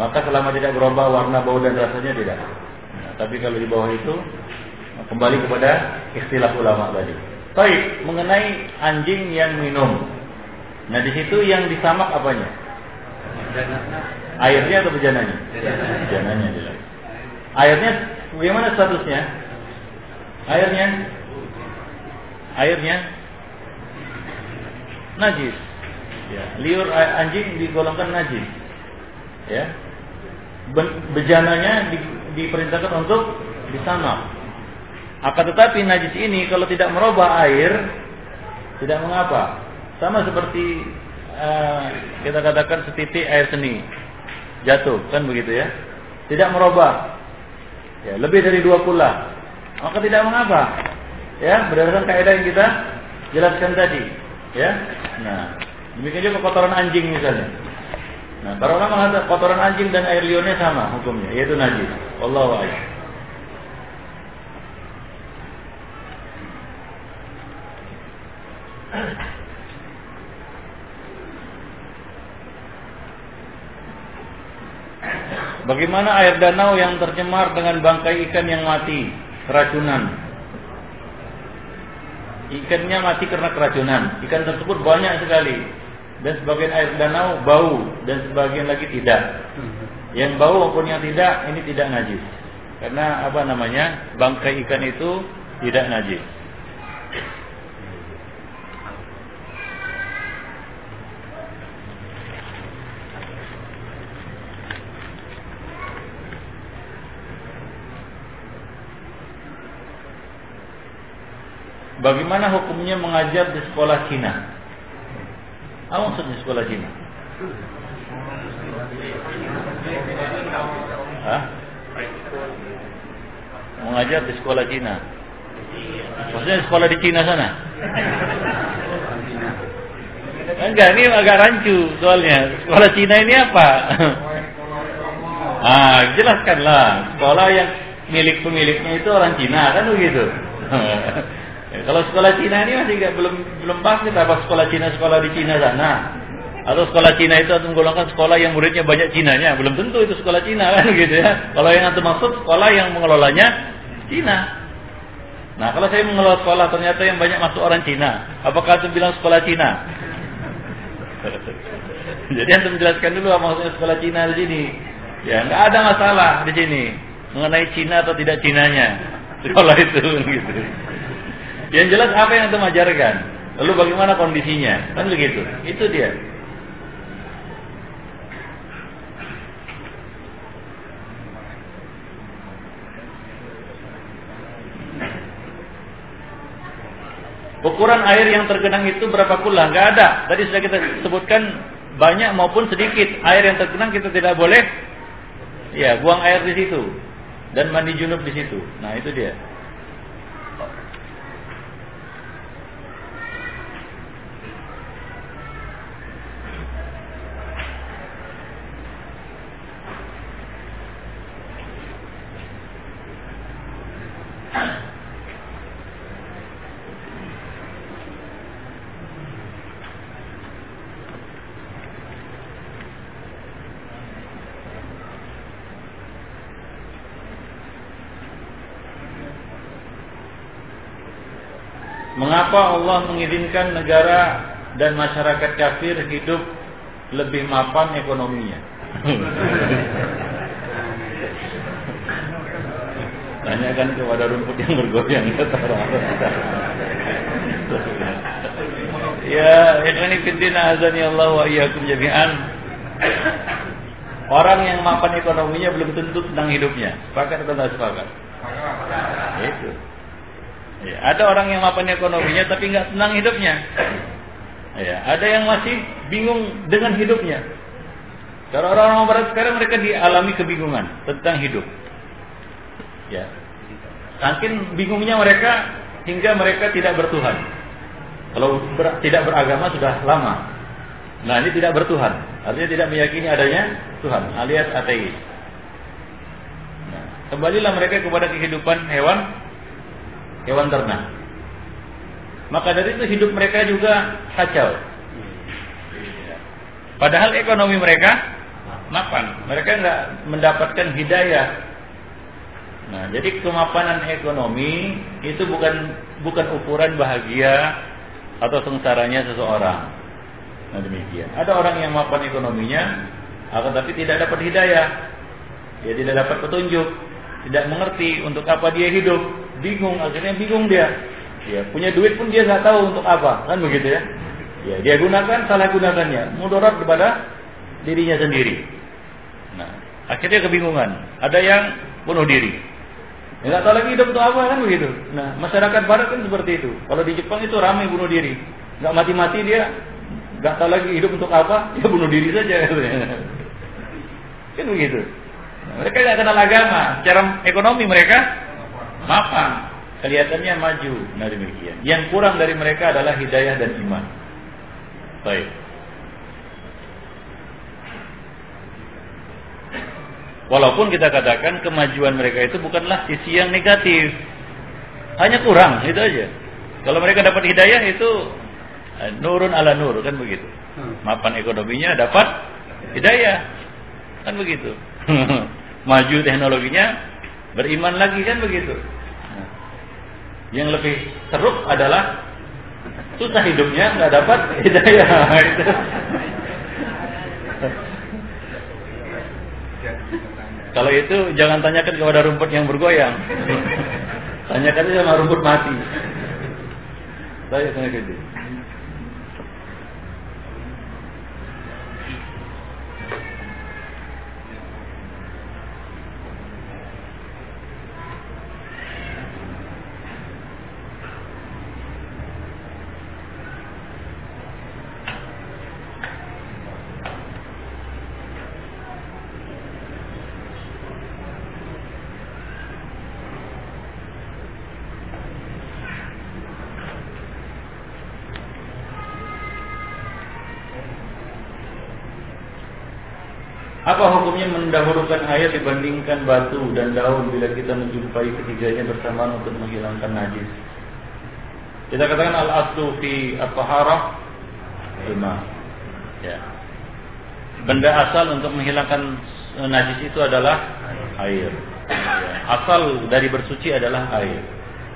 maka selama tidak berubah warna, bau dan rasanya tidak. Nah, tapi kalau di bawah itu kembali kepada istilah ulama tadi. Baik, mengenai anjing yang minum. Nah, di situ yang disamak apanya? Airnya atau bejananya? Bejananya jelas. Airnya bagaimana statusnya? Airnya? Airnya najis. Ya, liur anjing digolongkan najis. Ya. Bejananya di, diperintahkan untuk disamak. Akan tetapi najis ini kalau tidak merubah air tidak mengapa. Sama seperti uh, kita katakan setitik air seni jatuh kan begitu ya. Tidak merubah. Ya, lebih dari dua pula. Maka tidak mengapa. Ya, berdasarkan kaidah yang kita jelaskan tadi. Ya. Nah, Demikian juga kotoran anjing misalnya. Nah, para ulama mengatakan kotoran anjing dan air liurnya sama hukumnya, yaitu najis. Allah a'lam. Bagaimana air danau yang tercemar dengan bangkai ikan yang mati, keracunan? Ikannya mati karena keracunan. Ikan tersebut banyak sekali dan sebagian air danau bau dan sebagian lagi tidak. Yang bau maupun yang tidak ini tidak najis. Karena apa namanya? Bangkai ikan itu tidak najis. Bagaimana hukumnya mengajar di sekolah Cina? Apa maksudnya sekolah Cina? Hah? Mengajar di sekolah Cina. Maksudnya sekolah di Cina sana? Enggak, ini agak rancu soalnya. Sekolah Cina ini apa? ah, jelaskanlah. Sekolah yang milik pemiliknya itu orang Cina kan begitu. Ya, kalau sekolah Cina ini masih gak, belum belum pasti apa sekolah Cina sekolah di Cina sana. Atau sekolah Cina itu atau menggolongkan sekolah yang muridnya banyak Cinanya, belum tentu itu sekolah Cina kan gitu ya. Kalau yang antum maksud sekolah yang mengelolanya Cina. Nah, kalau saya mengelola sekolah ternyata yang banyak masuk orang Cina, apakah antum bilang sekolah Cina? Jadi antum menjelaskan dulu apa maksudnya sekolah Cina di sini. Ya, nggak ada masalah di sini mengenai Cina atau tidak Cinanya sekolah itu gitu. Yang jelas apa yang antum ajarkan. Lalu bagaimana kondisinya? Kan begitu. Itu dia. Ukuran air yang tergenang itu berapa pula? Gak ada. Tadi sudah kita sebutkan banyak maupun sedikit air yang tergenang kita tidak boleh ya buang air di situ dan mandi junub di situ. Nah, itu dia. Mengapa Allah mengizinkan negara dan masyarakat kafir hidup lebih mapan ekonominya? Tanyakan kepada rumput yang bergoyang Ya, ini fitina azani Allah wa iyyakum jami'an. Orang yang mapan ekonominya belum tentu senang hidupnya. Sepakat atau tidak sepakat? Itu. Ya, ada orang yang mapan ekonominya tapi nggak senang hidupnya. Ya, ada yang masih bingung dengan hidupnya. Kalau orang-orang barat sekarang mereka dialami kebingungan tentang hidup. Ya. Saking bingungnya mereka hingga mereka tidak bertuhan. Kalau ber, tidak beragama sudah lama. Nah ini tidak bertuhan, artinya tidak meyakini adanya Tuhan, alias ateis. Nah, kembalilah mereka kepada kehidupan hewan, hewan ternak. Maka dari itu hidup mereka juga kacau. Padahal ekonomi mereka mapan, mereka nggak mendapatkan hidayah. Nah, jadi kemapanan ekonomi itu bukan bukan ukuran bahagia atau sengsaranya seseorang. Nah demikian. Ada orang yang mapan ekonominya, akan tapi tidak dapat hidayah. Dia tidak dapat petunjuk, tidak mengerti untuk apa dia hidup, bingung, akhirnya bingung dia. Ya, punya duit pun dia nggak tahu untuk apa, kan begitu ya? Ya, dia gunakan salah gunakannya, mudarat kepada dirinya sendiri. Nah, akhirnya kebingungan. Ada yang bunuh diri. Nggak tahu lagi hidup untuk apa kan begitu. Nah, masyarakat barat kan seperti itu. Kalau di Jepang itu ramai bunuh diri. Nggak mati-mati dia Gak tahu lagi hidup untuk apa, ya bunuh diri saja. Kan begitu. Nah, mereka tidak kenal agama, secara ekonomi mereka mapan, kelihatannya maju. Nah demikian. Yang kurang dari mereka adalah hidayah dan iman. Baik. Walaupun kita katakan kemajuan mereka itu bukanlah sisi yang negatif. Hanya kurang, itu aja. Kalau mereka dapat hidayah itu Eh, nurun ala nur kan begitu. Hmm. Mapan ekonominya dapat hidayah. Kan begitu. Maju teknologinya beriman lagi kan begitu. Nah, yang lebih teruk adalah susah hidupnya nggak dapat hidayah. Kalau itu jangan tanyakan kepada rumput yang bergoyang. Tanyakan sama rumput mati. Saya tanya gitu. Hukumnya mendahulukan air dibandingkan batu dan daun bila kita menjumpai ketiganya bersamaan untuk menghilangkan najis? Kita katakan al aslu fi at-taharah lima. Ya. Benda asal untuk menghilangkan najis itu adalah air. Ya. Asal dari bersuci adalah air.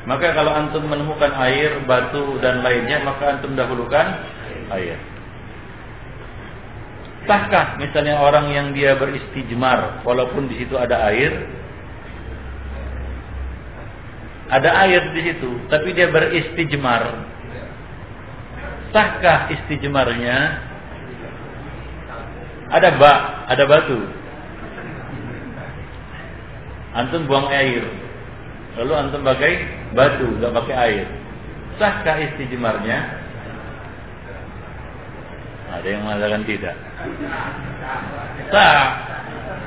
Maka kalau antum menemukan air, batu dan lainnya, maka antum dahulukan air. Sahkah misalnya orang yang dia beristijmar walaupun di situ ada air? Ada air di situ, tapi dia beristijmar. Sahkah istijmarnya? Ada bak, ada batu. Antum buang air. Lalu antum pakai batu, nggak pakai air. Sahkah istijmarnya? Ada yang mengatakan tidak. Sah.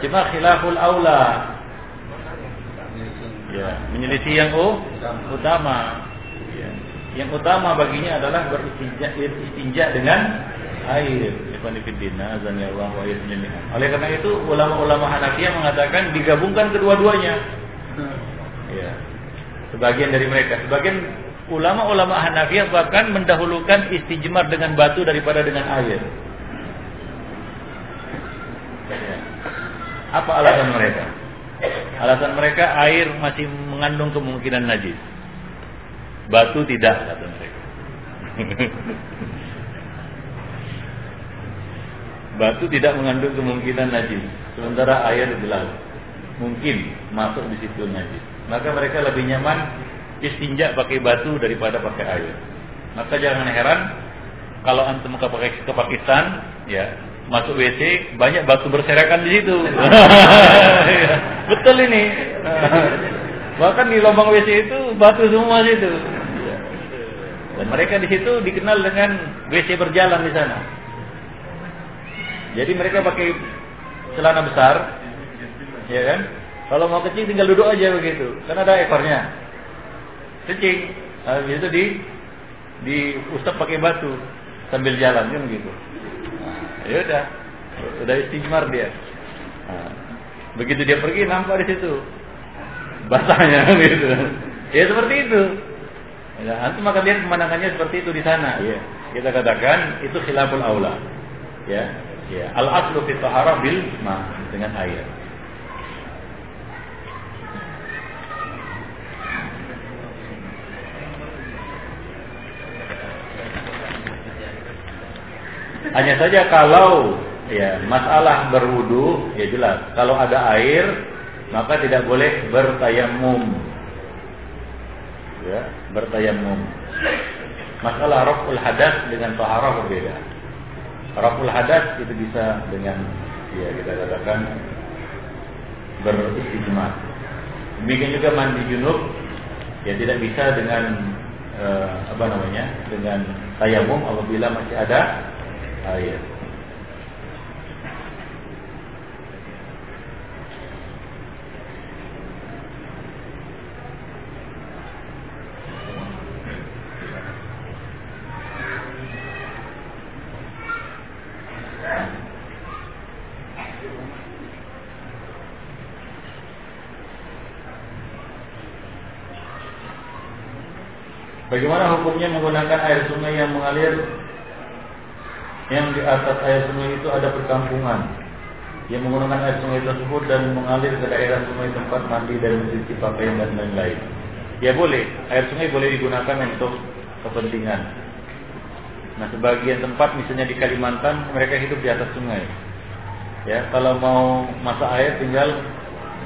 Cuma khilaful aula. Ya, menyelisih yang oh, utama. Ya. Yang utama baginya adalah beristinja, dengan air. Oleh karena itu ulama-ulama Hanafiyah mengatakan digabungkan kedua-duanya. Ya. Sebagian dari mereka, sebagian ulama-ulama Hanafiyah bahkan mendahulukan istijmar dengan batu daripada dengan air. Apa alasan mereka? Alasan mereka air masih mengandung kemungkinan najis. Batu tidak kata mereka. Batu tidak mengandung kemungkinan najis, sementara air jelas mungkin masuk di situ najis. Maka mereka lebih nyaman istinja pakai batu daripada pakai air. Maka jangan heran kalau antum ke, ke Pakistan, ya masuk WC banyak batu berserakan di situ. Betul ini. Bahkan di lubang WC itu batu semua situ. Dan mereka di situ dikenal dengan WC berjalan di sana. Jadi mereka pakai celana besar, ya kan? Kalau mau kecil tinggal duduk aja begitu, kan ada ekornya kencing habis itu di di ustaz pakai batu sambil jalan kan gitu nah, ya udah, udah istimar dia. Nah, begitu dia pergi nampak di situ basahnya gitu. Ya seperti itu. Ya, antum maka lihat pemandangannya seperti itu di sana. Ya. Kita katakan itu khilaful aula. Ya, ya. Al aslu fi bil ma dengan air. Hanya saja kalau ya masalah berwudu ya jelas. Kalau ada air maka tidak boleh bertayamum. Ya bertayamum. Masalah raful hadas dengan taharah berbeda. Raful hadas itu bisa dengan ya kita katakan beristijmar demikian juga mandi junub ya tidak bisa dengan eh, apa namanya dengan tayamum apabila masih ada air Bagaimana hukumnya menggunakan air sungai yang mengalir yang di atas air sungai itu ada perkampungan yang menggunakan air sungai tersebut dan mengalir ke daerah sungai tempat mandi dan mencuci pakaian dan lain-lain. Ya boleh, air sungai boleh digunakan untuk kepentingan. Nah, sebagian tempat misalnya di Kalimantan mereka hidup di atas sungai. Ya, kalau mau masak air tinggal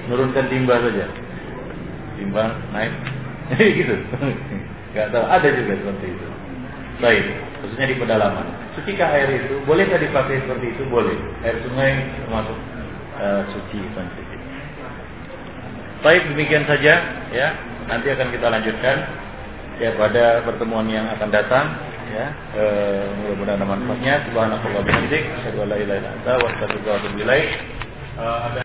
nurunkan timba saja. Timba naik. gitu. Gak tahu, ada juga seperti itu. Baik, khususnya di pedalaman. Sucikah air itu? Bolehkah dipakai seperti itu? Boleh. Air sungai termasuk uh, suci sensitif. Baik, demikian saja ya. Nanti akan kita lanjutkan ya pada pertemuan yang akan datang ya. E, mudah-mudahan manfaatnya. Subhanallah wa bihamdik, asyhadu an la ilaha